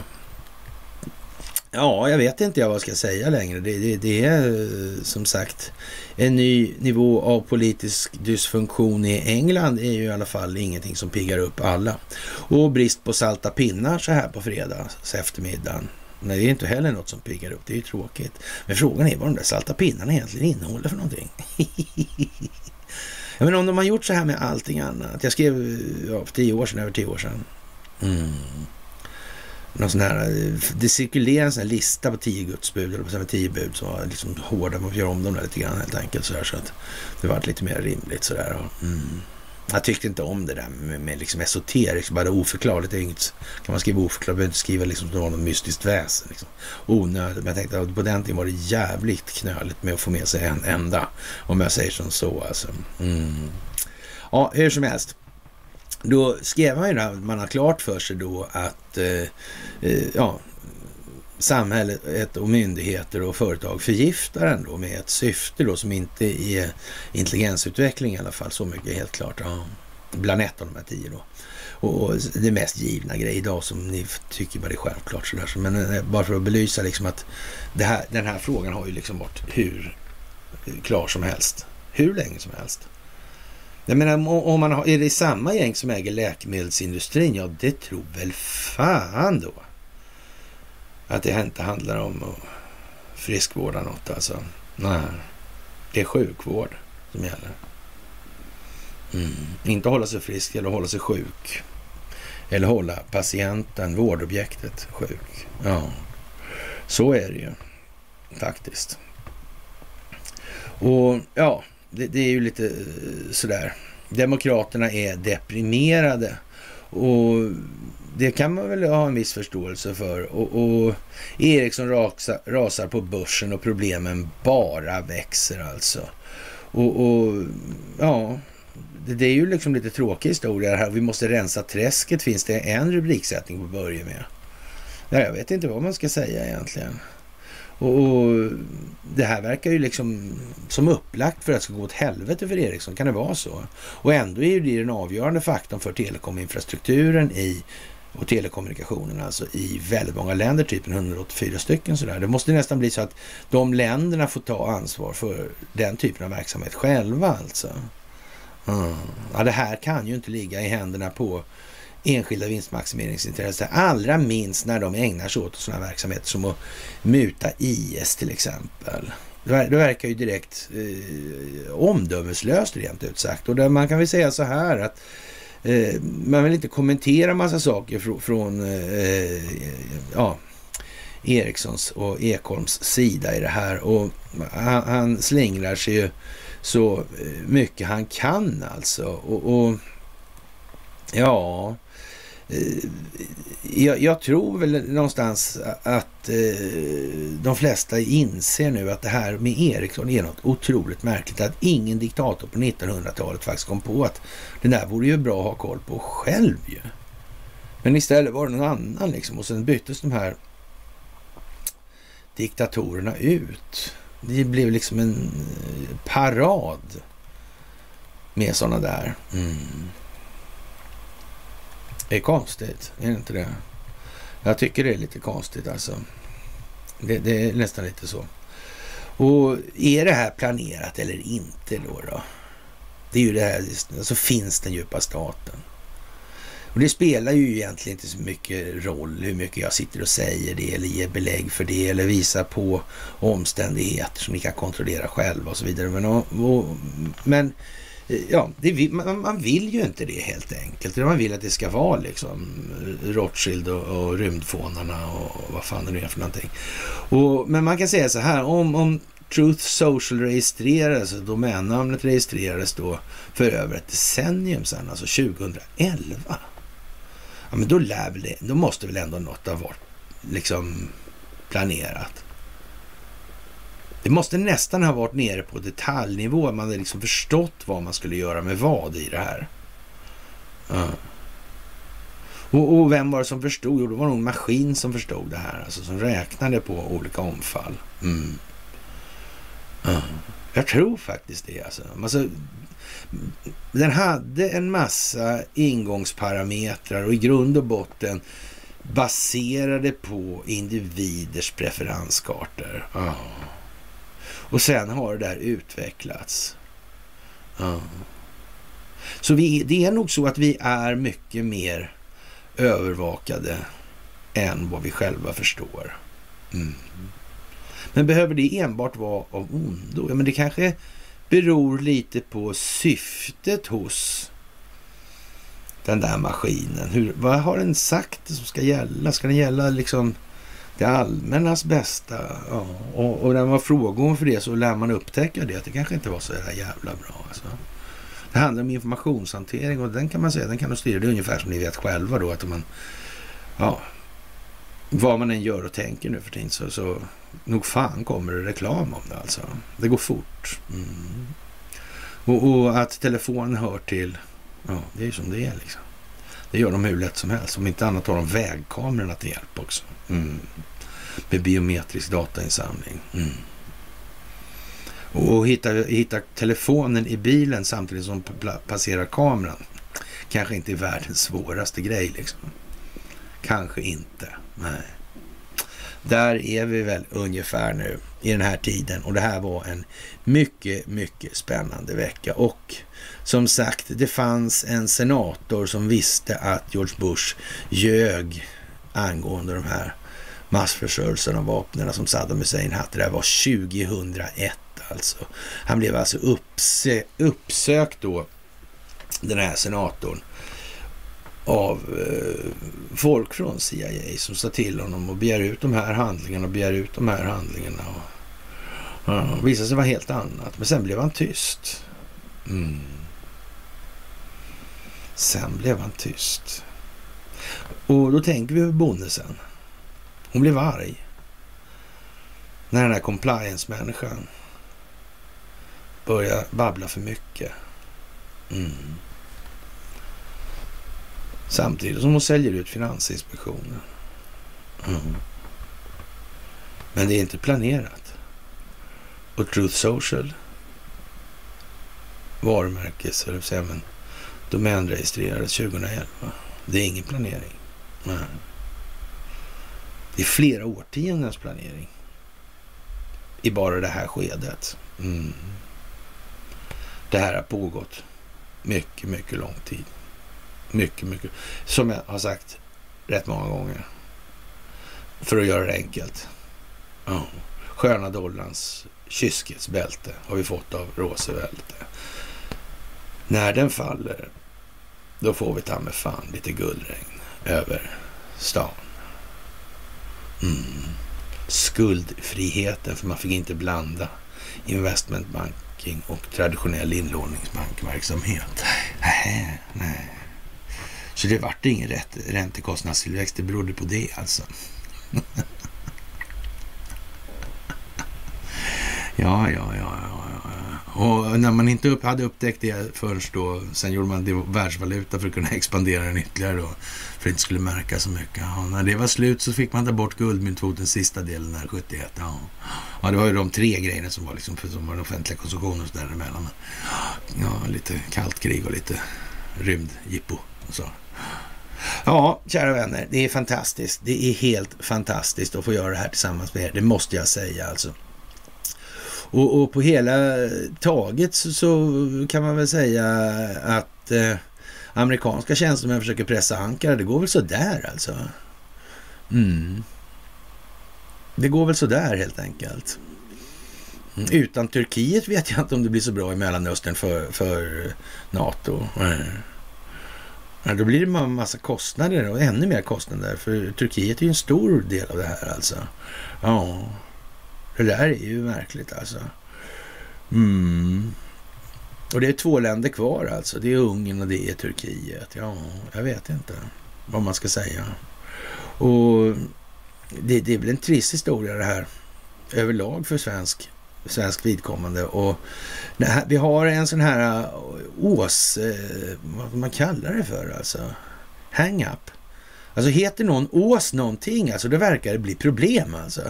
S1: Ja, jag vet inte jag vad jag ska säga längre. Det, det, det, är eh, som sagt en ny nivå av politisk dysfunktion i England är ju i alla fall ingenting som piggar upp alla. Och brist på salta pinnar så här på fredags eftermiddagen. Nej, det är inte heller något som piggar upp. Det är ju tråkigt. Men frågan är vad de där salta pinnarna egentligen innehåller för någonting. Men om de har gjort så här med allting annat. Jag skrev ja, för tio år sedan, över tio år sedan. Mm någon sån här, det cirkulerar en sån här lista på tio gudsbud, eller på tio bud som var liksom hårda. Man får göra om dem där lite grann helt enkelt så, där, så att det var lite mer rimligt sådär. Mm. Jag tyckte inte om det där med, med liksom esoteriskt, bara oförklarligt. Det är inget, kan man skriva oförklarligt, behöver inte skriva liksom som något mystiskt väsen. Liksom. Onödigt. Men jag tänkte att på den tiden var det jävligt knöligt med att få med sig en enda. Om jag säger som så alltså. Mm. Ja, hur som helst. Då skrev han ju att man har klart för sig då att eh, eh ja, samhället och myndigheter och företag förgiftar ändå med ett syfte då som inte är intelligensutveckling i alla fall. Så mycket är helt klart. Ja, bland ett av de här tio då. Och det mest givna grej idag som ni tycker bara är självklart sådär. Men eh, bara för att belysa liksom att här, den här frågan har ju liksom varit hur klar som helst. Hur länge som helst. Jag menar, om man har, är det samma gäng som äger läkemedelsindustrin? Ja, det tror väl fan då. Att det inte handlar om att friskvårda något alltså. Nej, det är sjukvård som gäller. Mm. Inte hålla sig frisk eller hålla sig sjuk. Eller hålla patienten, vårdobjektet, sjuk. Ja, så är det ju faktiskt. Och ja, det, det är ju lite eh, sådär. Demokraterna är deprimerade. Och det kan man väl ha en viss förståelse för. Och, och Ericsson rasar, rasar på börsen och problemen bara växer alltså. Och, och ja, det, det, är ju liksom lite tråkig historia det här. Vi måste rensa träsket finns det en rubriksättning på Börje med. jag vet inte vad man ska säga egentligen. Och, och, det här verkar ju liksom som upplagt för att det ska gå åt helvete för Ericsson. Kan det vara så? Och ändå är ju det den avgörande faktorn för telekominfrastrukturen i och telekommunikationen alltså i väldigt många länder, typ 184 stycken sådär. Det måste nästan bli så att de länderna får ta ansvar för den typen av verksamhet själva alltså. Mm. Ja, det här kan ju inte ligga i händerna på enskilda vinstmaximeringsintressen. Allra minst när de ägnar sig åt sådana verksamheter som att muta IS till exempel. Det verkar ju direkt eh, omdömeslöst rent ut sagt. Och där man kan väl säga så här att eh, man vill inte kommentera massa saker fr från eh, ja, Erikssons och Ekholms sida i det här. Och han, han slingrar sig ju så eh, mycket han kan alltså. och, och ja, Eh, jag, jag, tror väl någonstans att eh, de flesta inser nu att det här med Ericsson är något otroligt märkligt. Att ingen diktator på 1900-talet faktiskt kom på att det där vore ju bra att ha koll på själv ju. Men istället var det någon annan liksom och sen byttes de här diktatorerna ut. Det blev liksom en eh, parad med sådana där. Mm. Det är konstigt, är det inte det? Jag tycker det är lite konstigt alltså. Det, det, är nästan lite så. Och är det här planerat eller inte då? då? Det är ju det här, alltså finns den djupa staten? Och det spelar ju egentligen inte så mycket roll hur mycket jag sitter och säger det eller ger belägg för det eller visar på omständigheter som ni kan kontrollera själva och så vidare. Men, och, och, men Ja, det, man, man, vill ju inte det helt enkelt. Man vill att det ska vara liksom Rothschild och, och rymdfånarna och vad fan det nu är för någonting. Och, men man kan säga så här, om, om Truth Social registrerades, domännamnet registrerades då för över ett decennium sedan, alltså 2011. Ja, men då, lär väl det, då måste väl ändå något ha varit liksom planerat. Det måste nästan ha varit nere på detaljnivå. Man hade liksom förstått vad man skulle göra med vad i det här. Ja. Och, och, vem var det som förstod? Jo, det var nog en maskin som förstod det här. Alltså som räknade på olika omfall. Mm. Ja. Jag tror faktiskt det alltså. alltså. Den hade en massa ingångsparametrar och i grund och botten baserade på individers preferenskartor. Ja. Och sen har det där utvecklats. Ja. Så vi, det är nog så att vi är mycket mer övervakade än vad vi själva förstår. Mm. Men behöver det enbart vara av ondo? Ja, men det kanske beror lite på syftet hos den där maskinen. Hur, vad har den sagt som ska gälla? Ska den gälla liksom det allmännas bästa? Ja, och, och när man frågar om för det så lär man upptäcka det, att det kanske inte var så jävla bra. Alltså. Det handlar om informationshantering och den kan man säga, den kan du styra. Det är ungefär som ni vet själva då att om man, ja, vad man än gör och tänker nu för tiden så, så nog fan kommer det reklam om det alltså. Det går fort. Mm. Och, och, att telefonen hör till, ja det är ju som det är liksom. Det gör de hur lätt som helst. Om inte annat har de vägkamerorna till hjälp också. Mm. Med biometrisk datainsamling. Mm. Och hitta, hitta telefonen i bilen samtidigt som passerar kameran. Kanske inte är världens svåraste grej liksom. Kanske inte. Nej. Där är vi väl ungefär nu i den här tiden och det här var en mycket, mycket spännande vecka och som sagt, det fanns en senator som visste att George Bush ljög angående de här massförstörelsen av vapnen som Saddam Hussein hade. Det här var 2001 alltså. Han blev alltså uppsö uppsökt då, den här senatorn, av eh, folk från CIA som sa till honom och begär ut de här handlingarna och begär ut de här handlingarna. Och, ja, visade sig vara helt annat. Men sen blev han tyst. Mm. Sen blev han tyst. Och då tänker vi på bonnesen. Hon blev arg. När den här compliance-människan började babbla för mycket. Mm. Samtidigt som hon säljer ut Finansinspektionen. Mm. Men det är inte planerat. Och Truth Social varumärkes, eller säga, men domänregistrerades 2011. Det är ingen planering. Nej. Det är flera årtiondens planering i bara det här skedet. Mm. Det här har pågått mycket, mycket lång tid. Mycket, mycket. Som jag har sagt rätt många gånger. För att göra det enkelt. Ja. Sköna dollarns kyskhetsbälte har vi fått av Roosevelt. När den faller, då får vi ta med fan lite guldregn över stan. Mm. Skuldfriheten, för man fick inte blanda investmentbanking och traditionell inlåningsbankverksamhet. Nej, nej. Så det vart ingen rätt, räntekostnadstillväxt. Det berodde på det alltså. ja, ja, ja, ja. ja. Och när man inte upp, hade upptäckt det först då, sen gjorde man det världsvaluta för att kunna expandera den ytterligare då, för att det inte skulle märka så mycket. Ja, när det var slut så fick man ta bort guldmyntfoten sista delen där 71. Ja. ja, det var ju de tre grejerna som var liksom för som var den offentliga konsumtionen och så däremellan. Ja, lite kallt krig och lite rymdjippo och så. Ja, kära vänner, det är fantastiskt. Det är helt fantastiskt att få göra det här tillsammans med er. Det måste jag säga alltså. Och, och på hela taget så, så, kan man väl säga att eh, amerikanska tjänstemän försöker pressa Ankara. Det går väl sådär alltså. Mm. Det går väl sådär helt enkelt. Mm. Utan Turkiet vet jag inte om det blir så bra i Mellanöstern för, för NATO. Mm. Ja, då blir det en massa kostnader och ännu mer kostnader. För Turkiet är ju en stor del av det här alltså. Ja, det där är ju märkligt alltså. Mm. Och det är två länder kvar alltså. Det är Ungern och det är Turkiet. Ja, jag vet inte vad man ska säga. Och det, det är väl en trist historia det här överlag för svensk, svensk vidkommande. Och här, vi har en sån här eh, ås, eh, vad man kallar det för alltså, hang-up. Alltså heter någon Ås någonting, alltså då verkar det bli problem alltså.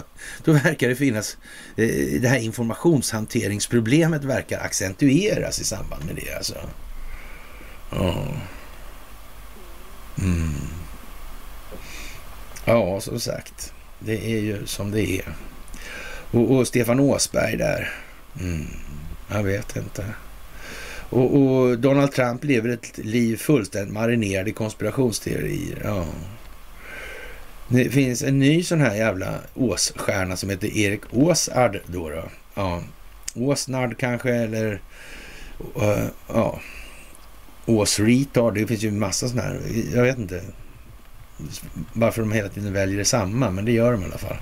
S1: Då verkar det finnas, eh, det här informationshanteringsproblemet verkar accentueras i samband med det alltså. Ja. Mm. Ja, som sagt. Det är ju som det är. Och, och Stefan Åsberg där. Mm, jag vet inte. Och, och, Donald Trump lever ett liv fullständigt marinerad i konspirationsteorier. Ja. Det finns en ny sån här jävla åsstjärna som heter Erik Åsard då. då. Ja. Åsnard kanske eller uh, ja. Åsretard. Det finns ju en massa sådana här. Jag vet inte varför de hela tiden väljer samma, men det gör de i alla fall.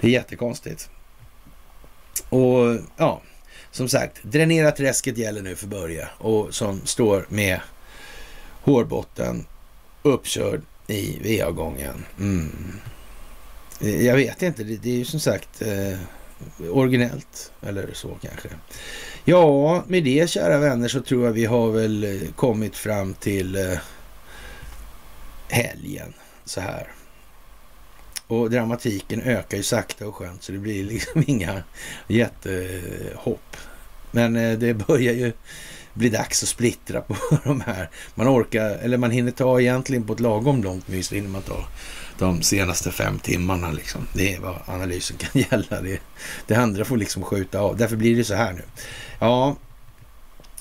S1: Det är jättekonstigt. Och ja, som sagt, dränera träsket gäller nu för Börje och som står med hårbotten uppkörd i VA-gången. Mm. Jag vet inte, det, det är ju som sagt eh, originellt eller så kanske. Ja, med det kära vänner så tror jag vi har väl eh, kommit fram till eh, helgen så här. Och dramatiken ökar ju sakta och skönt så det blir liksom inga jättehopp. Men eh, det börjar ju bli dags att splittra på de här. Man orkar, eller man hinner ta egentligen på ett lagom långt mys, hinner man ta de senaste fem timmarna liksom. Det är vad analysen kan gälla. Det, det andra får liksom skjuta av. Därför blir det så här nu. Ja,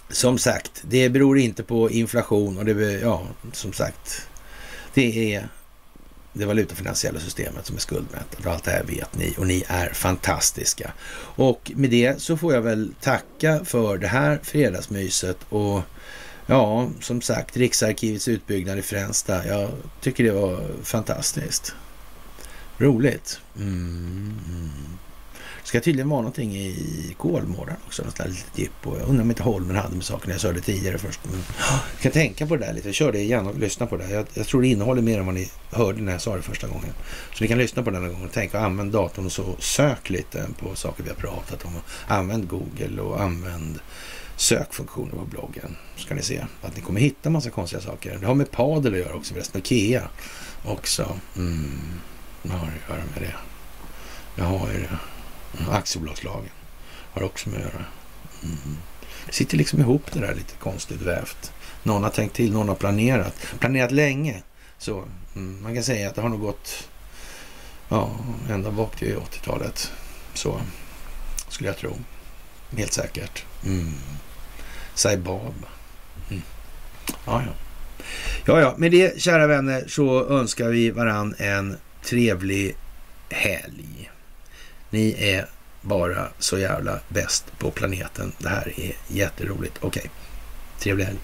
S1: som sagt, det beror inte på inflation och det, ja, som sagt, det är det valutafinansiella systemet som är skuldmättat och allt det här vet ni och ni är fantastiska. Och med det så får jag väl tacka för det här fredagsmyset och ja, som sagt, Riksarkivets utbyggnad i Fränsta. Jag tycker det var fantastiskt. Roligt. Mm. mm ska tydligen vara någonting i Kolmården också, något litet jippo. Jag undrar om inte Holmen hade med saken jag körde tidigare först. Men jag kan tänka på det där lite. Kör det igen och lyssna på det. Jag, jag tror det innehåller mer än vad ni hörde när jag sa det första gången. Så ni kan lyssna på det den gången och tänka och använd datorn och så sök lite på saker vi har pratat om. Använd Google och använd sökfunktioner på bloggen. Så ska ni se att ni kommer hitta massa konstiga saker. Det har med padel att göra också förresten. Ikea också. Mm. Vad har det att göra med det? Jag har ju det. Mm. Aktiebolagslagen har också med att göra. Mm. Det sitter liksom ihop det där lite konstigt vävt. Någon har tänkt till, någon har planerat. Planerat länge. Så mm, man kan säga att det har nog gått ja, ända bak till 80-talet. Så skulle jag tro. Helt säkert. Mm. Saibab. Mm. Ja, ja. Ja, ja. Med det, kära vänner, så önskar vi varann en trevlig helg. Ni är bara så jävla bäst på planeten. Det här är jätteroligt. Okej, okay. trevlig helg.